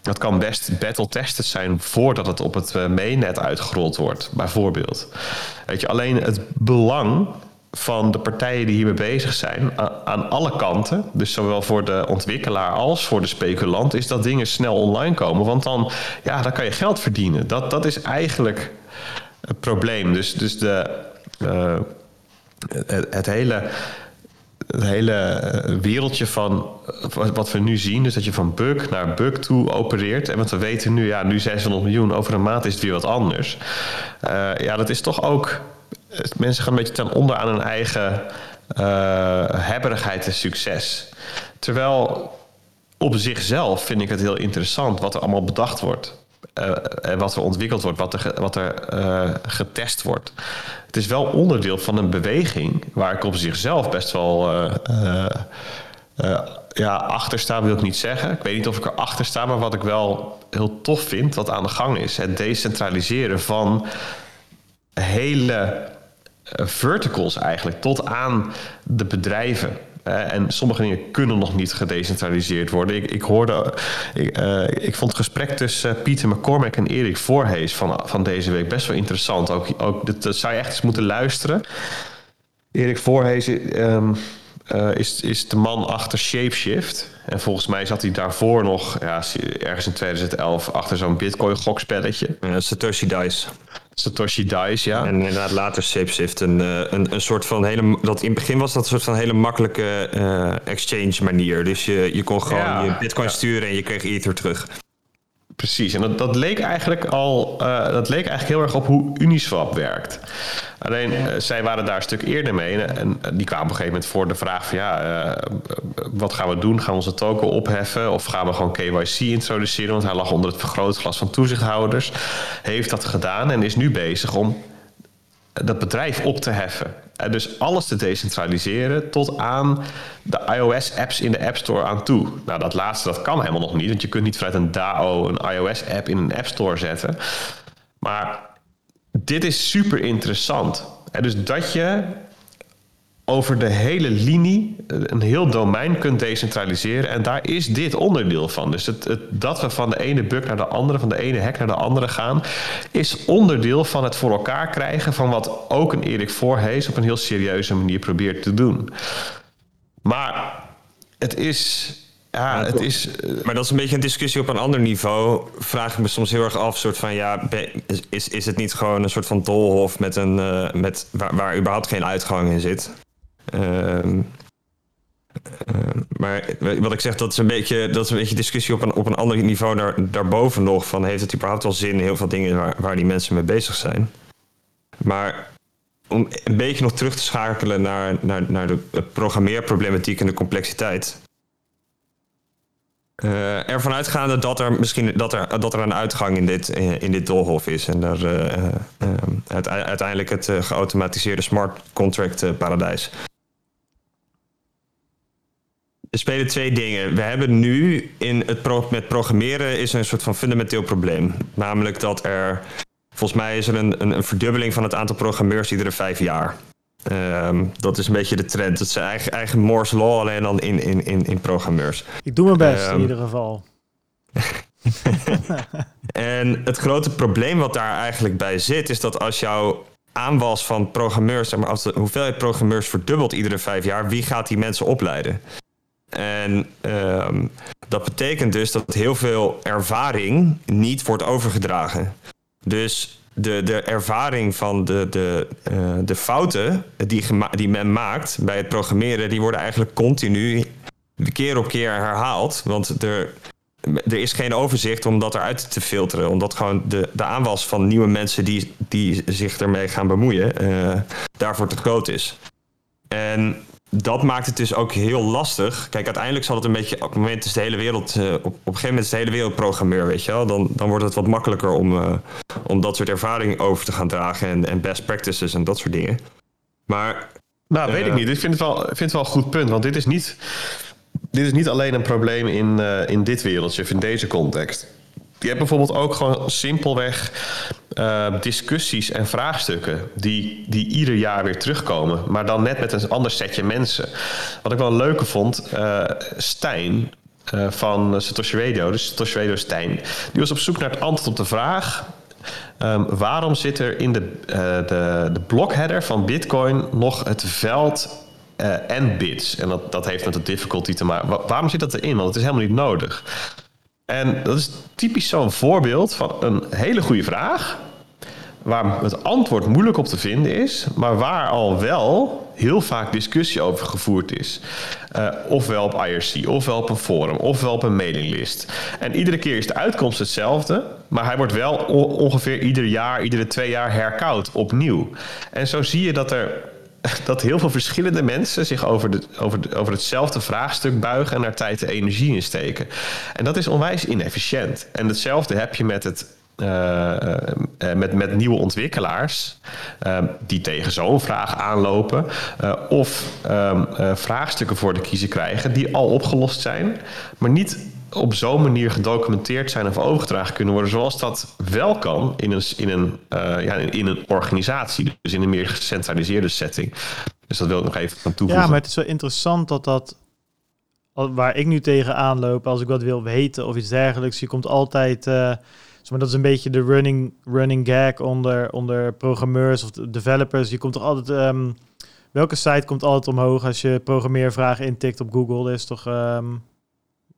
B: Dat kan best battle-tested zijn voordat het op het uh, mainnet uitgerold wordt, bijvoorbeeld. Weet je, alleen het belang van de partijen die hiermee bezig zijn aan alle kanten, dus zowel voor de ontwikkelaar als voor de speculant, is dat dingen snel online komen. Want dan, ja, dan kan je geld verdienen. Dat, dat is eigenlijk het probleem. Dus, dus de, uh, het, hele. Het hele wereldje van wat we nu zien, dus dat je van bug naar bug toe opereert. En wat we weten nu, ja, nu 600 miljoen, over een maand is het weer wat anders. Uh, ja, dat is toch ook mensen gaan een beetje ten onder aan hun eigen uh, hebberigheid en succes. Terwijl op zichzelf vind ik het heel interessant wat er allemaal bedacht wordt. Uh, en wat er ontwikkeld wordt, wat er, wat er getest wordt. Het is wel onderdeel van een beweging waar ik op zichzelf best wel ja, achter sta, wil ik niet zeggen. Ik weet niet of ik er achter sta, maar wat ik wel heel tof vind, wat aan de gang is: het decentraliseren van hele eh, verticals eigenlijk tot aan de bedrijven. En sommige dingen kunnen nog niet gedecentraliseerd worden. Ik, ik hoorde, ik, uh, ik vond het gesprek tussen Pieter McCormack en Erik Voorhees van, van deze week best wel interessant. Ook, ook dat zou je echt eens moeten luisteren. Erik Voorhees uh, is, is de man achter Shapeshift. En volgens mij zat hij daarvoor nog, ja, ergens in 2011, achter zo'n Bitcoin-gokspelletje.
C: Satoshi Dice.
B: Satoshi Dice, ja.
C: En inderdaad later Shapeshift. Een, eh, een, een soort van hele... Dat in het begin was dat een soort van hele makkelijke uh, exchange manier. Dus je, je kon gewoon ja, je bitcoin ja. sturen en je kreeg ether terug.
B: Precies, en dat, leek eigenlijk al, uh, dat leek eigenlijk heel erg op hoe Uniswap werkt. Alleen, uh, zij waren daar een stuk eerder mee en, die kwamen op een gegeven moment voor de vraag van ja, uh, wat gaan we doen? Gaan we onze token opheffen of gaan we gewoon KYC introduceren? Want hij lag onder het vergrootglas van toezichthouders. Heeft dat gedaan en is nu bezig om dat bedrijf op te heffen. En dus alles te decentraliseren tot aan de iOS-apps in de App Store aan toe. Nou, dat laatste dat kan helemaal nog niet, want je kunt niet vanuit een DAO een iOS-app in een App Store zetten. Maar dit is super interessant. En dus dat je over de hele linie een heel domein kunt decentraliseren. En daar is dit onderdeel van. Dus het, het, dat we van de ene bug naar de andere, van de ene hack naar de andere gaan, is onderdeel van het voor elkaar krijgen van wat ook een Erik Voorhees op een heel serieuze manier probeert te doen. Maar het is. Ja, het is.
C: Maar dat is een beetje een discussie op een ander niveau. Vraag ik me soms heel erg af, soort van ja, is, is het niet gewoon een soort van tolhof met een uh, met waar, waar überhaupt geen uitgang in zit? Uh, maar wat ik zeg, dat is een beetje, dat is een beetje discussie op een, op een ander niveau daar, daarboven nog. Van heeft het überhaupt wel zin? Heel veel dingen waar, waar die mensen mee bezig zijn. Maar om een beetje nog terug te schakelen naar, naar, naar de programmeerproblematiek en de complexiteit. Uh, ervan uitgaande dat er misschien dat er, dat er een uitgang in dit, in dit doolhof is. En daar uh, uh, uiteindelijk het geautomatiseerde smart contract paradijs. Er spelen twee dingen. We hebben nu in het pro met programmeren is er een soort van fundamenteel probleem. Namelijk dat er, volgens mij is er een, een, een verdubbeling van het aantal programmeurs iedere vijf jaar. Um, dat is een beetje de trend. Dat is eigen, eigen Moore's Law, alleen dan in, in, in, in programmeurs.
A: Ik doe mijn best um, in ieder geval. (laughs)
C: en het grote probleem wat daar eigenlijk bij zit, is dat als jouw aanwas van programmeurs, zeg maar, als de hoeveelheid programmeurs verdubbelt iedere vijf jaar, wie gaat die mensen opleiden? En um, dat betekent dus dat heel veel ervaring niet wordt overgedragen. Dus de, de ervaring van de, de, uh, de fouten die, die men maakt bij het programmeren, die worden eigenlijk continu keer op keer herhaald. Want er, er is geen overzicht om dat eruit te filteren. Omdat gewoon de, de aanwas van nieuwe mensen die, die zich ermee gaan bemoeien, uh, daarvoor te groot is. En dat maakt het dus ook heel lastig. Kijk, uiteindelijk zal het een beetje. Op het moment is de hele wereld. Uh, op, op een gegeven moment is de hele wereld programmeur, weet je wel. Dan, dan wordt het wat makkelijker om, uh, om dat soort ervaring over te gaan dragen. En, en best practices en dat soort dingen. Maar.
B: Nou, weet ik niet. Ik vind het, wel, vind het wel een goed punt. Want dit is niet dit is niet alleen een probleem in, in dit wereldje of in deze context. Je hebt bijvoorbeeld ook gewoon simpelweg uh, discussies en vraagstukken die, die ieder jaar weer terugkomen, maar dan net met een ander setje mensen. Wat ik wel een vond, uh, Stijn van Satoshi Radio, dus Satoshi Radio Stijn, die was op zoek naar het antwoord op de vraag: um, waarom zit er in de, de, de blockheader van Bitcoin nog het veld en bits. En dat, dat heeft met de difficulty te maken. waarom zit dat erin? Want het is helemaal niet nodig. En dat is typisch zo'n voorbeeld van een hele goede vraag. Waar het antwoord moeilijk op te vinden is, maar waar al wel heel vaak discussie over gevoerd is. Uh, ofwel op IRC, ofwel op een forum, ofwel op een mailinglist. En iedere keer is de uitkomst hetzelfde, maar hij wordt wel ongeveer ieder jaar, iedere twee jaar herkoud opnieuw. En zo zie je dat er (laughs) dat heel veel verschillende mensen zich over, de, over, over hetzelfde vraagstuk buigen en daar tijd en energie in steken. En dat is onwijs inefficiënt. En hetzelfde heb je met het uh, uh, met, met nieuwe ontwikkelaars uh, die tegen zo'n vraag aanlopen. of um, vraagstukken voor de kiezer krijgen die al opgelost zijn, maar niet op zo'n manier gedocumenteerd zijn of overgedragen kunnen worden, zoals dat wel kan in een, in een, uh, ja, in een organisatie, dus in een meer gecentraliseerde setting. Dus dat wil ik nog even aan toevoegen.
A: Ja, maar het is wel interessant dat dat, waar ik nu tegen aanloop, als ik wat wil weten of iets dergelijks, je komt altijd, uh, maar dat is een beetje de running, running gag onder, onder programmeurs of developers. Je komt toch altijd, um, welke site komt altijd omhoog als je programmeervragen intikt op Google? Dat is toch... Um,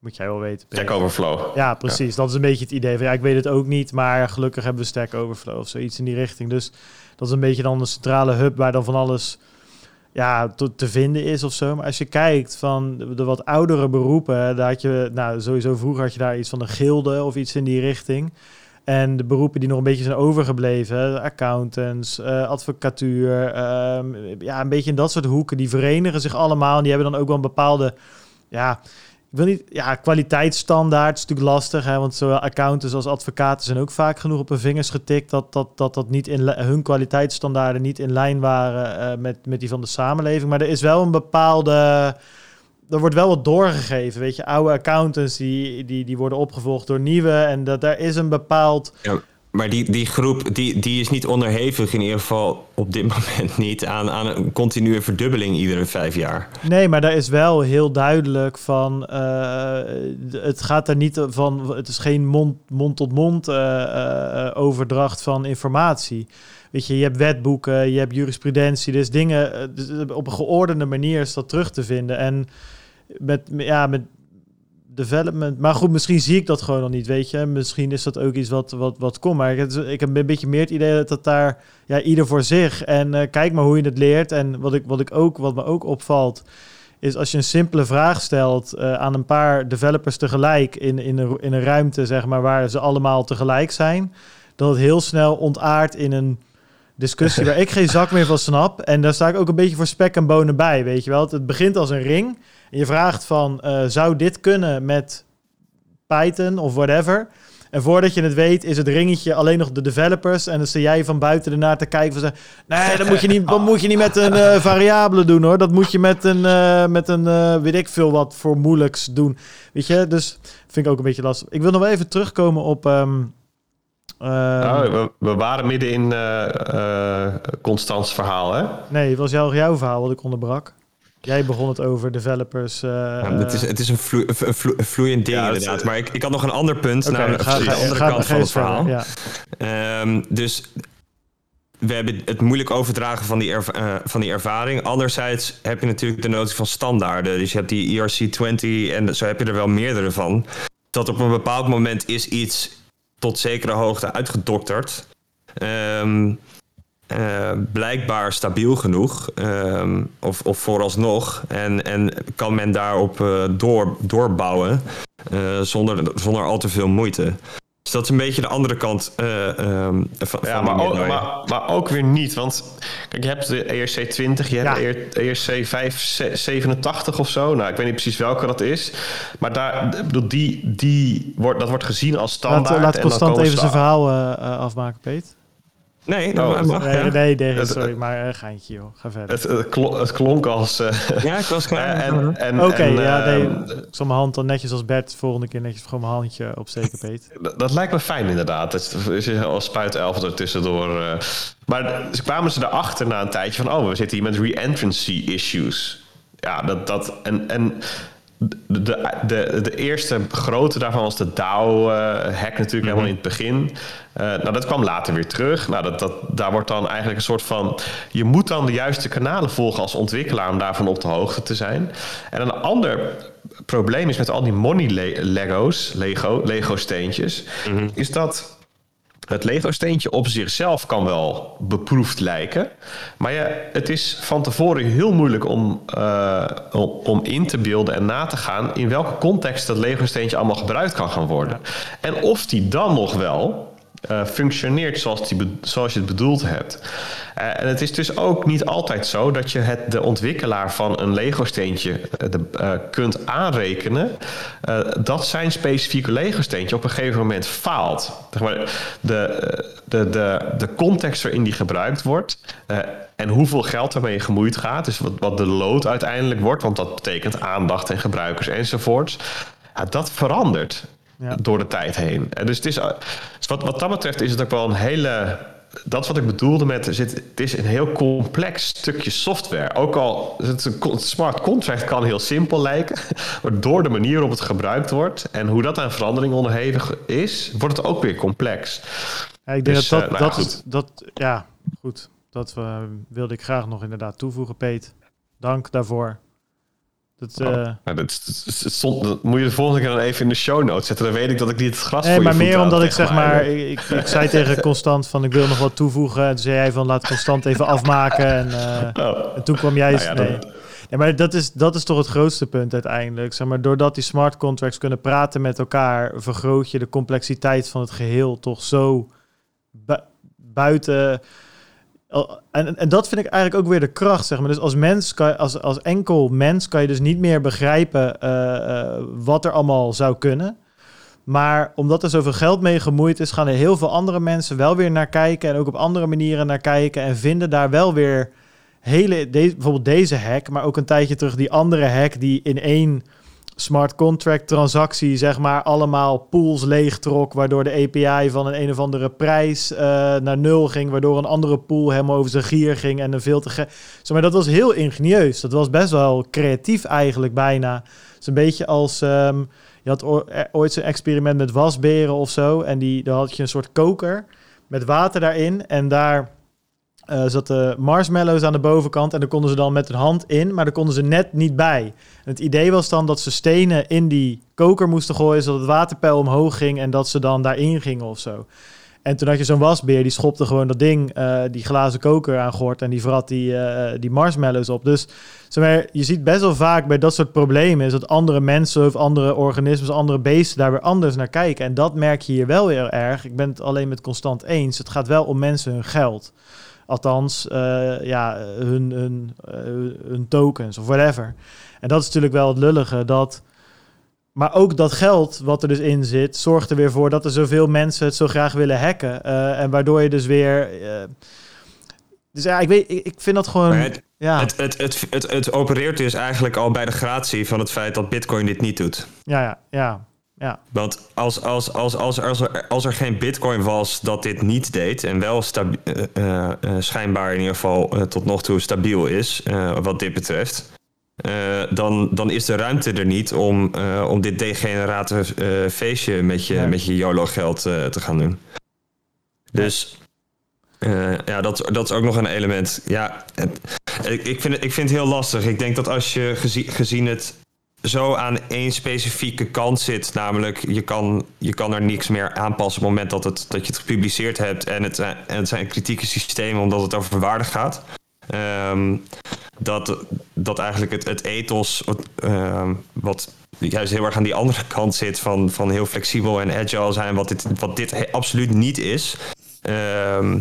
A: moet jij wel weten.
B: Stack Overflow.
A: Ja, precies. Dat is een beetje het idee van ja, ik weet het ook niet, maar gelukkig hebben we Stack Overflow of zoiets in die richting. Dus dat is een beetje dan de centrale hub waar dan van alles ja, te, te vinden is of zo. Maar als je kijkt van de, wat oudere beroepen, daar had je, nou sowieso vroeger had je daar iets van een gilde of iets in die richting. En de beroepen die nog een beetje zijn overgebleven, accountants, uh, advocatuur, ehm, ja, een beetje in dat soort hoeken, die verenigen zich allemaal. En die hebben dan ook wel een bepaalde, ja, ik wil niet, ja, kwaliteitsstandaard is natuurlijk lastig, hè, want zowel accountants als advocaten zijn ook vaak genoeg op hun vingers getikt dat dat, dat, dat niet in hun kwaliteitsstandaarden niet in lijn waren uh, met, met die van de samenleving. Maar er is wel een bepaalde, er wordt wel wat doorgegeven, weet je, oude accountants die, die, die worden opgevolgd door nieuwe en dat daar is een bepaald...
C: maar die, die groep die, die is niet onderhevig, in ieder geval op dit (laughs) moment niet, aan, aan een continue verdubbeling iedere vijf jaar.
A: Nee, maar daar is wel heel duidelijk van. Uh, het gaat er niet van. Het is geen mond-tot-mond -mond, uh, uh, overdracht van informatie. Weet je, je hebt wetboeken, je hebt jurisprudentie, dus dingen dus op een geordende manier is dat terug te vinden. En met, ja, met development. Maar goed, misschien zie ik dat gewoon nog niet, weet je. Misschien is dat ook iets wat, wat, wat komt. Maar ik, ik heb een beetje meer het idee dat dat daar, ja, ieder voor zich. En uh, kijk maar hoe je het leert. En wat, ik, wat, ik ook, wat me ook opvalt, is als je een simpele vraag stelt uh, aan een paar developers tegelijk in, in, een, in een ruimte, zeg maar, waar ze allemaal tegelijk zijn, dat het heel snel ontaart in een discussie (laughs) waar ik geen zak meer van snap. En daar sta ik ook een beetje voor spek en bonen bij, weet je wel. Het begint als een ring je vraagt van, uh, zou dit kunnen met Python of whatever? En voordat je het weet, is het ringetje alleen nog de developers. En dan sta jij van buiten ernaar te kijken. Van, nee, dat moet je niet, dat moet je niet met een uh, variabele doen hoor. Dat moet je met een, uh, met een uh, weet ik veel wat voor moeilijks doen. Weet je, dus vind ik ook een beetje lastig. Ik wil nog wel even terugkomen op... Um,
B: nou, we, we, waren midden in Constans verhaal, hè?
A: Nee, het was jouw, jouw verhaal wat ik onderbrak. Jij begon het over developers. Uh,
C: ja, het, is, het is een, vloe, een, vloe, een vloeiend ding inderdaad. Maar ik, ik had nog een ander punt, okay, namelijk ga, de andere kant van het verhaal. Ja. Um, dus we hebben het moeilijk overdragen van die, uh, van die ervaring. Anderzijds heb je natuurlijk de notie van standaarden. Dus je hebt die ERC20 en zo heb je er wel meerdere van. Dat op een bepaald moment is iets tot zekere hoogte uitgedokterd. Um, eh, blijkbaar stabiel genoeg, ehm, of, of vooralsnog, en, en kan men daarop uh, door, doorbouwen uh, zonder, zonder al te veel moeite. Dus dat is een beetje de andere kant uh, um, van,
B: ja, maar, ook, maar, maar, ook weer niet. Want kijk, je hebt de ERC 20, je hebt ja. de ERC 587 of zo. Nou, ik weet niet precies welke dat is. Maar daar, die, die wordt, dat wordt gezien als standaard.
A: Laat, laat Constant even zijn verhaal uh, afmaken, Peet.
C: Nee, oh,
A: dat mag, nee, nee, nee, sorry, maar uh, geintje joh. Ga verder.
B: Het, het, klonk, het klonk als... Uh,
C: ja, ik was klaar. (laughs)
A: Oké, okay, ja, nee, uh, ik zal mijn hand dan netjes als Bert volgende keer netjes gewoon mijn handje opsteken, Peet. (laughs)
B: dat, dat, lijkt me fijn inderdaad. Het is als spuitelf er tussendoor. maar ze kwamen ze erachter na een tijdje van... oh, we zitten hier met re-entrancy issues. Ja, dat... dat en, en de, de, de, eerste grote daarvan was de DAO-hack natuurlijk helemaal mhm. in het begin. Uh, nou, dat kwam later weer terug. Nou, dat, dat, daar wordt dan eigenlijk een soort van... Je moet dan de juiste kanalen volgen als ontwikkelaar... om daarvan op de hoogte te zijn. En een ander probleem is met al die money Lego's, Lego, Lego-steentjes... Mhm. is dat het Lego-steentje op zichzelf kan wel beproefd lijken. Maar ja, het is van tevoren heel moeilijk om, uh, om in te beelden en na te gaan... in welke context dat Lego-steentje allemaal gebruikt kan gaan worden. En of die dan nog wel uh, functioneert zoals, die, zoals je het bedoeld hebt. Uh, en het is dus ook niet altijd zo dat je het, de ontwikkelaar van een Lego-steentje uh, kunt aanrekenen dat zijn specifieke Lego-steentje op een gegeven moment faalt. De, de, de, de context waarin die gebruikt wordt en hoeveel geld ermee gemoeid gaat, dus wat, wat de load uiteindelijk wordt, want dat betekent aandacht en gebruikers enzovoorts. Dat verandert ja. door de tijd heen. En dus het is, dus wat, wat dat betreft is het ook wel een hele. Dat wat ik bedoelde met. Zit, het is een heel complex stukje software. Ook al het een smart contract kan heel simpel lijken. (laughs) Maar door de manier waarop het gebruikt wordt. en hoe dat aan verandering onderhevig is. wordt het ook weer complex.
A: Ja, ik denk dus, dat dat, uh, nou, dat, goed. dat. Ja, goed. Dat uh, wilde ik graag nog inderdaad toevoegen, Peet. Dank daarvoor.
B: Dat, oh, uh... dat, stond, dat, moet je de volgende keer dan even in de show notes zetten. Dan weet ik dat ik niet het gras
A: nee,
B: voor
A: maar meer omdat ik zeg maar... Ik, ik, zei (laughs) tegen Constant van ik wil nog wat toevoegen. En toen zei hij van laat Constant even afmaken. En, uh, oh. en toen kwam jij... Nou ja, nee. Dan... Maar dat is, dat is toch het grootste punt uiteindelijk. Zeg maar, doordat die smart contracts kunnen praten met elkaar... vergroot je de complexiteit van het geheel toch zo bu buiten en, en dat vind ik eigenlijk ook weer de kracht, zeg maar. Dus als mens, kan, als, als enkel mens, kan je dus niet meer begrijpen uh, uh, wat er allemaal zou kunnen. Maar omdat er zoveel geld mee gemoeid is, gaan er heel veel andere mensen wel weer naar kijken. En ook op andere manieren naar kijken. En vinden daar wel weer hele, bijvoorbeeld deze hack, maar ook een tijdje terug die andere hack die in één smart contract transactie, zeg maar, allemaal pools leegtrok, waardoor de API van een een of andere prijs uh, naar nul ging, waardoor een andere pool helemaal over zijn gier ging en een veel te ge... Zeg maar, dat was heel ingenieus. Dat was best wel creatief eigenlijk bijna. Het is een beetje als... Um, je had ooit zo'n experiment met wasberen of zo. En die, daar had je een soort koker met water daarin. En daar uh, zaten marshmallows aan de bovenkant en daar konden ze dan met hun hand in, maar daar konden ze net niet bij. Het idee was dan dat ze stenen in die koker moesten gooien, zodat het waterpeil omhoog ging en dat ze dan daarin gingen of zo. En toen had je zo'n wasbeer, die schopte gewoon dat ding, uh, die glazen koker aan gort en die vrat die, uh, die marshmallows op. Dus je ziet best wel vaak bij dat soort problemen is dat andere mensen of andere organismen, andere beesten daar weer anders naar kijken. En dat merk je hier wel heel erg. Ik ben het alleen met constant eens. Het gaat wel om mensen hun geld. Althans, uh, ja, hun, hun, uh, hun tokens of whatever. En dat is natuurlijk wel het lullige. Dat, maar ook dat geld wat er dus in zit, zorgt er weer voor dat er zoveel mensen het zo graag willen hacken. Uh, en waardoor je dus weer. dus ja, ik, weet, ik, ik vind dat gewoon.
C: Het, ja. het, het, het, het, het opereert dus eigenlijk al bij de gratie van het feit dat Bitcoin dit niet doet.
A: Ja, ja, ja. Ja.
C: Want als, als, als, als, als, er, als er geen bitcoin was dat dit niet deed... en wel uh, uh, schijnbaar in ieder geval tot nog toe stabiel is wat dit betreft... dan, dan is de ruimte er niet om, om dit degenerate feestje met je, met je YOLO-geld te gaan doen. Dus ja, dat, dat is ook nog een element. Ja, ik, ik, vind het, ik vind het heel lastig. Ik denk dat als je gezien, gezien het zo aan één specifieke kant zit. Namelijk, je kan, je kan er niks meer aanpassen op het moment dat, het, dat je het gepubliceerd hebt. En het, en het zijn kritieke systemen omdat het over waarde gaat. Ehm, dat, dat eigenlijk het, het ethos, wat, ehm, wat juist heel erg aan die andere kant zit van, van heel flexibel en agile zijn, wat dit, wat dit absoluut niet is. Ehm,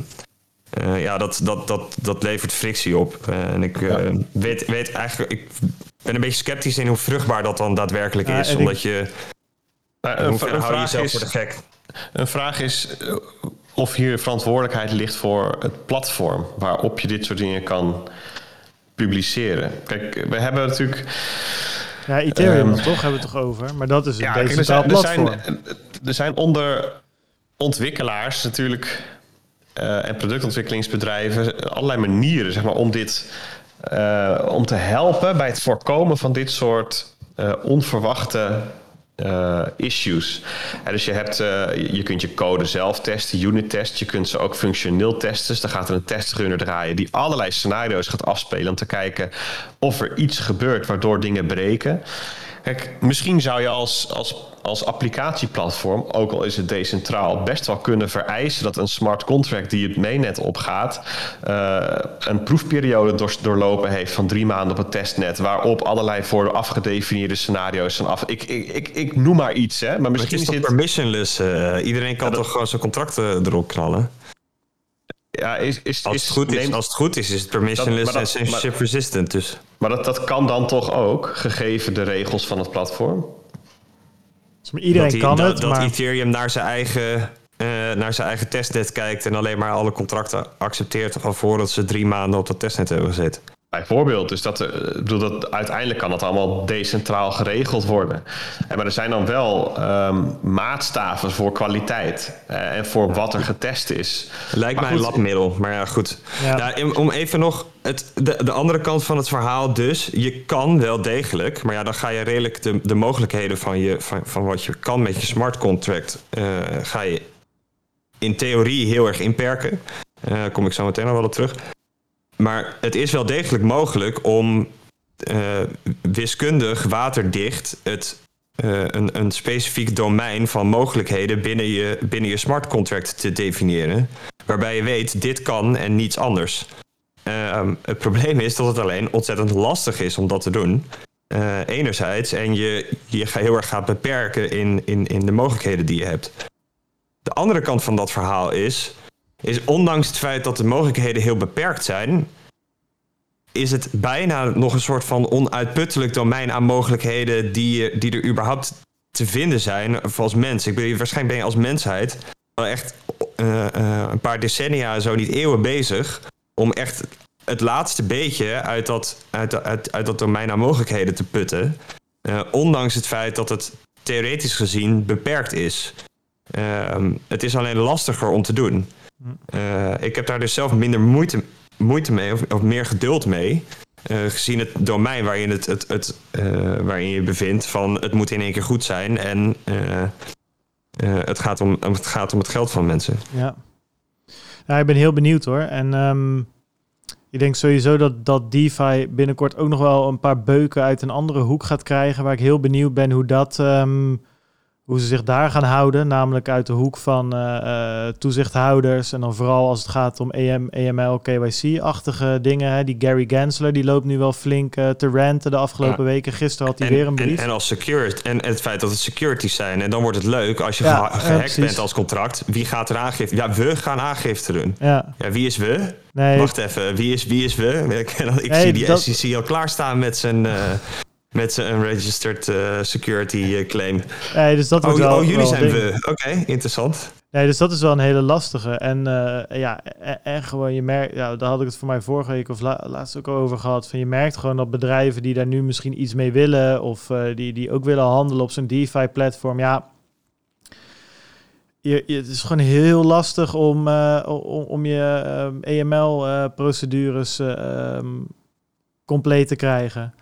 C: eh, ja, dat, dat, dat, dat levert frictie op. Uh, en ik weet, weet eigenlijk, ik ben een beetje sceptisch in hoe vruchtbaar dat dan daadwerkelijk is. Omdat je.
B: een,
C: hoe hou je
B: vraag
C: jezelf
B: is,
C: voor de gek?
B: Een vraag is of hier verantwoordelijkheid ligt voor het platform waarop je dit soort dingen kan publiceren. Kijk, we hebben natuurlijk.
A: Ja, Ethereum um, toch hebben we het toch over, maar dat is een
B: ja, er zijn, er
A: platform.
B: zijn, er zijn onder ontwikkelaars natuurlijk uh, en productontwikkelingsbedrijven allerlei manieren zeg maar, om dit uh, om te helpen bij het voorkomen van dit soort uh, onverwachte uh, issues. dus je, hebt, je kunt je code zelf testen, unit test. Je kunt ze ook functioneel testen. Dus dan gaat er een testrunner draaien die allerlei scenario's gaat afspelen om te kijken of er iets gebeurt waardoor dingen breken. Kijk, misschien zou je als, als, als applicatieplatform, ook al is het decentraal, best wel kunnen vereisen dat een smart contract die het mainnet opgaat, uh, een proefperiode door, doorlopen heeft van drie maanden op het testnet, waarop allerlei voor afgedefinieerde scenario's zijn af. Ik, ik, ik, ik noem maar iets, hè? Maar misschien
C: maar het is
B: zit...
C: permissionless. Uh, iedereen kan ja, toch gewoon zijn contracten erop knallen?
B: Ja, is, is,
C: als, het goed is,
B: neemt...
C: als het goed is, is het permissionless en censorship
B: maar-
C: resistant. Dus.
B: Maar dat, dat kan dan toch ook, gegeven de regels van het platform?
A: Dus maar iedereen
C: dat, die-
A: kan
C: dat,
A: het,
C: dat
A: maar
C: Ethereum naar zijn eigen, eh, naar zijn eigen testnet kijkt en alleen maar alle contracten accepteert al voordat ze drie maanden op dat testnet hebben gezeten.
B: Bijvoorbeeld, dus dat, eh, ik bedoel, dat uiteindelijk kan dat allemaal decentraal geregeld worden. En maar er zijn dan wel ehm, maatstaven voor kwaliteit eh, en voor wat er getest is.
C: Lijkt
B: Maar
C: mij een labmiddel, maar ja, goed.
A: Ja.
C: Om even nog het, de, de andere kant van het verhaal dus. Je kan wel degelijk, maar ja, dan ga je redelijk de, de mogelijkheden van, je, van, van wat je kan met je smart contract... eh, ga je in theorie heel erg inperken. Eh, Daar kom ik zo meteen nog wel op terug. Maar het is wel degelijk mogelijk om eh, wiskundig waterdicht het, eh, een, een specifiek domein van mogelijkheden binnen je, binnen je smart contract te definiëren. Waarbij je weet, dit kan en niets anders. Ehm, het probleem is dat het alleen ontzettend lastig is om dat te doen. Eh, enerzijds, en je je heel erg gaat beperken in, in, in de mogelijkheden die je hebt. De andere kant van dat verhaal is, is ondanks het feit dat de mogelijkheden heel beperkt zijn, is het bijna nog een soort van onuitputtelijk domein aan mogelijkheden die, die er überhaupt te vinden zijn als mens. Ik bedoel, waarschijnlijk ben je als mensheid wel echt eh, eh, een paar decennia, zo niet eeuwen bezig, om echt het laatste beetje uit dat, uit, uit, uit dat domein aan mogelijkheden te putten. Eh, ondanks het feit dat het theoretisch gezien beperkt is. Ehm, het is alleen lastiger om te doen. Eh, ik heb daar dus zelf minder moeite, moeite mee, of, of meer geduld mee. eh, gezien het domein waarin, het, het, het, eh, waarin je je bevindt. Van het moet in één keer goed zijn. En het, gaat om, het gaat om het geld van mensen.
A: Ja. ja, ik ben heel benieuwd hoor. En ehm, ik denk sowieso dat, dat DeFi binnenkort ook nog wel een paar beuken uit een andere hoek gaat krijgen. Waar ik heel benieuwd ben hoe dat. ehm, hoe ze zich daar gaan houden, namelijk uit de hoek van eh, eh, toezichthouders. En dan vooral als het gaat om EM, EML, KYC-achtige dingen. Hè. Die Gary Gensler, die loopt nu wel flink eh, te ranten de afgelopen
C: Ja.
A: weken. Gisteren had hij
C: En,
A: weer een
C: en,
A: brief.
C: en als security, en het feit dat het securities zijn. En dan wordt het leuk als je
A: Ja,
C: geha-
A: ja,
C: gehackt bent als contract. Wie gaat er aangifte? Ja, we gaan aangifte doen.
A: ja,
C: Ja, wie is we?
A: nee,
C: Wacht even, wie is, wie is we? Ik, (laughs) ik
A: Nee,
C: zie die
A: dat-
C: SEC al klaarstaan met zijn, met zijn unregistered eh, security eh, claim.
A: nee, dus dat wordt
C: Oh,
A: wel,
C: oh jullie
A: wel
C: zijn we. Oké, interessant.
A: Nee, dus dat is wel een hele lastige. En eh, ja, en, en gewoon je merkt, ja, daar had ik het voor mij vorige week of la- laatst ook al over gehad. Van je merkt gewoon dat bedrijven die daar nu misschien iets mee willen, of die, die ook willen handelen op zo'n DeFi-platform, ja. Je, je- het is gewoon heel lastig om, om, om je EML-procedures eh, ehm, compleet te krijgen.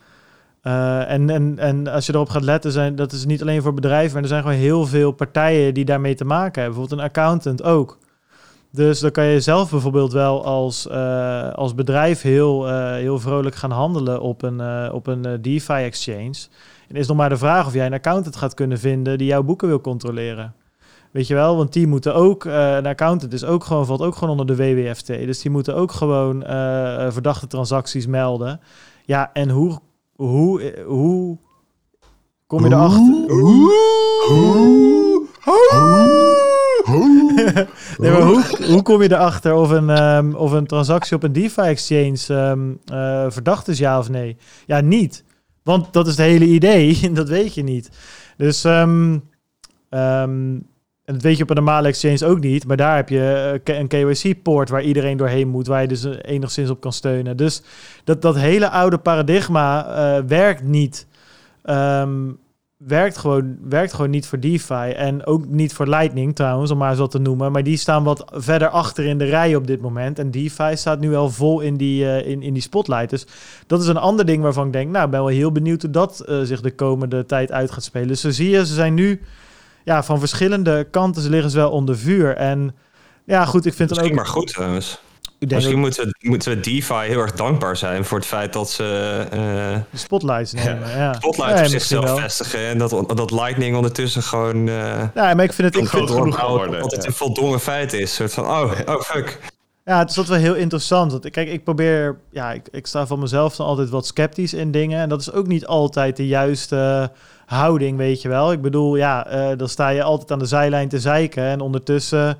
A: Eh, en, en, en als je erop gaat letten, zijn, dat is niet alleen voor bedrijven, maar er zijn gewoon heel veel partijen die daarmee te maken hebben. Bijvoorbeeld een accountant ook. Dus dan kan je zelf bijvoorbeeld wel als, eh, als bedrijf heel, eh, heel vrolijk gaan handelen op een, op een DeFi-exchange. En is nog maar de vraag of jij een accountant gaat kunnen vinden die jouw boeken wil controleren. Weet je wel, want die moeten ook, een accountant is ook gewoon, valt ook gewoon onder de WWFT. Dus die moeten ook gewoon verdachte transacties melden. Ja, en hoe, hoe, hoe kom je erachter? Hoe? Hoe? (laughs) nee, maar hoe, hoe kom je erachter of een, um, of een transactie op een DeFi-exchange um, uh, verdacht is, ja of nee? Ja, niet. Want dat is het hele idee (laughs) dat weet je niet. Dus, um, en dat weet je op een normale exchange ook niet. Maar daar heb je een KYC-poort waar iedereen doorheen moet, waar je dus enigszins op kan steunen. Dus dat, dat hele oude paradigma uh, werkt niet. Um, werkt gewoon, werkt gewoon niet voor DeFi. En ook niet voor Lightning trouwens, om maar zo te noemen. Maar die staan wat verder achter in de rij op dit moment. En DeFi staat nu al vol in die, in, in die spotlight. Dus dat is een ander ding waarvan ik denk, nou, ik ben wel heel benieuwd hoe dat zich de komende tijd uit gaat spelen. Dus zo zie je, ze zijn nu ja, van verschillende kanten, ze liggen ze wel onder vuur. En ja, goed, ik vind
C: het
A: ook...
C: maar goed trouwens. Misschien ook... moeten, moeten we DeFi heel erg dankbaar zijn voor het feit dat ze... Uh,
A: de spotlights nemen, ja. ja.
C: Spotlights ja, op zichzelf wel. vestigen. En dat, dat Lightning ondertussen gewoon... Uh,
A: ja, maar ik vind het... Ik vind
C: het geworden. Dat het een voldongen feit is. Een soort van, oh, oh fuck.
A: Ja, het is wat wel heel interessant. Want, kijk, ik probeer... Ja, ik, ik sta van mezelf dan altijd wat sceptisch in dingen. En dat is ook niet altijd de juiste houding, weet je wel. Ik bedoel, ja, uh, dan sta je altijd aan de zijlijn te zeiken. En ondertussen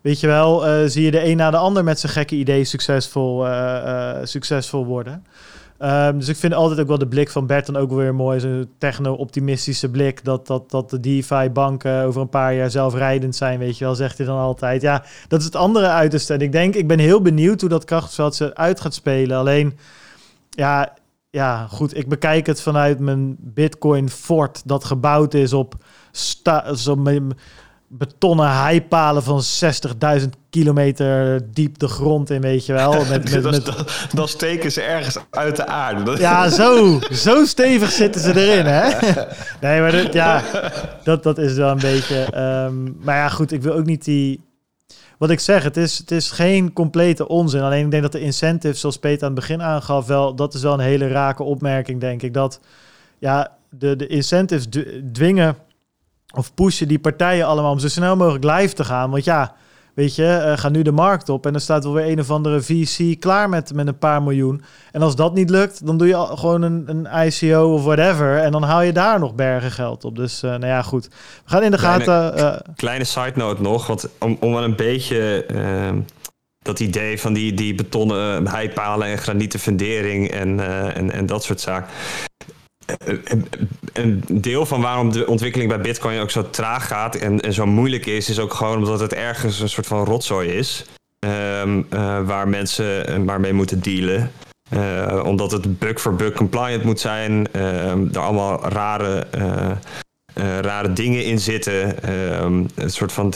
A: weet je wel, uh, zie je de een na de ander met zijn gekke idee succesvol, uh, succesvol worden. Um, dus ik vind altijd ook wel de blik van Bert dan ook weer mooi. Zo'n techno-optimistische blik. Dat, dat, dat de DeFi-banken over een paar jaar zelfrijdend zijn, weet je wel, zegt hij dan altijd. Ja, dat is het andere uiterste. En ik denk, ik ben heel benieuwd hoe dat krachtveld ze uit gaat spelen. Alleen, ja, ja, goed, ik bekijk het vanuit mijn Bitcoin fort dat gebouwd is op sta, zo, betonnen heipalen van 60.000 kilometer diep de grond in, weet je wel. Met, met, (laughs) met...
B: Dan, dan steken ze ergens uit de aarde.
A: Ja, zo, zo stevig zitten ze erin, hè? (laughs) Nee, maar dat, ja, dat, dat is wel een beetje... Um, maar ja, goed, ik wil ook niet die... Wat ik zeg, het is, het is geen complete onzin. Alleen ik denk dat de incentives, zoals Peter aan het begin aangaf, wel, dat is wel een hele rake opmerking, denk ik. Dat ja, de, de incentives dwingen of pushen die partijen allemaal om zo snel mogelijk live te gaan. Want ja, weet je, uh, ga nu de markt op en dan staat wel weer een of andere VC klaar met, met een paar miljoen. En als dat niet lukt, dan doe je gewoon een, een ICO of whatever. En dan haal je daar nog bergen geld op. Dus uh, nou ja, goed. We gaan in de kleine, gaten. Uh,
C: kleine side note nog, want om, om wel een beetje ehm, dat idee van die, die betonnen heipalen en granieten fundering en, en, en dat soort zaken een deel van waarom de ontwikkeling bij Bitcoin ook zo traag gaat en, en zo moeilijk is, is ook gewoon omdat het ergens een soort van rotzooi is. Um, uh, waar mensen maar mee moeten dealen. Omdat het bug voor bug compliant moet zijn. er allemaal rare, rare dingen in zitten. een soort van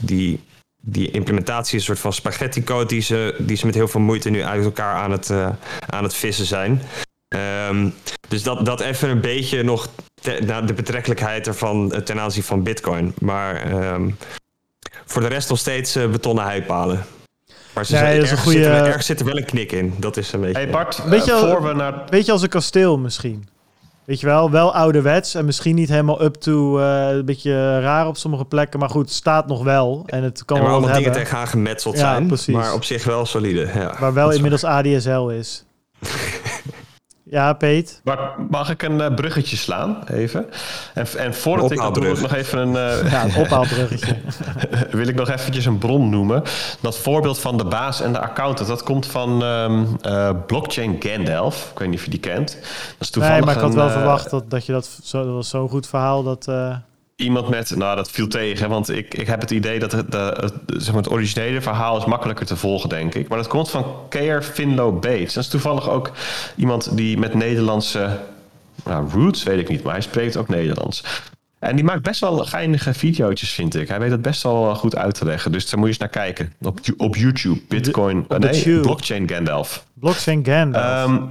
C: die, die implementatie een soort van spaghetti code die ze, die ze met heel veel moeite nu uit elkaar aan het, aan het vissen zijn. Um, dus dat, dat even een beetje nog te, de betrekkelijkheid ervan eh, ten aanzien van Bitcoin. Maar um, voor de rest nog steeds uh, betonnen heipalen. Maar ze
A: nee,
C: zijn,
A: dat is een goede...
C: zit, er, ergens zit er wel een knik in. Dat is een beetje.
B: Hey Bart,
A: uh, beetje,
B: voor we naar...
A: beetje als een kasteel misschien. Weet je wel, wel ouderwets en misschien niet helemaal up to uh, een beetje raar op sommige plekken, maar goed, het staat nog wel en het kan
C: en
A: wel
C: allemaal
A: hebben.
C: dingen tegenaan gemetseld
A: Ja,
C: zijn,
A: precies.
C: maar op zich wel solide. Ja,
A: Waar wel inmiddels ADSL is. (laughs) ja, Peet.
B: Maar mag ik een uh, bruggetje slaan, even? En, en voordat ik dat doe, nog even een... eh,
A: Ja, een ophaalbruggetje. (laughs)
B: wil ik nog eventjes een bron noemen. Dat voorbeeld van de baas en de accountant, dat komt van ehm, eh, Blockchain Gandalf. Ik weet niet of je die kent. Dat is toevallig
A: Nee, maar ik had
B: een,
A: wel
B: eh,
A: verwacht dat, dat je dat... Zo, dat was zo'n goed verhaal dat... eh,
B: Iemand met, nou dat viel tegen, want ik, ik heb het idee dat het, de, het, zeg maar het originele verhaal is makkelijker te volgen, denk ik. Maar dat komt van Keir Finlo Bates. Dat is toevallig ook iemand die met Nederlandse nou, roots, weet ik niet, maar hij spreekt ook Nederlands. En die maakt best wel geinige video's, vind ik. Hij weet het best wel goed uit te leggen. Dus daar moet je eens naar kijken. Op, op YouTube, Bitcoin,
A: op de
B: nee. Blockchain Gandalf.
A: Blockchain Gandalf.
B: Ehm,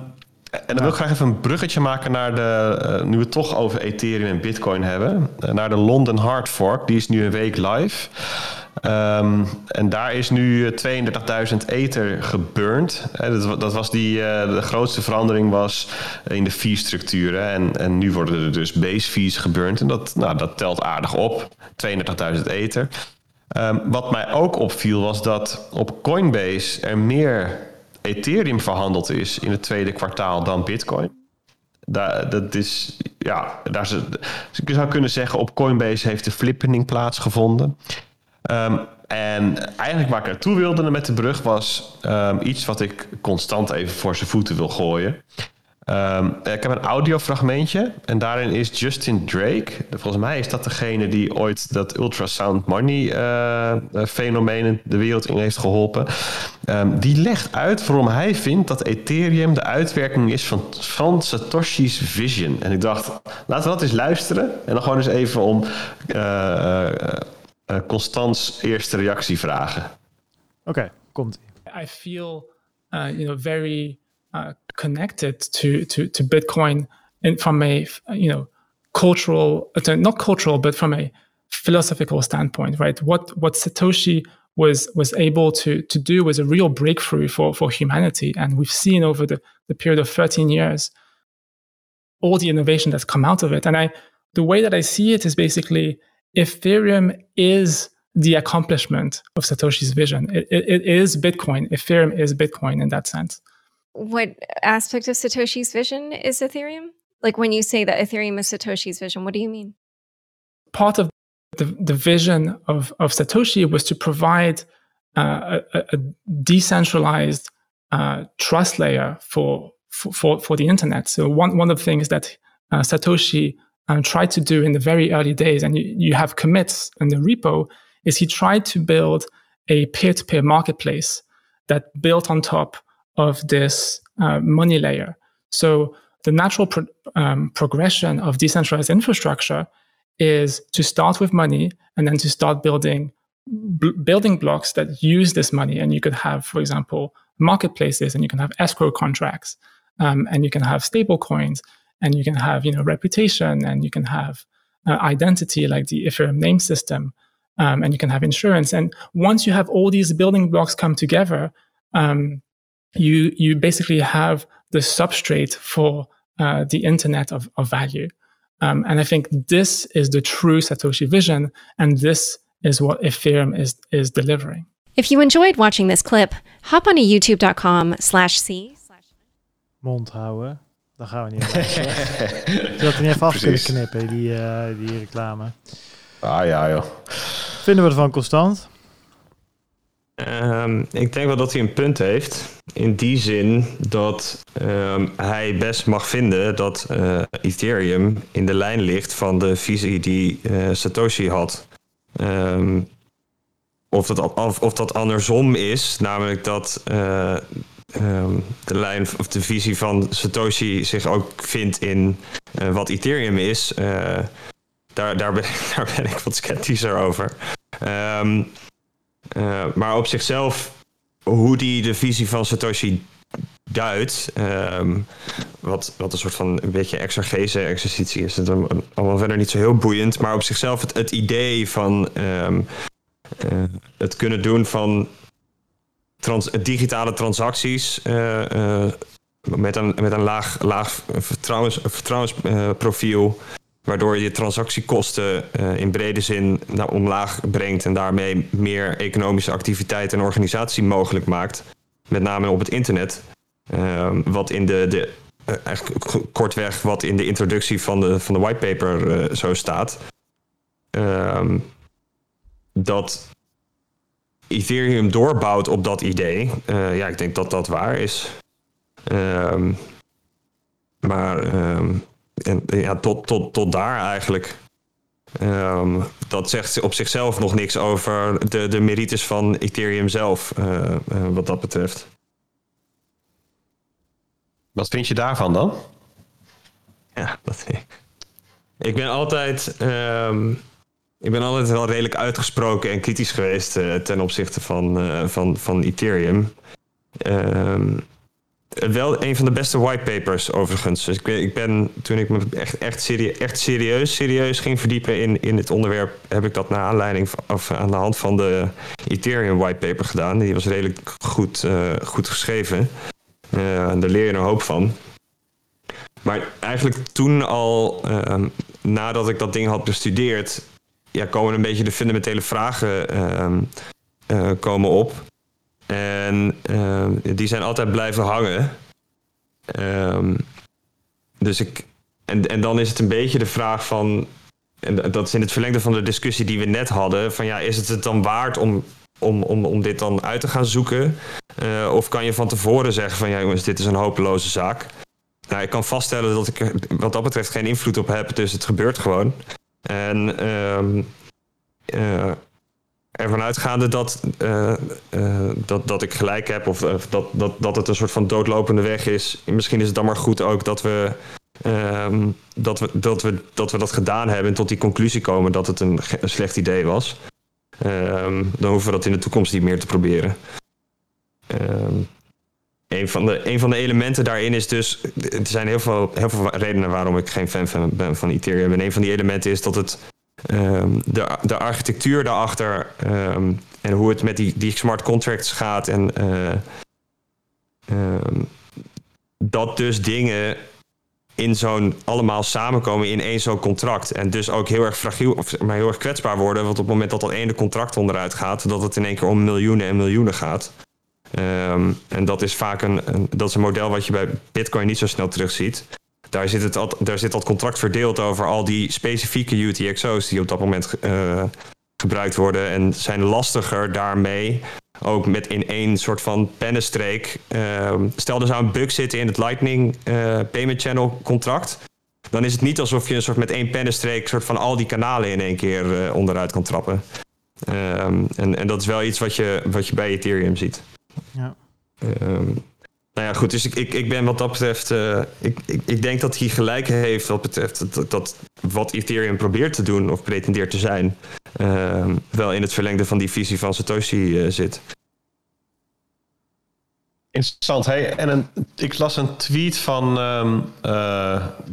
B: en dan wil ik graag even een bruggetje maken naar de, eh, nu we het toch over Ethereum en Bitcoin hebben, eh, naar de London Hard Fork. Die is nu een week live. Ehm, en daar is nu 32.000 ether geburnt. Dat, dat, was die, de grootste verandering was in de fee-structuur. En, en nu worden er dus base fees geburnt. En dat, nou, dat telt aardig op. 32.000 ether. Um, wat mij ook opviel was dat op Coinbase er meer Ethereum verhandeld is in het tweede kwartaal dan Bitcoin. Daar, dat is, ja, daar ze, je zou kunnen zeggen, op Coinbase heeft de flippening plaatsgevonden. Um, en eigenlijk waar ik naartoe wilde met de brug was um, iets wat ik constant even voor zijn voeten wil gooien. Um, ik heb een audiofragmentje en daarin is Justin Drake. Volgens mij is dat degene die ooit dat ultrasound money uh, fenomeen de wereld in heeft geholpen. Um, die legt uit waarom hij vindt dat Ethereum de uitwerking is van, van Satoshi's vision. En ik dacht, laten we dat eens luisteren. En dan gewoon eens even om uh, uh, Constans eerste reactie vragen.
A: Oké, okay, komt.
D: I feel, you know, very uh, connected to, to, to Bitcoin in, from a, you know, cultural, uh, not cultural, but from a philosophical standpoint, right? What, what Satoshi was, was able to, to do was a real breakthrough for, for humanity. And we've seen over the, the period of 13 years, all the innovation that's come out of it. And I, the way that I see it is basically Ethereum is the accomplishment of Satoshi's vision. It, it, it is Bitcoin. Ethereum is Bitcoin in that sense
E: what aspect of Satoshi's vision is Ethereum? Like when you say that Ethereum is Satoshi's vision, what do you mean?
D: Part of the, the vision of, of Satoshi was to provide uh, a, a, decentralized uh, trust layer for, for, for the internet. So one, one of the things that uh, Satoshi um, tried to do in the very early days, and you, you have commits in the repo, is he tried to build a peer-to-peer marketplace that built on top of this uh, money layer. So the natural pro- um, progression of decentralized infrastructure is to start with money and then to start building b- building blocks that use this money. And you could have, for example, marketplaces, and you can have escrow contracts, um, and you can have stable coins, and you can have you know reputation, and you can have uh, identity like the Ethereum name system, um, and you can have insurance. And once you have all these building blocks come together, um, you you basically have the substrate for uh, the internet of, of value. Um, and I think this is the true Satoshi vision, and this is what Ethereum is is delivering.
E: If you enjoyed watching this clip, hop on to youtube.com slash c.
A: Mond houden. Dan gaan we niet Je had er niet even af kunnen knippen, die, uh, die reclame.
B: Ah ja, joh.
A: Vinden we ervan, Constant?
C: Um, ik denk wel dat hij een punt heeft. In die zin dat um, hij best mag vinden dat uh, Ethereum in de lijn ligt van de visie die uh, Satoshi had. Um, of, dat, of, of, dat andersom is, namelijk dat uh, de lijn of de visie van Satoshi zich ook vindt in wat Ethereum is. daar, daar, ben, (laughs) daar ben ik wat sceptischer over. Um, uh, maar op zichzelf, hoe die de visie van Satoshi duidt, um, wat, wat een soort van een beetje exergese exercitie is, het allemaal verder niet zo heel boeiend. Maar op zichzelf het, het idee van um, uh, het kunnen doen van trans, digitale transacties. Uh, met een, met een laag, laag vertrouwens, vertrouwensprofiel waardoor je transactiekosten uh, in brede zin naar omlaag brengt en daarmee meer economische activiteit en organisatie mogelijk maakt. Met name op het internet. Uh, wat in de, de uh, eigenlijk kortweg wat in de introductie van de, van de whitepaper uh, zo staat. Ehm, dat Ethereum doorbouwt op dat idee. ja, ik denk dat dat waar is. Ehm, maar ehm, en ja, tot, tot, tot daar eigenlijk. Um, dat zegt op zichzelf nog niks over de, de merites van Ethereum zelf, uh, uh, wat dat betreft.
B: Wat vind je daarvan dan?
C: Ja, dat, ik ben altijd. Um, ik ben altijd wel redelijk uitgesproken en kritisch geweest uh, ten opzichte van, van, van Ethereum. Um, wel een van de beste whitepapers overigens. Dus ik, ik ben toen ik me echt, echt, serie, echt serieus, serieus ging verdiepen in, in het onderwerp, heb ik dat naar aanleiding of aan de hand van de Ethereum whitepaper gedaan. Die was redelijk goed, uh, goed geschreven. Uh, daar leer je een hoop van. Maar eigenlijk toen al, uh, nadat ik dat ding had bestudeerd, ja, komen een beetje de fundamentele vragen ehm, komen op. En uh, die zijn altijd blijven hangen. Um, dus ik. En, en dan is het een beetje de vraag van. En dat is in het verlengde van de discussie die we net hadden. Van ja, is het het dan waard om, om, om, om dit dan uit te gaan zoeken? Uh, of kan je van tevoren zeggen van ja jongens, dit is een hopeloze zaak. Nou, ik kan vaststellen dat ik er wat dat betreft geen invloed op heb. Dus het gebeurt gewoon. En um, uh, ervan uitgaande dat, uh, uh, dat, dat ik gelijk heb of uh, dat, dat, dat het een soort van doodlopende weg is. Misschien is het dan maar goed ook dat we, um, dat, we, dat, we, dat we dat gedaan hebben en tot die conclusie komen dat het een, slecht idee was. Um, dan hoeven we dat in de toekomst niet meer te proberen. Um, een, van de, een van de elementen daarin is dus. Er zijn heel veel, heel veel redenen waarom ik geen fan ben van Ethereum. En een van die elementen is dat het Um, de, de architectuur daarachter um, en hoe het met die, die smart contracts gaat. En uh, um, dat dus dingen in zo'n allemaal samenkomen in één zo'n contract. En dus ook heel erg fragiel, of maar heel erg kwetsbaar worden. Want op het moment dat dat ene contract onderuit gaat, dat het in één keer om miljoenen en miljoenen gaat. en dat is vaak een, een, dat is een model wat je bij Bitcoin niet zo snel terugziet daar zit, het, daar zit dat contract verdeeld over al die specifieke UTXO's die op dat moment uh, gebruikt worden. En zijn lastiger daarmee ook met in één soort van pennenstreek. Uh, stel er zou een bug zitten in het Lightning uh, Payment Channel contract. Dan is het niet alsof je een soort met één pennenstreek soort van al die kanalen in één keer onderuit kan trappen. Um, en, en dat is wel iets wat je, wat je bij Ethereum ziet.
A: Ja.
C: Um, nou ja, goed. Dus ik, ik, ik ben wat dat betreft. Uh, ik, ik, ik denk dat hij gelijk heeft wat betreft dat, dat wat Ethereum probeert te doen of pretendeert te zijn. Uh, wel in het verlengde van die visie van Satoshi uh, zit.
B: Interessant. Hey, en een, ik las een tweet van um,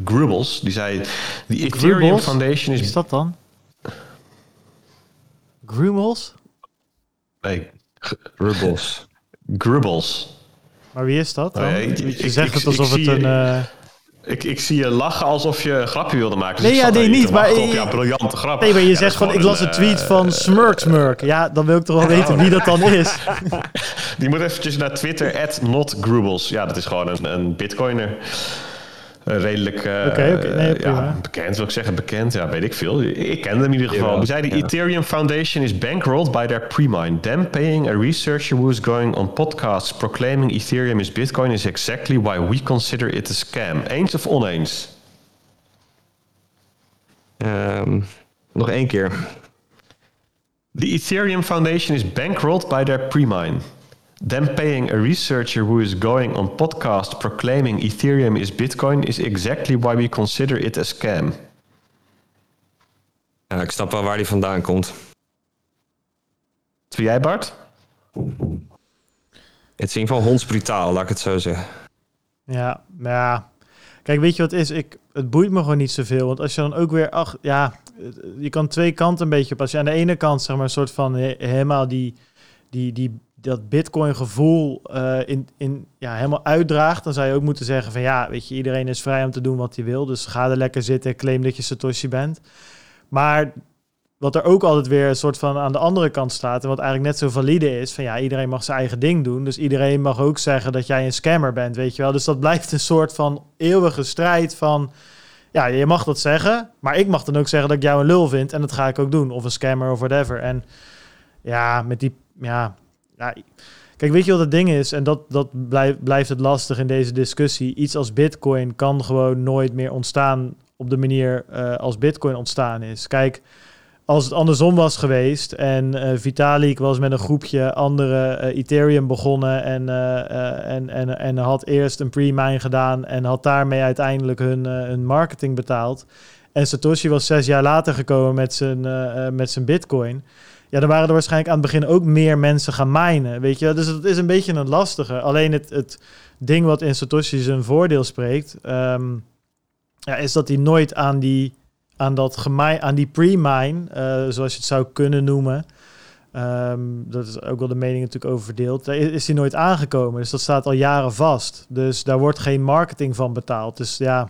B: Grubbles. Die zei: The Ethereum
A: Grubbles?
B: Foundation is.
A: Wie is dat dan? Grumels?
B: Nee,
C: Grubbles.
B: Grubbles.
A: Maar wie is dat dan?
B: Oh, ja, ik-
A: je
B: ik-
A: zegt
B: ik-
A: het alsof het een... eh,
B: Ik, ik zie je lachen alsof je een grapje wilde maken.
A: Nee,
B: ik
A: ja, nee, niet, maar
B: op, Ja, briljante grap.
A: Nee, maar je
B: Ja,
A: zegt van, ik
B: gewoon
A: las een tweet
B: eh,
A: van Smurk Smurk. Ja, dan wil ik toch wel weten wie dat dan is. (laughs) (laughs)
B: Die moet eventjes naar Twitter, at notgrubbles. Ja, dat is gewoon een, een bitcoiner. Redelijk eh,
A: Oké, oké. Nee,
B: eh,
A: prima.
B: ja, bekend, wil ik zeggen. Bekend, ja, weet ik veel. Ik ken hem in ieder geval. Die zei, de
C: ja.
B: Ethereum Foundation is bankrolled by their pre-mine. Them paying a researcher who is going on podcasts proclaiming Ethereum is Bitcoin is exactly why we consider it a scam. Eens of oneens?
C: Um, nog één keer.
B: The Ethereum Foundation is bankrolled by their pre-mine. Them paying a researcher who is going on podcast proclaiming Ethereum is Bitcoin is exactly why we consider it a scam.
C: Ja, ik snap wel waar die vandaan komt.
B: Wat jij, Bart?
C: Het is in ieder geval hondsbrutaal, laat ik het zo zeggen.
A: Ja, maar ja. Kijk, weet je wat is? Ik, het boeit me gewoon niet zoveel. Want als je dan ook weer... Ach, ja, je kan twee kanten een beetje op. Als je aan de ene kant, zeg maar, een soort van... he- helemaal die... die, die dat Bitcoin-gevoel eh, in, in, ja, helemaal uitdraagt, dan zou je ook moeten zeggen van ja, weet je, iedereen is vrij om te doen wat hij wil. Dus ga er lekker zitten, claim dat je Satoshi bent. Maar wat er ook altijd weer een soort van aan de andere kant staat, en wat eigenlijk net zo valide is, van ja, iedereen mag zijn eigen ding doen. Dus iedereen mag ook zeggen dat jij een scammer bent, weet je wel. Dus dat blijft een soort van eeuwige strijd van, ja, je mag dat zeggen, maar ik mag dan ook zeggen dat ik jou een lul vind en dat ga ik ook doen. Of een scammer of whatever. En ja, met die, ja, Kijk, weet je wat het ding is? En dat, dat blijft, blijft het lastig in deze discussie. Iets als Bitcoin kan gewoon nooit meer ontstaan op de manier eh, als Bitcoin ontstaan is. Kijk, als het andersom was geweest en eh, Vitalik was met een groepje andere eh, Ethereum begonnen en, en, en, en had eerst een pre-mine gedaan en had daarmee uiteindelijk hun, marketing betaald. En Satoshi was zes jaar later gekomen met zijn, met zijn Bitcoin ja, dan waren er waarschijnlijk aan het begin ook meer mensen gaan minen, weet je. Dus het is een beetje een lastige. Alleen het, het ding wat in Satoshi zijn voordeel spreekt, ehm, ja, is dat hij nooit aan die, aan dat aan die pre-mine, eh, zoals je het zou kunnen noemen, ehm, dat is ook wel de mening natuurlijk over verdeeld, is hij nooit aangekomen. Dus dat staat al jaren vast. Dus daar wordt geen marketing van betaald. Dus ja,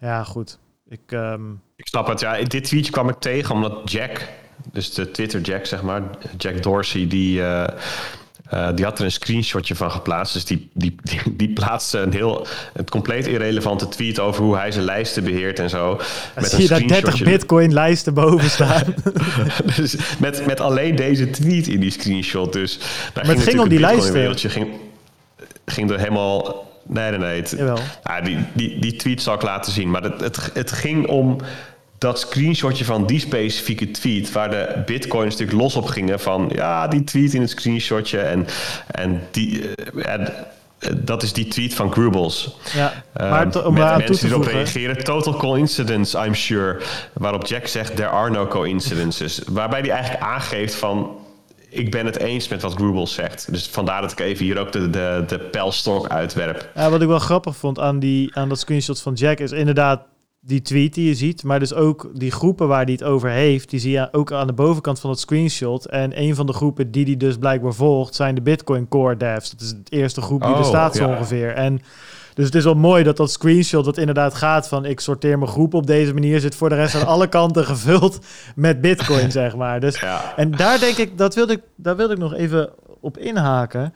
A: ja goed. Ik, ehm,
B: Ik snap het, ja. Dit tweetje kwam ik tegen omdat Jack, dus de Twitter Jack, zeg maar, Jack Dorsey, die, eh, eh, die had er een screenshotje van geplaatst. Dus die, die, die, die plaatste een heel, het compleet irrelevante tweet over hoe hij zijn lijsten beheert en zo.
A: dan zie je daar 30 bitcoin lijsten boven (laughs) staan.
B: dus met, met alleen deze tweet in die screenshot. Dus daar
A: Maar het ging om die lijsten.
B: wereldje ging, ging er helemaal... Nee, nee, nee. Het, ja, die, die, die tweet zal ik laten zien. Maar het, het, het ging om dat screenshotje van die specifieke tweet... waar de bitcoins natuurlijk los op gingen van... ja, die tweet in het screenshotje en, en die... eh, en, eh, dat is die tweet van Grubbles.
A: Ja,
B: Ehm,
A: maar om
B: met
A: toe
B: mensen
A: te
B: die erop reageren. Total coincidence, I'm sure. Waarop Jack zegt, there are no coincidences. Waarbij hij eigenlijk aangeeft van... ik ben het eens met wat Grubbles zegt. Dus vandaar dat ik even hier ook de, de, de pijlstok uitwerp.
A: Ja, wat ik wel grappig vond aan, die, aan dat screenshot van Jack is inderdaad die tweet die je ziet, maar dus ook die groepen waar hij het over heeft, die zie je ook aan de bovenkant van het screenshot. En een van de groepen die hij dus blijkbaar volgt, zijn de Bitcoin Core devs. Dat is het eerste groep die er
B: Oh,
A: staat zo
B: ja.
A: ongeveer. En dus het is wel mooi dat dat screenshot dat inderdaad gaat van ik sorteer mijn groep op deze manier, zit voor de rest aan (laughs) alle kanten gevuld met Bitcoin, (laughs) zeg maar. Dus
B: Ja.
A: en daar denk ik, dat wilde ik, daar wilde ik nog even op inhaken.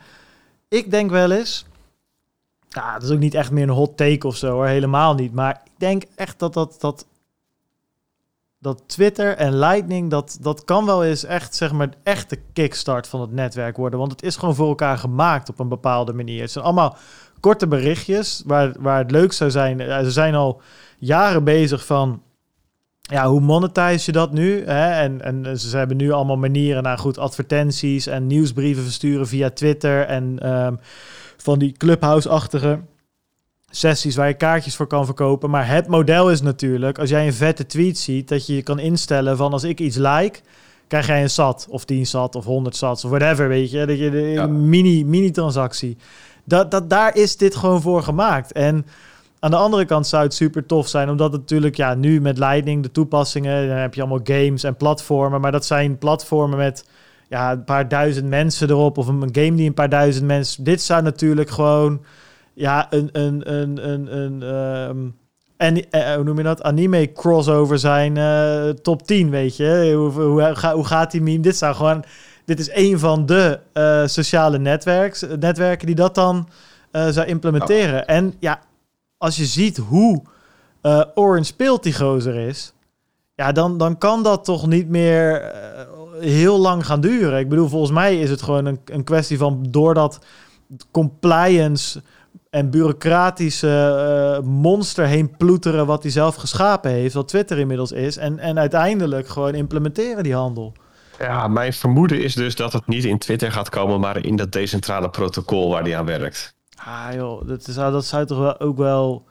A: Ik denk wel eens, ja, dat is ook niet echt meer een hot take of zo hoor, helemaal niet. Maar ik denk echt dat dat, dat, dat Twitter en Lightning, dat, dat kan wel eens echt, zeg maar, echt de kickstart van het netwerk worden. Want het is gewoon voor elkaar gemaakt op een bepaalde manier. Het zijn allemaal korte berichtjes waar, waar het leuk zou zijn. Ze zijn al jaren bezig van, ja, hoe monetize je dat nu? Hè? En, en ze hebben nu allemaal manieren naar goed advertenties en nieuwsbrieven versturen via Twitter en ehm, van die clubhouse-achtige sessies waar je kaartjes voor kan verkopen. Maar het model is natuurlijk, als jij een vette tweet ziet, dat je je kan instellen van als ik iets like, krijg jij een sat of 10 sat of 100 sats of whatever, weet je. Dat je de
B: Ja.
A: mini, mini transactie. Dat, dat, daar is dit gewoon voor gemaakt. En aan de andere kant zou het super tof zijn, omdat het natuurlijk, ja, nu met Lightning, de toepassingen, dan heb je allemaal games en platformen, maar dat zijn platformen met ja, een paar duizend mensen erop, of een, game die een paar duizend mensen. Dit zou natuurlijk gewoon, ja, een, een, een, een, een ehm, en, eh, hoe noem je dat? Anime crossover zijn, eh, top 10, weet je? Hoe, hoe, ga- hoe gaat die meme? Dit zou gewoon, dit is een van de eh, sociale netwerks, netwerken die dat dan eh, zou implementeren. En ja, als je ziet hoe eh, Orange speelt die gozer is, ja, dan, dan kan dat toch niet meer eh, heel lang gaan duren. Ik bedoel, volgens mij is het gewoon een, een kwestie van doordat compliance en bureaucratische eh, monster heen ploeteren wat hij zelf geschapen heeft, wat Twitter inmiddels is, en, en uiteindelijk gewoon implementeren die handel.
B: Ja, mijn vermoeden is dus dat het niet in Twitter gaat komen, maar in dat decentrale protocol waar die aan werkt.
A: Ah joh, dat zou, dat zou toch wel, ook wel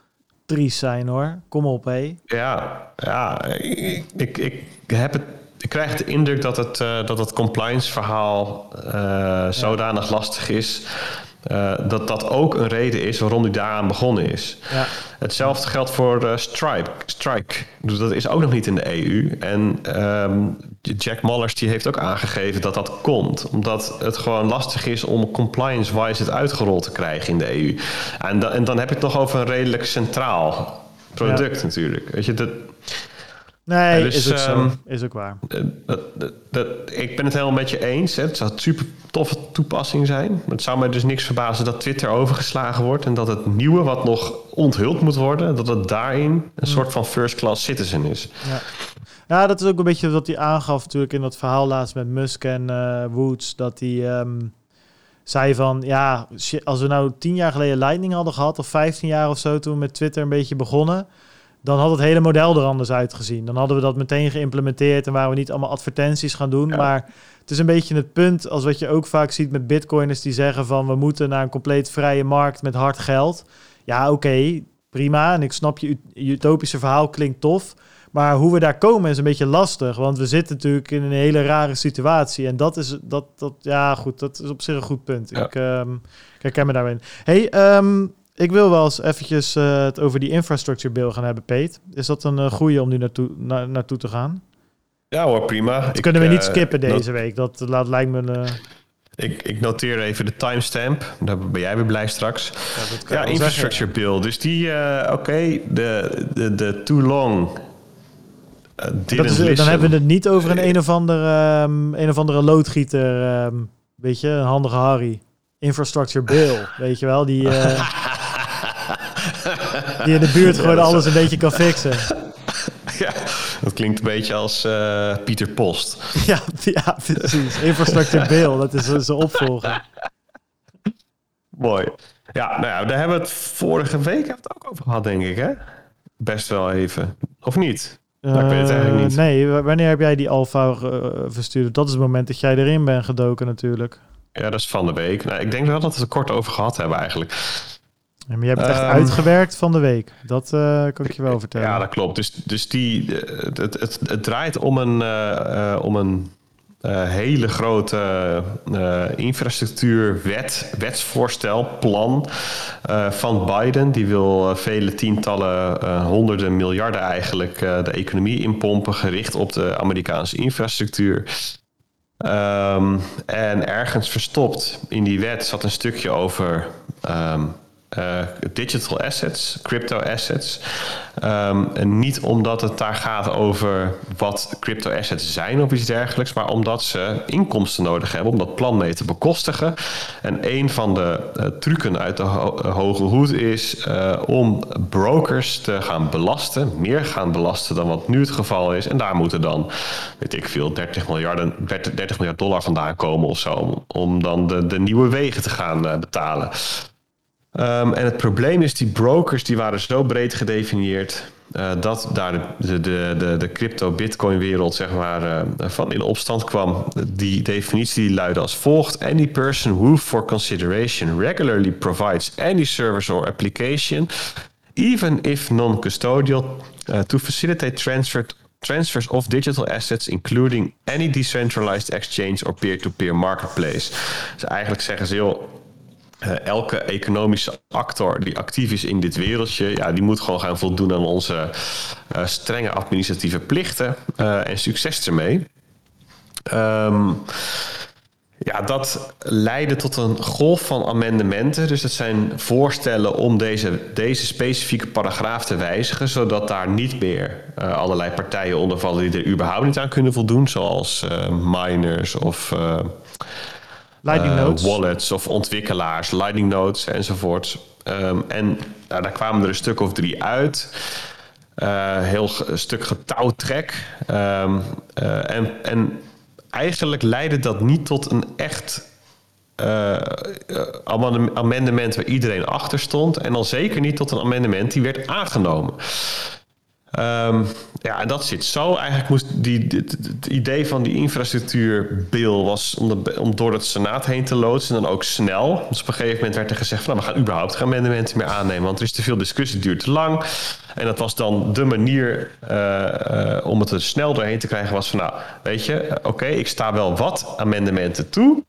A: triest zijn hoor. Kom op hé.
B: Ja, ja ik, ik, ik heb het. Ik krijg de indruk dat het, eh, dat het compliance verhaal eh, zodanig lastig is. eh, dat dat ook een reden is waarom hij daaraan begonnen is.
A: Ja.
B: Hetzelfde geldt voor Stripe. Strike. Dus dat is ook nog niet in de EU. En ehm, Jack Mallers die heeft ook aangegeven dat dat komt. Omdat het gewoon lastig is om compliance-wise het uitgerold te krijgen in de EU. En, da- en dan heb je het nog over een redelijk centraal product natuurlijk. Weet je, dat,
A: Nee,
B: Ja, dus,
A: is ook zo.
B: ehm,
A: Is ook waar.
B: eh, dat, dat, dat- ik ben het helemaal met je eens. Hè. Het zou een super toffe toepassing zijn. Maar het zou mij dus niks verbazen dat Twitter overgeslagen wordt. En dat het nieuwe wat nog onthuld moet worden, dat het daarin een soort van first class citizen is.
A: Ja. ja, dat is ook een beetje wat hij aangaf natuurlijk in dat verhaal laatst met Musk en eh, Woods. Dat hij ehm, zei van, ja, als we nou tien jaar geleden Lightning hadden gehad, of 15 jaar of zo, toen we met Twitter een beetje begonnen, dan had het hele model er anders uitgezien. Dan hadden we dat meteen geïmplementeerd en waren we niet allemaal advertenties gaan doen.
B: Ja.
A: Maar het is een beetje het punt, als wat je ook vaak ziet met bitcoiners die zeggen van, we moeten naar een compleet vrije markt met hard geld. Ja, oké, prima. En ik snap je ut- utopische verhaal klinkt tof. Maar hoe we daar komen is een beetje lastig. Want we zitten natuurlijk in een hele rare situatie. En dat is, dat, dat, ja goed, dat is op zich een goed punt.
B: Ja.
A: Ik, um, ik herken me daarin. hey, ehm, ik wil wel eens eventjes uh, het over die infrastructure bill gaan hebben, Peet. Is dat een uh, goede om nu naartoe, na, naartoe te gaan?
B: Ja hoor, prima.
A: Dat kunnen we niet skippen uh, deze week. Dat laat, lijkt me... eh,
B: Ik, ik noteer even de timestamp. Daar ben jij weer blij straks. Ja, ja infrastructure zeggen, bill. Dus die, uh, oké, okay, de, de, de too long.
A: Uh, dat is, dan hebben we het niet over een een of andere, um, een of andere loodgieter. Um, weet je, een handige Harry. Infrastructure bill, weet je wel. Die, uh, (laughs) die in de buurt gewoon alles een beetje kan fixen. (laughs)
B: Ja, dat klinkt een beetje als uh, Pieter Post. (laughs)
A: Ja, ja precies. Infrastructure Bill, dat is zijn opvolger.
B: Mooi. Ja, nou ja, daar hebben we het vorige week het ook over gehad, denk ik, hè? Best wel even. Of niet? Nou, ik weet het eigenlijk niet.
A: Nee, wanneer heb jij die alfa uh, verstuurd? Dat is het moment dat jij erin bent gedoken natuurlijk.
B: Ja, dat is van de week. Nou, ik denk wel dat we het er kort over gehad hebben eigenlijk.
A: Ja, maar je hebt het echt um, uitgewerkt van de week. Dat uh, kan ik je wel vertellen.
B: Ja, dat klopt. Dus, dus die, het, het, het, het draait om een, uh, om een uh, hele grote infrastructuurwet, wetsvoorstel, plan van Biden. Die wil vele tientallen, honderden miljarden eigenlijk de economie inpompen, gericht op de Amerikaanse infrastructuur. Um, en ergens verstopt in die wet zat een stukje over um, uh, digital assets, crypto assets. Um, en niet omdat het daar gaat over wat crypto assets zijn of iets dergelijks, maar omdat ze inkomsten nodig hebben om dat plan mee te bekostigen. En een van de uh, trucken uit de ho hoge hoed is om brokers te gaan belasten, meer gaan belasten dan wat nu het geval is. En daar moeten dan, weet ik veel, 30 miljard, 30 miljard dollar vandaan komen of zo, om, om dan de, de nieuwe wegen te gaan betalen. Um, en het probleem is, die brokers die waren zo breed gedefinieerd... Uh, dat daar de, de, de, de crypto-bitcoin-wereld zeg maar, uh, van in opstand kwam. Die definitie luidde als volgt. Any person who for consideration regularly provides any service or application... even if non-custodial, uh, to facilitate transfer transfers of digital assets, including any decentralized exchange or peer-to-peer -peer marketplace. Dus eigenlijk zeggen ze, joh, uh, elke economische actor die actief is in dit wereldje, ja, die moet gewoon gaan voldoen aan onze uh, strenge administratieve plichten uh, en succes ermee. Um, ja, dat leidde tot een golf van amendementen. Dus het zijn voorstellen om deze, deze specifieke paragraaf te wijzigen, zodat daar niet meer allerlei partijen onder vallen die er überhaupt niet aan kunnen voldoen, zoals miners of.
A: Lightning nodes.
B: Uh, wallets of ontwikkelaars, Lightning nodes enzovoort. Um, en nou, daar kwamen er een stuk of drie uit. Uh, heel een stuk getouwtrek. Um, uh, en, en eigenlijk leidde dat niet tot een echt uh, amendement waar iedereen achter stond. En al zeker niet tot een amendement die werd aangenomen. Um, ja, en dat zit zo. Eigenlijk moest die, het, idee van die infrastructuurbill was om, om door het Senaat heen te loodsen en dan ook snel. Dus op een gegeven moment werd er gezegd van nou, we gaan überhaupt geen amendementen meer aannemen, want er is te veel discussie, het duurt te lang. En dat was dan de manier uh, uh, om het er snel doorheen te krijgen, was van nou, weet je, oké, ik sta wel wat amendementen toe.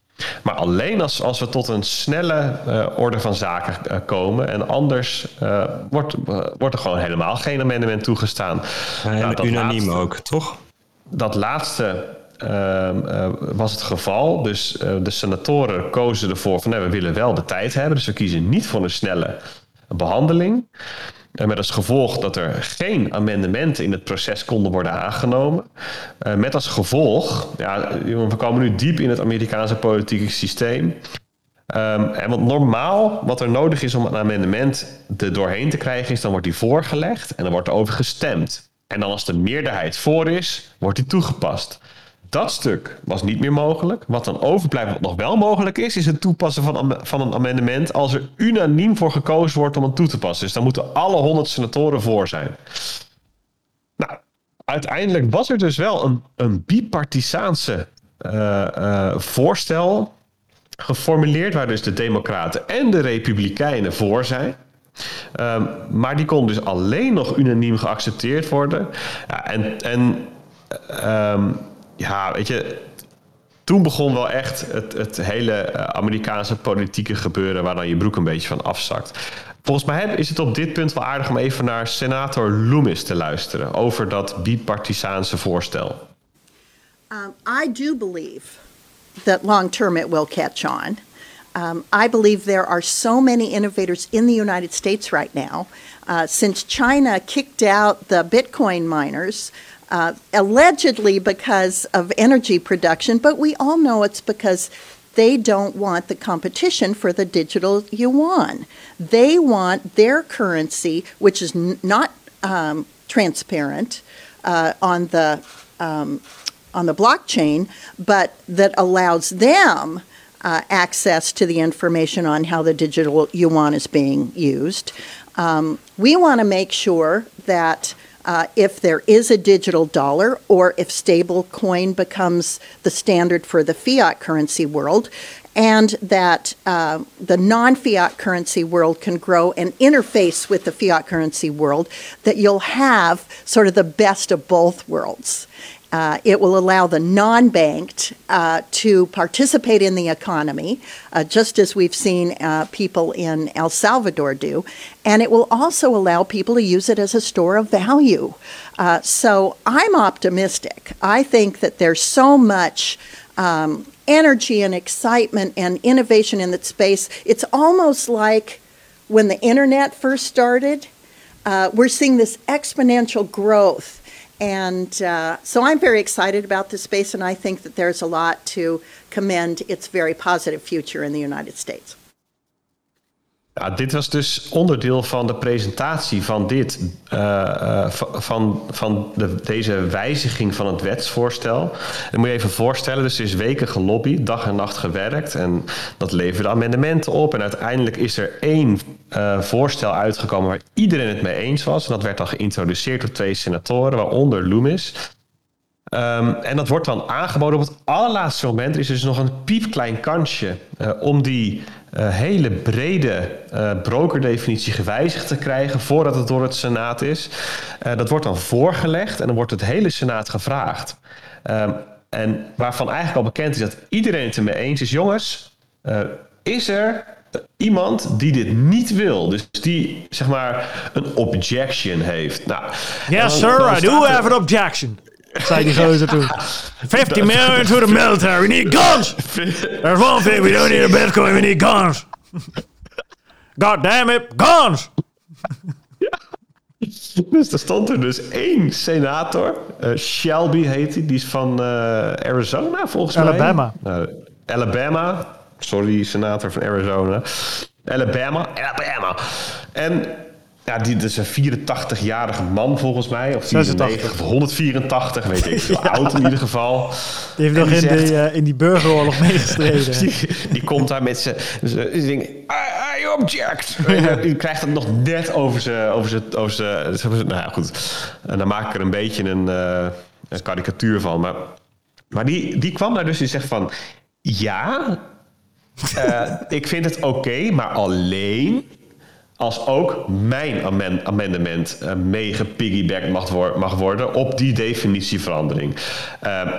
B: Maar alleen als, als we tot een snelle uh, orde van zaken uh, komen. En anders uh, wordt, wordt er gewoon helemaal geen amendement toegestaan.
C: Ja, nou, unaniem laatste, ook, toch?
B: Dat laatste ehm, was het geval. Dus de senatoren kozen ervoor van nee, we willen wel de tijd hebben. Dus we kiezen niet voor een snelle behandeling. En met als gevolg dat er geen amendementen in het proces konden worden aangenomen. Uh, met als gevolg, ja, we komen nu diep in het Amerikaanse politieke systeem. Um, en wat normaal, wat er nodig is om een amendement er doorheen te krijgen, is dan wordt die voorgelegd en dan wordt er over gestemd. En dan als de meerderheid voor is, wordt die toegepast. Dat stuk was niet meer mogelijk. Wat dan overblijft, wat nog wel mogelijk is, is het toepassen van, van een amendement als er unaniem voor gekozen wordt om het toe te passen. Dus dan moeten alle 100 senatoren voor zijn. Nou, uiteindelijk was er dus wel een, een bipartisaanse uh, uh, voorstel geformuleerd, waar dus de Democraten en de Republikeinen voor zijn. Ehm, maar die kon dus alleen nog unaniem geaccepteerd worden. Ja, en en ehm, ja, weet je, toen begon wel echt het, het hele eh, Amerikaanse politieke gebeuren waar dan je broek een beetje van afzakt. Volgens mij is het op dit punt wel aardig om even naar senator Loomis te luisteren over dat bipartisaanse voorstel.
F: Um, I do believe that long term it will catch on. Um, I believe there are so many innovators in the United States right now. Uh, since China kicked out the Bitcoin miners, uh, allegedly because of energy production, but we all know it's because they don't want the competition for the digital yuan. They want their currency, which is n- not um, transparent uh, on the um, on the blockchain, but that allows them uh, access to the information on how the digital yuan is being used. Um, we want to make sure that uh, if there is a digital dollar or if stablecoin becomes the standard for the fiat currency world, and that uh, the non fiat currency world can grow and interface with the fiat currency world, that you'll have sort of the best of both worlds. Uh, it will allow the non banked uh, to participate in the economy, uh, just as we've seen uh, people in El Salvador do. And it will also allow people to use it as a store of value. Uh, so I'm optimistic. I think that there's so much. Um, energy and excitement and innovation in that space. It's almost like when the internet first started, uh, we're seeing this exponential growth and uh, so I'm very excited about this space, and I think that there's a lot to commend its very positive future in the United States.
B: Ja, dit was dus onderdeel van de presentatie van dit, uh, van, van de, deze wijziging van het wetsvoorstel. En moet je even voorstellen, dus er is weken gelobbyd, dag en nacht gewerkt en dat leverde amendementen op. En uiteindelijk is er één uh, voorstel uitgekomen waar iedereen het mee eens was. En dat werd dan geïntroduceerd door twee senatoren, waaronder Loomis. Um, en dat wordt dan aangeboden op het allerlaatste moment. Er is dus nog een piepklein kansje om die hele brede uh, brokerdefinitie gewijzigd te krijgen voordat het door het Senaat is. dat wordt dan voorgelegd en dan wordt het hele Senaat gevraagd. Um, en waarvan eigenlijk al bekend is dat iedereen het ermee eens is. Jongens, is er iemand die dit niet wil. Dus die, zeg maar, een objection heeft. Nou,
A: yes, sir, I do have an objection. Zei die gozer toen. 50 million to the military, we need guns! There's one thing, we don't need a bitcoin, we need guns! God damn it, guns! (laughs)
B: Dus er stond er dus één senator, uh, Shelby heet hij, die is van uh, Arizona volgens
A: Alabama.
B: mij. Alabama. Uh, Alabama. Sorry, senator van Arizona. Alabama, Alabama. En ja, die, dat is een 84-jarige man volgens mij. Of 94, of 184, weet ik veel. (laughs) ja. Oud in ieder geval.
A: Die heeft en nog die in, zegt, die, uh, in die burgeroorlog meegestreden. (laughs)
B: die, die, komt daar met zijn... ding. I, I object! die krijgt het nog net over zijn... Over zijn, over zijn, nou ja, goed. En dan maak ik er een beetje een, uh, een karikatuur van. Maar, maar die, die kwam daar dus en zegt van... Ja, uh, ik vind het oké, okay, maar alleen als ook mijn amend amendement uh, mag, mag, worden op die definitieverandering. Uh,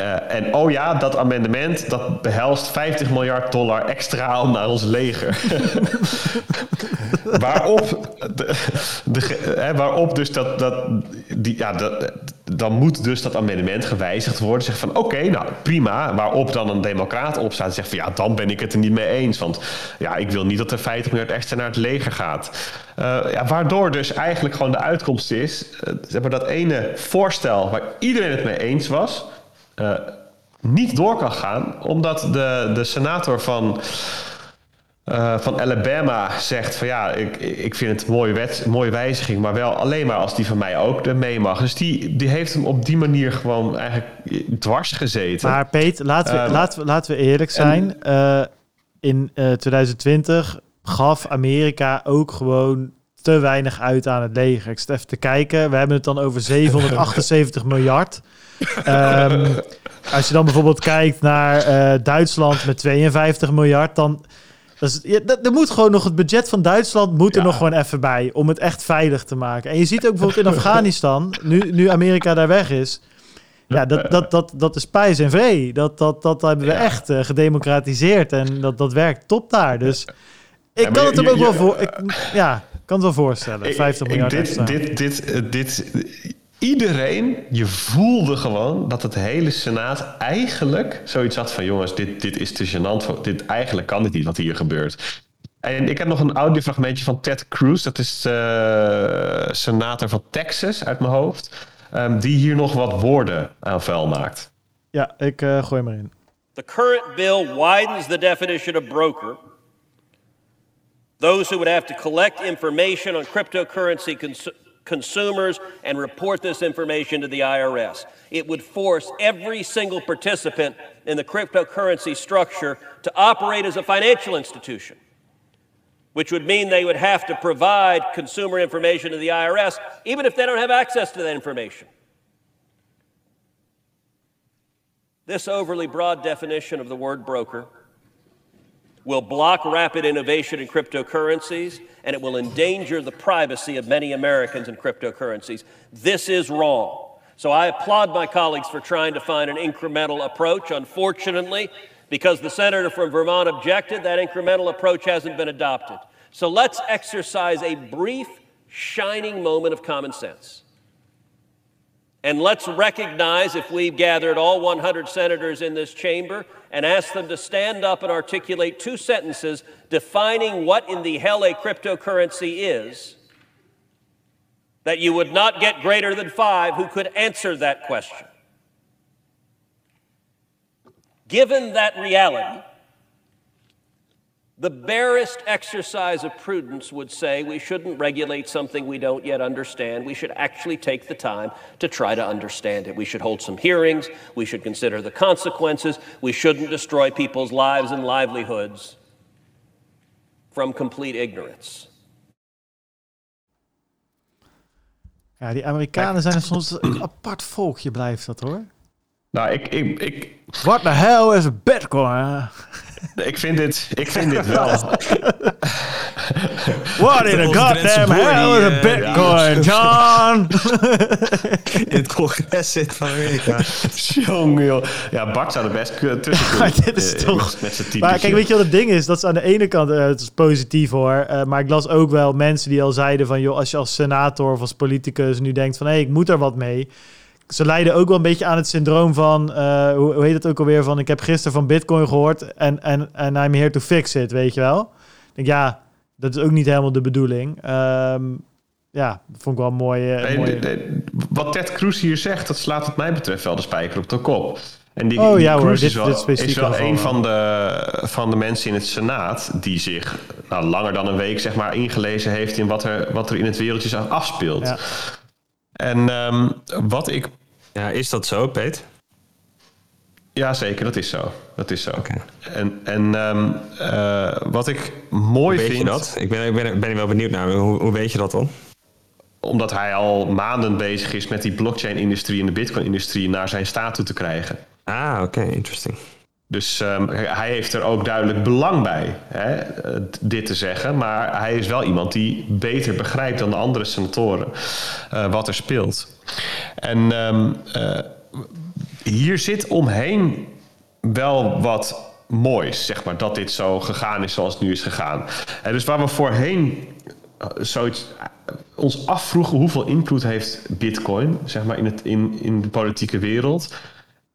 B: uh, en oh ja, dat amendement dat behelst 50 miljard dollar extra naar ons leger. (laughs) waarop, de, hè, waarop dus dat, dat, die, ja, dat, dan moet dus dat amendement gewijzigd worden. Zeg van oké, nou prima. Waarop dan een democraat opstaat en zegt van ja, dan ben ik het er niet mee eens. Want ja, ik wil niet dat er 50 miljard extra naar het leger gaat. Uh, ja, waardoor dus eigenlijk gewoon de uitkomst is, uh, zeg dat ene voorstel waar iedereen het mee eens was, uh, niet door kan gaan, omdat de, de senator van. Uh, van Alabama zegt van ja, ik, ik vind het een mooie, wet, mooie wijziging, maar wel alleen maar als die van mij ook er mee mag. Dus die, die heeft hem op die manier gewoon eigenlijk dwars gezeten.
A: Maar Peet, laten we, uh, laten we, laten we eerlijk zijn. En, uh, in 2020 gaf Amerika ook gewoon te weinig uit aan het leger. Ik zit even te kijken. We hebben het dan over (laughs) 778 miljard. Um, als je dan bijvoorbeeld kijkt naar Duitsland met 52 miljard, dan Dat is, ja, dat- er moet gewoon nog het budget van Duitsland moet er
B: Ja.
A: nog gewoon even bij om het echt veilig te maken. En je ziet ook bijvoorbeeld in Afghanistan, nu, nu Amerika daar weg is, ja, dat, dat, dat, dat is pijs en vree. Dat, dat, dat hebben we
B: Ja.
A: echt eh, gedemocratiseerd en dat, dat werkt top daar. Dus ik kan het hem ook wel voor. Ik, ja, kan het wel voorstellen.
B: Ik-
A: 50
B: ik-
A: miljard
B: dit,
A: extra.
B: dit, dit, eh, dit, iedereen, je voelde gewoon dat het hele Senaat eigenlijk zoiets had van... jongens, dit, dit is te gênant. Dit, eigenlijk kan dit niet wat hier gebeurt. En ik heb nog een audiofragmentje van Ted Cruz. Dat is de senator van Texas uit mijn hoofd. ehm, die hier nog wat woorden aan vuil maakt.
A: Ja, ik eh, gooi hem erin.
G: The current bill widens the definition of broker. Those who would have to collect information on cryptocurrency cons- consumers and report this information to the IRS. It would force every single participant in the cryptocurrency structure to operate as a financial institution, which would mean they would have to provide consumer information to the IRS, even if they don't have access to that information. This overly broad definition of the word broker will block rapid innovation in cryptocurrencies and it will endanger the privacy of many Americans in cryptocurrencies. This is wrong. So I applaud my colleagues for trying to find an incremental approach. Unfortunately, because the senator from Vermont objected, that incremental approach hasn't been adopted. So let's exercise a brief, shining moment of common sense. And let's recognize if we've gathered all 100 senators in this chamber and asked them to stand up and articulate two sentences defining what in the hell a cryptocurrency is, that you would not get greater than five who could answer that question. Given that reality, the barest exercise of prudence would say we shouldn't regulate something we don't yet understand. We should actually take the time to try to understand it. We should hold some hearings. We should consider the consequences. We shouldn't destroy people's lives and livelihoods from complete ignorance.
A: Ja, die Amerikanen zijn soms een apart volkje, blijft dat hoor.
B: Nou, ik, ik, ik,
A: What the hell is a bitcoin? (laughs)
B: ik, vind, dit, ik vind dit wel... (laughs)
A: What in a goddamn hell is a
C: eh,
A: bitcoin, John? (laughs)
C: In het congres zit van Amerika.
B: Jongen, joh. Ja, Bart zou er best tussen kunnen.
A: Maar dit is
B: Eh,
A: toch...
B: Met zijn.
A: Maar kijk, weet je wat het ding is? Dat is aan de ene kant eh, het is positief hoor. Eh, maar ik las ook wel mensen die al zeiden van... joh, als je als senator of als politicus nu denkt van... hé, hey, ik moet er wat mee. Ze leiden ook wel een beetje aan het syndroom van... eh, hoe, hoe heet het ook alweer? Van ik heb gisteren van bitcoin gehoord... en en en I'm here to fix it, weet je wel? Ik denk, ja, dat is ook niet helemaal de bedoeling. Ehm, ja, dat vond ik wel een mooie...
B: Nee,
A: mooie...
B: nee, nee. wat Ted Cruz hier zegt, dat slaat wat mij betreft wel de spijker op de kop. En die,
A: Oh,
B: die
A: ja, hoor, dit-
B: is wel,
A: dit
B: is wel een van de, van de mensen in het Senaat die zich nou, langer dan een week zeg maar, ingelezen heeft in wat er, wat er in het wereldje afspeelt.
A: Ja.
B: En ehm, wat ik...
C: Ja, is dat zo, Peet?
B: Ja, zeker, dat is zo. Dat is zo. En, en ehm, eh, wat ik mooi
C: Weet
B: vind...
C: je dat? Ik ben, ik ben, ben wel benieuwd naar. Hoe, hoe weet je dat dan?
B: omdat hij al maanden bezig is met die blockchain-industrie en de bitcoin-industrie naar zijn staat toe te krijgen.
C: Ah, oké, interesting.
B: Dus ehm, hij heeft er ook duidelijk belang bij, hè, eh, dit te zeggen. Maar hij is wel iemand die beter begrijpt dan de andere senatoren eh, wat er speelt. En ehm, eh, hier zit omheen wel wat moois, zeg maar, dat dit zo gegaan is zoals het nu is gegaan. En dus waar we voorheen eh, zoiets eh, ons afvroegen hoeveel invloed heeft Bitcoin, zeg maar, in, het, in, in de politieke wereld,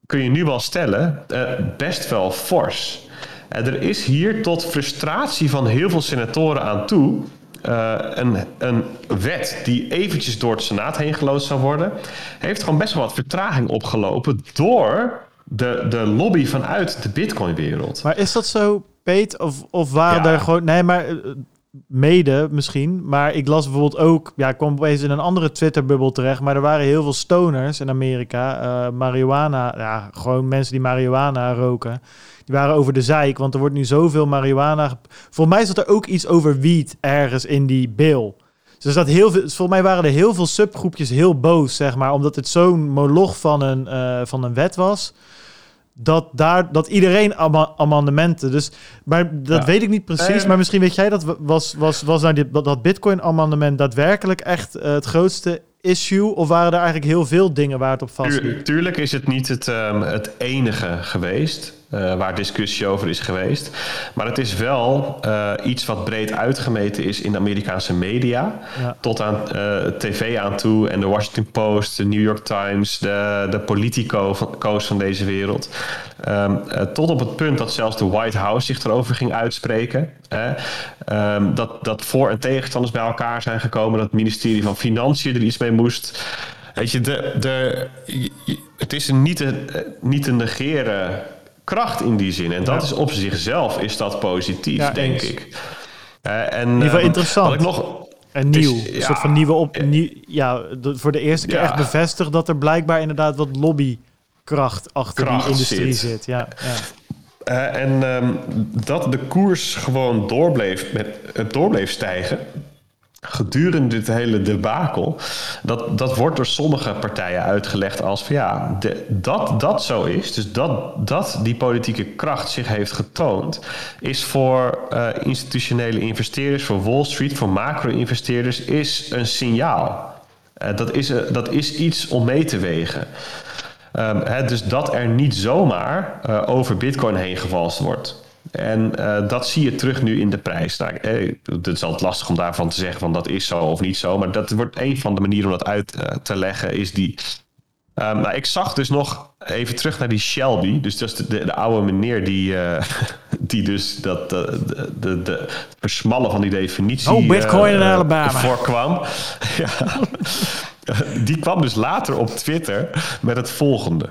B: kun je nu wel stellen, eh, best wel fors. En er is hier tot frustratie van heel veel senatoren aan toe. eh, een, een wet die eventjes door het Senaat heen geloosd zou worden, heeft gewoon best wel wat vertraging opgelopen door de, de lobby vanuit de Bitcoin-wereld.
A: Maar is dat zo, Peet? Of, of waren
B: Ja.
A: er gewoon... Nee, maar eh, mede misschien. Maar ik las bijvoorbeeld ook... Ja, ik kwam opeens in een andere Twitter-bubbel terecht. Maar er waren heel veel stoners in Amerika. eh marihuana... Ja, gewoon mensen die marihuana roken. Die waren over de zeik. Want er wordt nu zoveel marihuana... Volgens mij zat er ook iets over wiet ergens in die bill. Dus zat heel veel, volgens mij waren er heel veel subgroepjes heel boos, zeg maar. Omdat het zo'n moloch van een, eh, van een wet was dat, daar, dat iedereen ama- amendementen. Dus, maar dat
B: Ja.
A: weet ik niet precies.
B: Eh.
A: maar misschien weet jij dat. Was, was, was nou dit, dat, dat Bitcoin-amendement daadwerkelijk echt eh, het grootste issue? Of waren er eigenlijk heel veel dingen waar het op vastliep?
B: Tuur- tuurlijk is het niet het, ehm, het enige geweest eh, waar discussie over is geweest. Maar het is wel eh, iets wat breed uitgemeten is in de Amerikaanse media.
A: Ja.
B: Tot aan eh, tv aan toe en de Washington Post, de New York Times, de, de Politico van, van deze wereld. Ehm, eh, tot op het punt dat zelfs de White House zich erover ging uitspreken. Hè? Ehm, dat, dat voor- en tegenstanders bij elkaar zijn gekomen. Dat het ministerie van Financiën er iets mee moest. Weet je, de, de, het is een niet, te, niet te negeren kracht in die zin. En dat
A: Ja.
B: is op zichzelf is dat positief,
A: Ja,
B: denk
A: eens.
B: ik. Eh, en,
A: ieder geval
B: ehm,
A: interessant.
B: Wat ik nog,
A: En
B: is-
A: nieuw. een
B: ja,
A: soort van nieuwe op. Nieuw, ja, de- voor de eerste keer
B: Ja.
A: echt bevestigd dat er blijkbaar inderdaad wat lobbykracht achter
B: Kracht
A: die industrie
B: zit.
A: zit. Ja, ja.
B: Eh, en ehm, dat de koers gewoon doorbleef, met, het doorbleef stijgen gedurende dit hele debakel, dat, dat wordt door sommige partijen uitgelegd als van ja, dat dat zo is, dus dat, dat die politieke kracht zich heeft getoond, is voor eh, institutionele investeerders, voor Wall Street, voor macro-investeerders, is een signaal. Eh, dat, is, eh, dat is iets om mee te wegen. Ehm, hè, dus dat er niet zomaar over Bitcoin heen gewalst wordt. En eh, dat zie je terug nu in de prijs. Nou, eh, het is altijd lastig om daarvan te zeggen van dat is zo of niet zo. Maar dat wordt een van de manieren om dat uit eh, te leggen, is die. Nou, ik zag dus nog even terug naar die Shelby. Dus dat is de, de, de oude meneer die, (laughs) die dus dat, de, de, de, versmallen van die definitie
A: Oh, Bitcoin in Alabama. (laughs)
B: voorkwam. ja. (laughs) Die kwam dus later op Twitter met het volgende.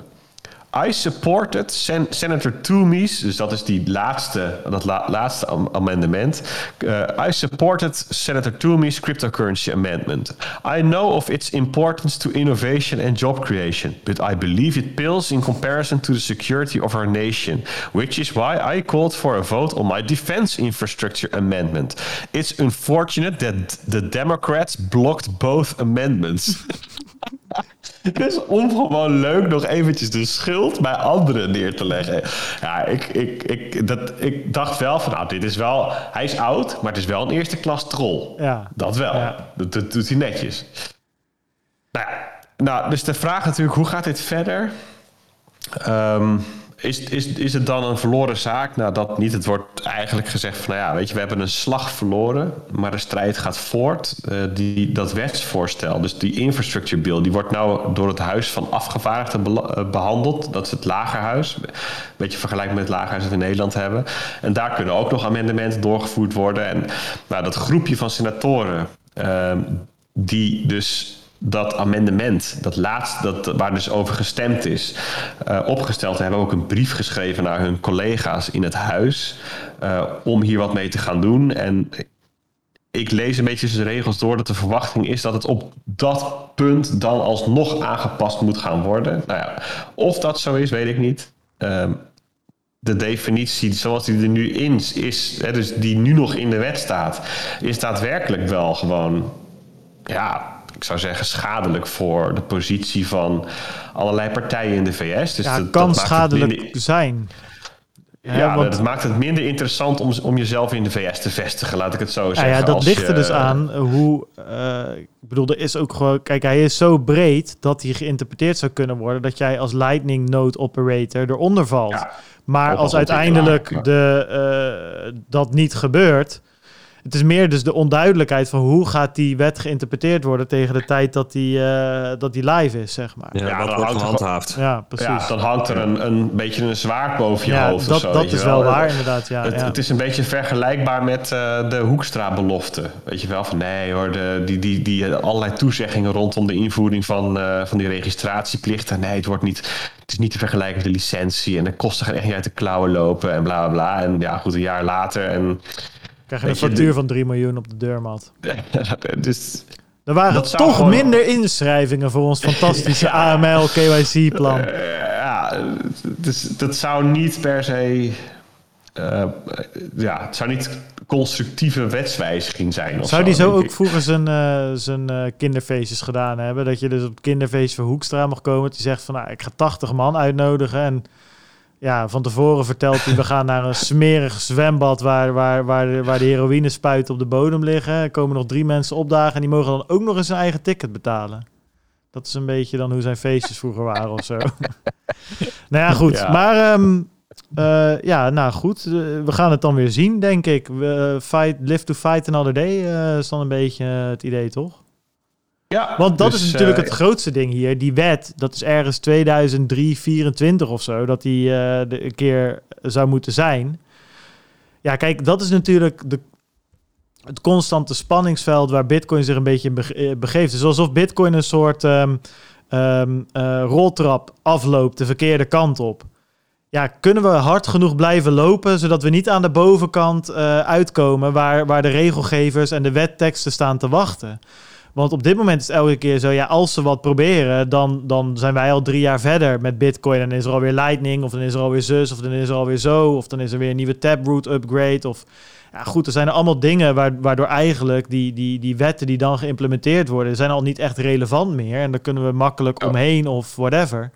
B: I supported Sen- Senator Toomey's, dus dat is die laatste, dat la- laatste am- amendement. Uh, I supported Senator Toomey's cryptocurrency amendment. I know of its importance to innovation and job creation, but I believe it pales in comparison to the security of our nation, which is why I called for a vote on my defense infrastructure amendment. It's unfortunate that the Democrats blocked both amendments. (laughs) Dus om gewoon leuk nog eventjes de schuld bij anderen neer te leggen. Ja, ik, ik, ik, dat, ik dacht wel van, nou, dit is wel... Hij is oud, maar het is wel een eerste klas troll.
A: Ja.
B: Dat wel.
A: Ja.
B: Dat, dat doet hij netjes. Nou, ja, nou, dus de vraag natuurlijk, hoe gaat dit verder? Ehm, is, is, is het dan een verloren zaak? Nou, dat niet. Het wordt eigenlijk gezegd van, nou ja, weet je, we hebben een slag verloren, maar de strijd gaat voort. Eh, die, dat wetsvoorstel, dus die infrastructure bill, die wordt nou door het Huis van Afgevaardigden eh, behandeld. Dat is het lagerhuis. Een beetje vergelijkbaar met het lagerhuis dat we in Nederland hebben. En daar kunnen ook nog amendementen doorgevoerd worden. En nou, dat groepje van senatoren, ehm, die dus dat amendement, dat laatste, dat, waar dus over gestemd is, eh, opgesteld hebben, ook een brief geschreven naar hun collega's in het huis eh, om hier wat mee te gaan doen. En ik lees een beetje de regels door dat de verwachting is dat het op dat punt dan alsnog aangepast moet gaan worden. Nou ja, of dat zo is, weet ik niet. Ehm, de definitie zoals die er nu in is, hè, dus die nu nog in de wet staat, is daadwerkelijk wel gewoon, ja, ik zou zeggen schadelijk voor de positie van allerlei partijen in de VS. Dus
A: Ja,
B: dat-
A: kan schadelijk
B: minder-
A: zijn.
B: Ja,
A: want-
B: dat maakt het minder interessant om, om jezelf in de VS te vestigen, laat ik het zo zeggen.
A: ja, dat ligt
B: je-
A: er dus aan hoe. eh, ik bedoel, er is ook gewoon. Kijk, hij is zo breed dat hij geïnterpreteerd zou kunnen worden dat jij als Lightning Node operator eronder valt.
B: Ja,
A: maar als uiteindelijk de, eh, dat niet gebeurt. Het is meer dus de onduidelijkheid van hoe gaat die wet geïnterpreteerd worden tegen de tijd dat die, eh, dat die live is, zeg maar.
C: Ja,
B: dan
C: wordt
B: hangt er
C: gehandhaafd?
A: Ja, precies.
B: Ja, dan hangt er een, een beetje een zwaard boven je
A: Ja,
B: hoofd. of
A: dat,
B: zo,
A: dat is wel
B: wel.
A: waar, inderdaad. Ja,
B: het,
A: ja.
B: het is een beetje vergelijkbaar met eh, de Hoekstra-belofte. Weet je wel, van nee hoor, de, die, die, die allerlei toezeggingen rondom de invoering van, eh, van die registratieplichten. Nee, het, wordt niet, het is niet te vergelijken met de licentie en de kosten gaan echt niet uit de klauwen lopen en bla bla bla. En ja, goed, een jaar later en...
A: Krijg je een
B: je,
A: factuur van 3 miljoen op de deurmat. (laughs)
B: dus,
A: Er waren
B: Dat
A: toch
B: gewoon-
A: minder inschrijvingen voor ons fantastische (laughs) AML KYC-plan.
B: Eh, ja, dus dat zou niet per se. eh, ja, het zou niet constructieve wetswijziging zijn. Of
A: Zou die zo ook
B: ik.
A: vroeger zijn, eh, zijn kinderfeestjes gedaan hebben? Dat je dus op het kinderfeest van Hoekstra mag komen. Die zegt van, nou, ik ga 80 man uitnodigen. En ja, van tevoren vertelt hij, we gaan naar een smerig zwembad waar, waar, waar, de, waar de heroïne spuiten op de bodem liggen. Er komen nog drie mensen opdagen en die mogen dan ook nog eens een eigen ticket betalen. Dat is een beetje dan hoe zijn feestjes vroeger waren of zo. (laughs) nou ja, goed.
B: Ja.
A: Maar ehm, eh, ja, nou goed. Eh, we gaan het dan weer zien, denk ik. We, eh, fight, live to fight another day is dan een beetje het idee, toch?
B: Ja,
A: Want dat
B: dus,
A: is natuurlijk
B: eh,
A: het grootste ding hier. Die wet, dat is ergens 2003, 24 of zo, dat die eh, de, een keer zou moeten zijn. Ja, kijk, dat is natuurlijk de, het constante spanningsveld waar Bitcoin zich een beetje in eh, begeeft. Het is alsof Bitcoin een soort ehm, ehm, eh, roltrap afloopt de verkeerde kant op. Ja, kunnen we hard genoeg blijven lopen, zodat we niet aan de bovenkant uitkomen waar, waar de regelgevers en de wetteksten staan te wachten? Want op dit moment is het elke keer zo, ja, als ze wat proberen, dan, dan zijn wij al drie jaar verder met Bitcoin. En dan is er alweer Lightning, of dan is er alweer zus, of dan is er alweer zo, of dan is er weer een nieuwe Taproot upgrade. Of ja, goed, er zijn er allemaal dingen waar, waardoor eigenlijk die, die, die wetten die dan geïmplementeerd worden, zijn al niet echt relevant meer. En daar kunnen we makkelijk omheen of whatever.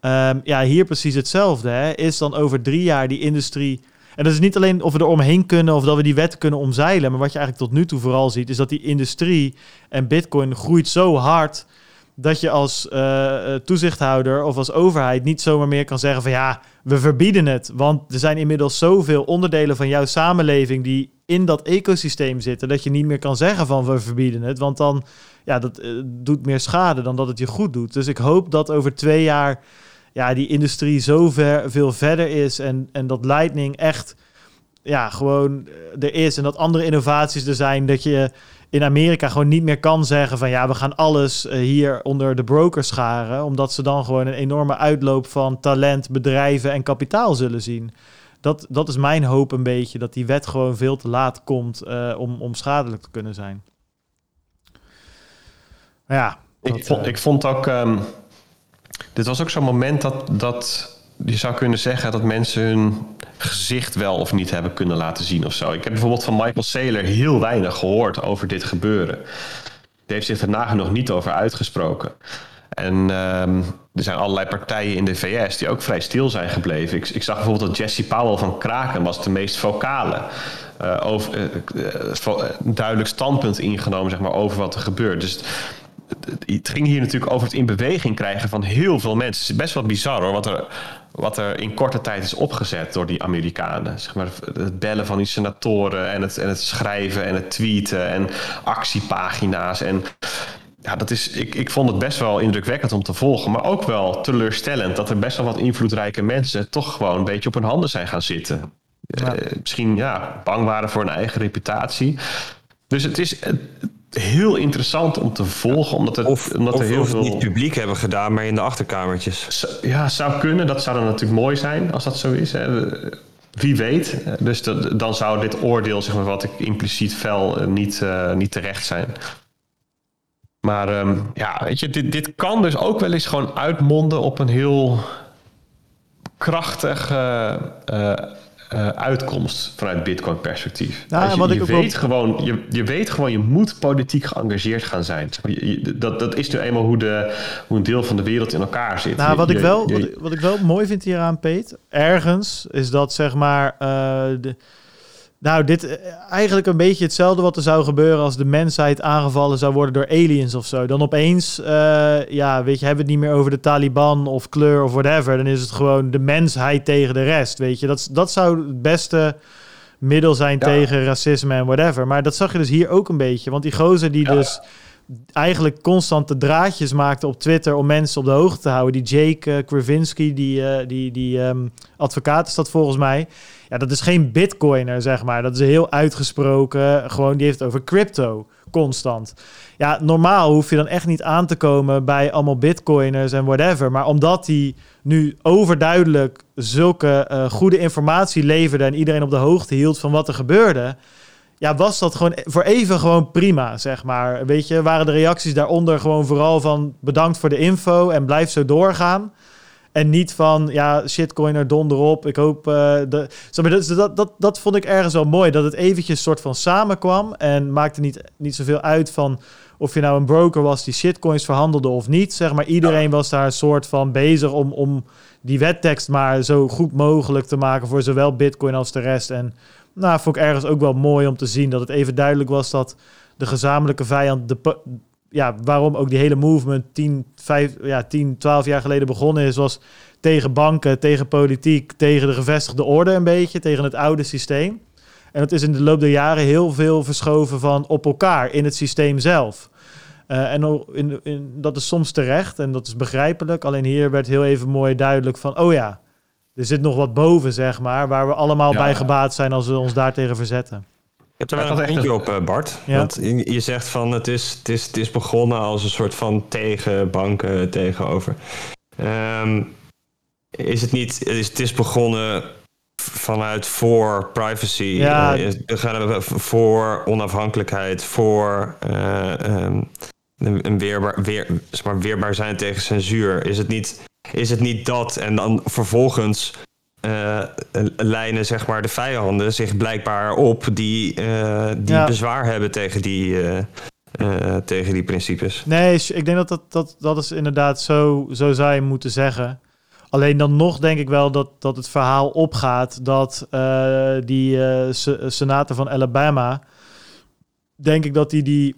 A: Ehm, ja, hier precies hetzelfde. Hè. Is dan over drie jaar die industrie. En dat is niet alleen of we er omheen kunnen of dat we die wetten kunnen omzeilen. Maar wat je eigenlijk tot nu toe vooral ziet, is dat die industrie en Bitcoin groeit zo hard. Dat je als eh, toezichthouder of als overheid niet zomaar meer kan zeggen van ja, we verbieden het. Want er zijn inmiddels zoveel onderdelen van jouw samenleving die in dat ecosysteem zitten, dat je niet meer kan zeggen van we verbieden het. Want dan ja, dat eh, doet meer schade dan dat het je goed doet. Dus ik hoop dat over twee jaar ja, die industrie zo ver, veel verder is en, en dat Lightning echt ja, gewoon eh, er is en dat andere innovaties er zijn, dat je in Amerika gewoon niet meer kan zeggen van ja, we gaan alles eh, hier onder de brokers scharen, omdat ze dan gewoon een enorme uitloop van talent, bedrijven en kapitaal zullen zien. Dat, dat is mijn hoop een beetje, dat die wet gewoon veel te laat komt eh, om, om schadelijk te kunnen zijn. Maar ja,
B: Ik,
A: dat,
B: vond, ik vond ook. ehm, dit was ook zo'n moment dat, dat je zou kunnen zeggen dat mensen hun gezicht wel of niet hebben kunnen laten zien of zo. Ik heb bijvoorbeeld van Michael Saylor heel weinig gehoord over dit gebeuren. Die heeft zich er nagenoeg niet over uitgesproken. En ehm, er zijn allerlei partijen in de VS die ook vrij stil zijn gebleven. Ik, ik zag bijvoorbeeld dat Jesse Powell van Kraken was de meest vocale. eh, over, eh, eh, duidelijk standpunt ingenomen zeg maar, over wat er gebeurt. Dus het- ging hier natuurlijk over het in beweging krijgen van heel veel mensen. Het is best wel bizar hoor, wat er, wat er in korte tijd is opgezet door die Amerikanen. Zeg maar, het bellen van die senatoren en het, en het schrijven en het tweeten en actiepagina's. En ja, dat is, ik, ik vond het best wel indrukwekkend om te volgen, maar ook wel teleurstellend dat er best wel wat invloedrijke mensen toch gewoon een beetje op hun handen zijn gaan zitten.
A: Ja.
B: Eh, misschien ja, bang waren voor hun eigen reputatie. Dus het is heel interessant om te volgen, omdat er,
C: Of,
B: omdat
C: of,
B: er heel
C: of het
B: veel.
C: niet publiek hebben gedaan, maar in de achterkamertjes.
B: Ja, zou kunnen. Dat zou dan natuurlijk mooi zijn als dat zo is. Hè. Wie weet. Dus dat- dan zou dit oordeel, zeg maar, wat ik impliciet fel, eh, niet, eh, niet terecht zijn. Maar ehm, ja, weet je, dit, dit kan dus ook wel eens gewoon uitmonden op een heel krachtige eh, eh, uitkomst vanuit Bitcoin-perspectief.
A: Ja,
B: Weet
A: en
B: je,
A: wat
B: je,
A: ik ook
B: weet gewoon, je, je weet gewoon, je moet politiek geëngageerd gaan zijn. Je- Dat, dat is nu eenmaal hoe, de, hoe een deel van de wereld in elkaar zit.
A: Nou, wat ik, wel,
B: je-
A: wat, ik- wat ik wel mooi vind hieraan, Peet, ergens is dat zeg maar. eh, de, nou, dit eh, eigenlijk een beetje hetzelfde wat er zou gebeuren als de mensheid aangevallen zou worden door aliens of zo. Dan opeens, eh, ja, weet je, hebben we het niet meer over de Taliban of kleur of whatever. Dan is het gewoon de mensheid tegen de rest, weet je. Dat, dat zou het beste middel zijn
B: Ja.
A: tegen racisme en whatever. Maar dat zag je dus hier ook een beetje. Want die gozer die
B: Ja.
A: dus eigenlijk constant de draadjes maakte op Twitter om mensen op de hoogte te houden. Die Jake eh, Krasinski, die, eh, die, die ehm, advocaat is dat volgens mij. Ja, dat is geen bitcoiner, zeg maar. Dat is heel uitgesproken. Gewoon, die heeft over crypto, constant. Ja, normaal hoef je dan echt niet aan te komen bij allemaal bitcoiners en whatever. Maar omdat hij nu overduidelijk zulke eh, goede informatie leverde... en iedereen op de hoogte hield van wat er gebeurde... Ja, was dat gewoon voor even gewoon prima, zeg maar. Weet je, waren de reacties daaronder gewoon vooral van bedankt voor de info en blijf zo doorgaan. En niet van, ja, shitcoin er donder op. Ik hoop... eh, de, dat, dat, dat, dat vond ik ergens wel mooi. Dat het eventjes soort van samenkwam. En maakte niet, niet zoveel uit van of je nou een broker was die shitcoins verhandelde of niet. Zeg maar, iedereen was daar een soort van bezig om, om die wettekst maar zo goed mogelijk te maken voor zowel bitcoin als de rest. En nou, vond ik ergens ook wel mooi om te zien dat het even duidelijk was dat de gezamenlijke vijand, de, ja, waarom ook die hele movement 10, 5, ja, 10, 12 jaar geleden begonnen is, was tegen banken, tegen politiek, tegen de gevestigde orde een beetje, tegen het oude systeem. En dat is in de loop der jaren heel veel verschoven van op elkaar in het systeem zelf. Eh, en in, in, dat is soms terecht en dat is begrijpelijk. Alleen hier werd heel even mooi duidelijk van, oh ja, er zit nog wat boven, zeg maar, waar we allemaal
B: Ja.
A: bij gebaat zijn als we ons daartegen verzetten.
C: Ik heb er wel een
B: echt
C: puntje op, eh, Bart.
A: Ja.
C: Want je zegt van het is, het, is, het is begonnen als een soort van tegen banken tegenover. Ehm, is het niet, is, het is begonnen vanuit voor privacy,
A: Ja.
C: eh, gaan we voor onafhankelijkheid, voor eh, ehm, een, een weerbaar, weer, zeg maar, weerbaar zijn tegen censuur. Is het niet, is het niet dat en dan vervolgens eh, lijnen zeg maar de vijanden zich blijkbaar op die, eh, die
A: Ja.
C: bezwaar hebben tegen die, eh, tegen die principes.
A: Nee, ik denk dat dat, dat, dat is inderdaad zo, zo zou je moeten zeggen. Alleen dan nog denk ik wel dat, dat het verhaal opgaat dat die se- senator van Alabama, denk ik dat die, die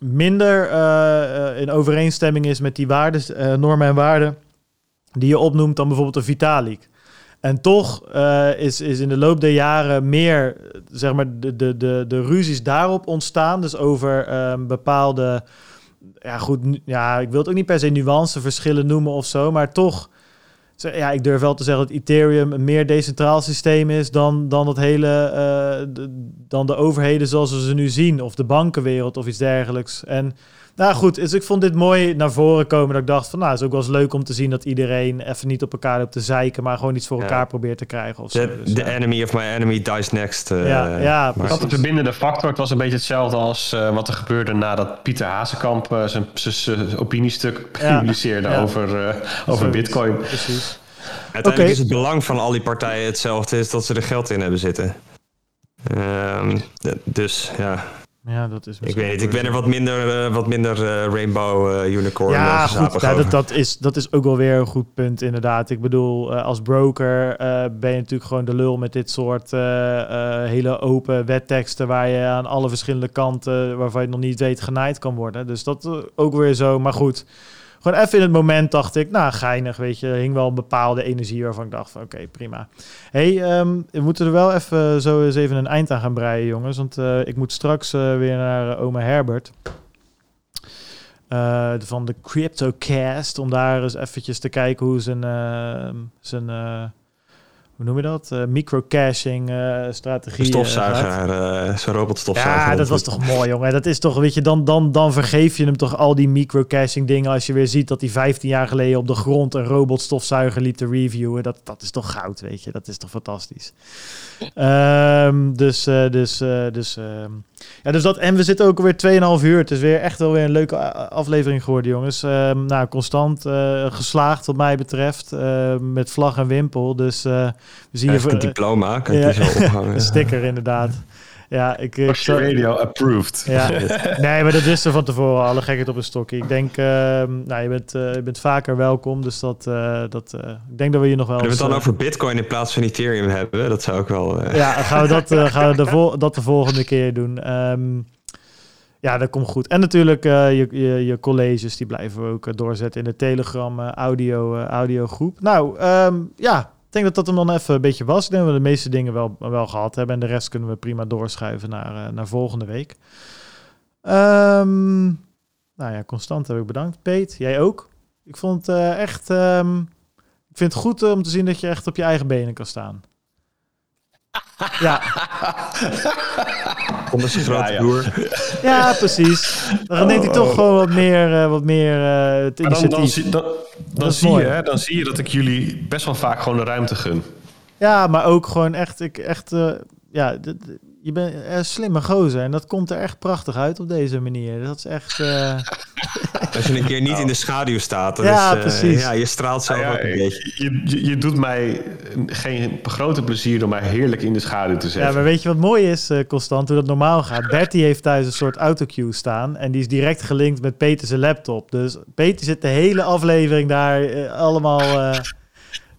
A: minder eh, eh, in overeenstemming is met die waarden, eh, normen en waarden die je opnoemt dan bijvoorbeeld een Vitalik. En toch is, is in de loop der jaren meer, zeg maar, de, de, de, de ruzies daarop ontstaan. Dus over ehm, bepaalde, ja goed, ja, ik wil het ook niet per se nuanceverschillen noemen of zo, maar toch, ja, ik durf wel te zeggen dat Ethereum een meer decentraal systeem is dan, dan het hele, eh, de- dan de overheden zoals we ze nu zien, of de bankenwereld of iets dergelijks. En nou goed, dus ik vond dit mooi naar voren komen. Dat ik dacht van, nou, het is ook wel eens leuk om te zien dat iedereen even niet op elkaar loopt te zeiken, maar gewoon iets voor
C: Ja.
A: elkaar probeert te krijgen. Of zo.
C: The,
A: Dus,
C: the
A: ja.
C: enemy of my enemy dies next. eh,
A: Ja, ja.
B: Dat de verbindende factor, het was een beetje hetzelfde als eh, wat er gebeurde nadat Pieter Hazekamp zijn, zijn, zijn opiniestuk
A: Ja,
B: publiceerde
A: ja.
B: over, eh, over bitcoin.
A: Precies.
C: Uiteindelijk is het belang van al die partijen hetzelfde, is dat ze er geld in hebben zitten. Ehm, dus ja,
A: Ja, dat is
C: ik weet niet. Ik ben er wat minder, eh, wat minder eh, Rainbow eh, Unicorn
A: Ja, goed. nou, dat, dat, is, dat is ook wel weer een goed punt, inderdaad. Ik bedoel, eh, als broker eh, ben je natuurlijk gewoon de lul met dit soort eh, eh, hele open wetteksten waar je aan alle verschillende kanten, waarvan je nog niet weet, genaaid kan worden. Dus dat ook weer zo. Maar goed, gewoon even in het moment dacht ik, nou, geinig, weet je. Hing wel een bepaalde energie waarvan ik dacht van, oké, prima. hey, ehm, we moeten er wel even zo eens even een eind aan gaan breien, jongens. Want eh, ik moet straks eh, weer naar eh, oma Herbert. Van de CryptoCast. Om daar eens eventjes te kijken hoe zijn, eh, zijn hoe noem je dat? Eh microcaching eh strategie. eh.
C: Stofzuiger, zo'n robotstofzuiger.
A: Ja, dat was toch mooi, jongen. Dat is toch, weet je, dan, dan, dan vergeef je hem toch al die microcaching dingen als je weer ziet dat hij 15 jaar geleden op de grond een robotstofzuiger liet te reviewen. Dat, dat is toch goud, weet je. Dat is toch fantastisch. Ehm, dus, dus, dus, ehm, ja, dus dat. En we zitten ook alweer 2,5 uur. Het is weer echt wel weer een leuke a- aflevering geworden, jongens. Ehm, nou, constant eh, geslaagd wat mij betreft. eh, met vlag en wimpel. Dus eh, we zien je
C: Even een diploma, kan je
A: Ja.
C: zo (laughs) ophangen.
A: een sticker, inderdaad. Ja, ik, ik
B: Passion
A: zou-
B: Radio approved. (laughs)
A: ja, nee, maar dat wisten we van tevoren alle gekheid op een stokje. Ik denk, ehm, nou, je bent, eh, je bent vaker welkom, dus dat, eh, dat, eh, ik denk dat we je nog wel
C: Kunnen we het dan
A: eh,
C: over Bitcoin in plaats van Ethereum hebben? Dat zou ook wel. eh,
A: Ja, gaan we dat, eh, (laughs) gaan we de vol- dat de volgende keer doen. Ehm, ja, dat komt goed. En natuurlijk eh, je, je, je colleges, die blijven we ook eh, doorzetten in de Telegram eh, audio, eh, audiogroep. Nou, ehm, ja, ik denk dat dat hem dan even een beetje was. Ik denk dat we de meeste dingen wel, wel gehad hebben. En de rest kunnen we prima doorschuiven naar, eh, naar volgende week. Ehm, nou ja, Constant heb ik bedankt. Peet, jij ook? Ik vond het eh, echt... ehm, ik vind het goed eh, om te zien dat je echt op je eigen benen kan staan. (laughs) Ja,
C: Onder zijn grote
B: Ja, ja.
C: broer.
A: ja, precies. Dan neemt hij toch gewoon wat meer, eh, wat meer eh, het
B: Maar dan, dan,
A: initiatief.
B: dan, dan zie
A: mooi.
B: je, hè, dan zie je dat ik jullie best wel vaak gewoon de ruimte gun.
A: Ja, maar ook gewoon echt, ik echt, eh, ja, je bent een slimme gozer en dat komt er echt prachtig uit op deze manier. Dat is echt... eh, (laughs)
C: Als je een keer niet in de schaduw staat.
A: Ja,
C: is, eh,
A: precies.
C: Ja, je straalt zelf
B: Ja,
C: ook een beetje.
B: je, je, je doet mij geen grote plezier door mij heerlijk in de schaduw te
A: Ja,
B: zetten.
A: maar weet je wat mooi is, eh, Constant, hoe dat normaal gaat? (laughs) Bertie heeft thuis een soort autocue staan en die is direct gelinkt met Peter's laptop. Dus Peter zit de hele aflevering daar eh, allemaal... eh,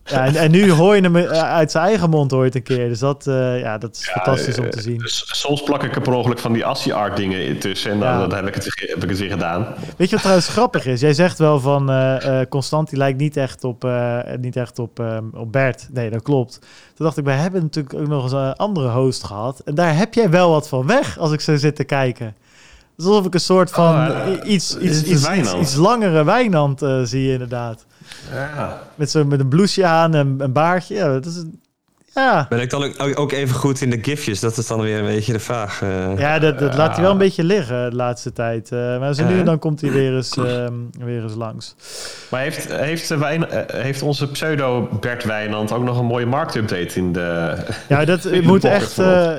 A: ja, en, en nu hoor je hem eh, uit zijn eigen mond het een keer. Dus dat, eh, ja, dat is fantastisch om te zien.
B: S- Soms plak ik er per ongeluk van die Assie Art dingen intussen en dan,
A: Ja.
B: dan heb, ik het, heb ik het weer gedaan.
A: Weet je wat trouwens grappig is? Jij zegt wel van eh, eh, Constant, die lijkt niet echt op, eh, niet echt op, eh, op Bert. Nee, dat klopt. Toen dacht ik, wij hebben natuurlijk ook nog eens een andere host gehad. En daar heb jij wel wat van weg als ik zo zit te kijken. Alsof ik een soort van
B: Oh,
A: i- iets, iets, iets, iets, langere Wijnand eh, zie je inderdaad.
B: Ja.
A: Met, zo, met een blouseje aan en een baardje. Ja, dat is een- ja.
C: Ben ik dan ook, ook even goed in de gifjes? Dat is dan weer een beetje de vraag. eh.
A: ja, dat, dat laat hij wel een beetje liggen de laatste tijd. Eh, maar zo nu en dan komt hij weer eens, ehm, weer eens langs.
B: Maar heeft, heeft, Wijn, eh, heeft onze pseudo Bert Wijnand ook nog een mooie marktupdate in de...
A: Ja, (laughs) dat ik moet echt, eh,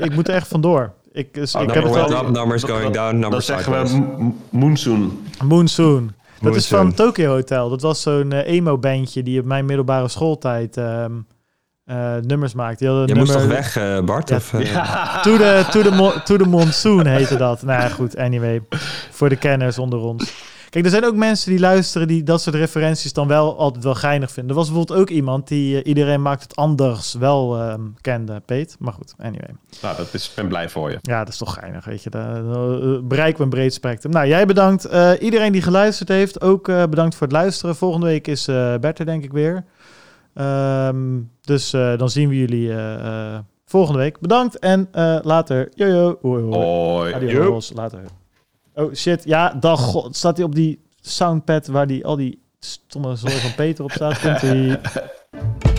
A: ik moet er echt vandoor. Ik, dus,
B: Oh,
A: ik
B: dan
A: heb het
C: number
A: al.
C: up, numbers going down,
B: Dan
C: numbers
B: zeggen we
C: sideways.
B: M- Moonsoon.
A: Moonsoon. Dat is van. Tokyo Hotel. Dat was zo'n eh, emo-bandje die op mijn middelbare schooltijd ehm, eh, nummers maakte.
C: Je
A: een
C: moest toch
A: nummer,
C: weg, eh, Bart?
A: Ja,
C: of,
A: To the, to, the to the Monsoon heette dat. nou ja, goed, anyway. Voor de kenners onder ons. Kijk, er zijn ook mensen die luisteren die dat soort referenties dan wel altijd wel geinig vinden. Er was bijvoorbeeld ook iemand die eh, iedereen maakt het anders wel ehm, kende, Peet. Maar goed, anyway.
B: Nou, dat is, ik ben blij voor je.
A: Ja, dat is toch geinig, weet je. Dan dan, eh, bereiken we een breed spectrum. Nou, jij bedankt. Eh, iedereen die geluisterd heeft, ook eh, bedankt voor het luisteren. Volgende week is eh Bert er, denk ik, weer. Ehm, dus eh, dan zien we jullie eh, eh, volgende week. Bedankt en eh, later. Jojo.
B: Hoi.
A: Adios. Later. Oh, shit. Ja, dan god, staat hij op die soundpad waar die, al die stomme zooi van Peter op staat. Komt hij... (laughs)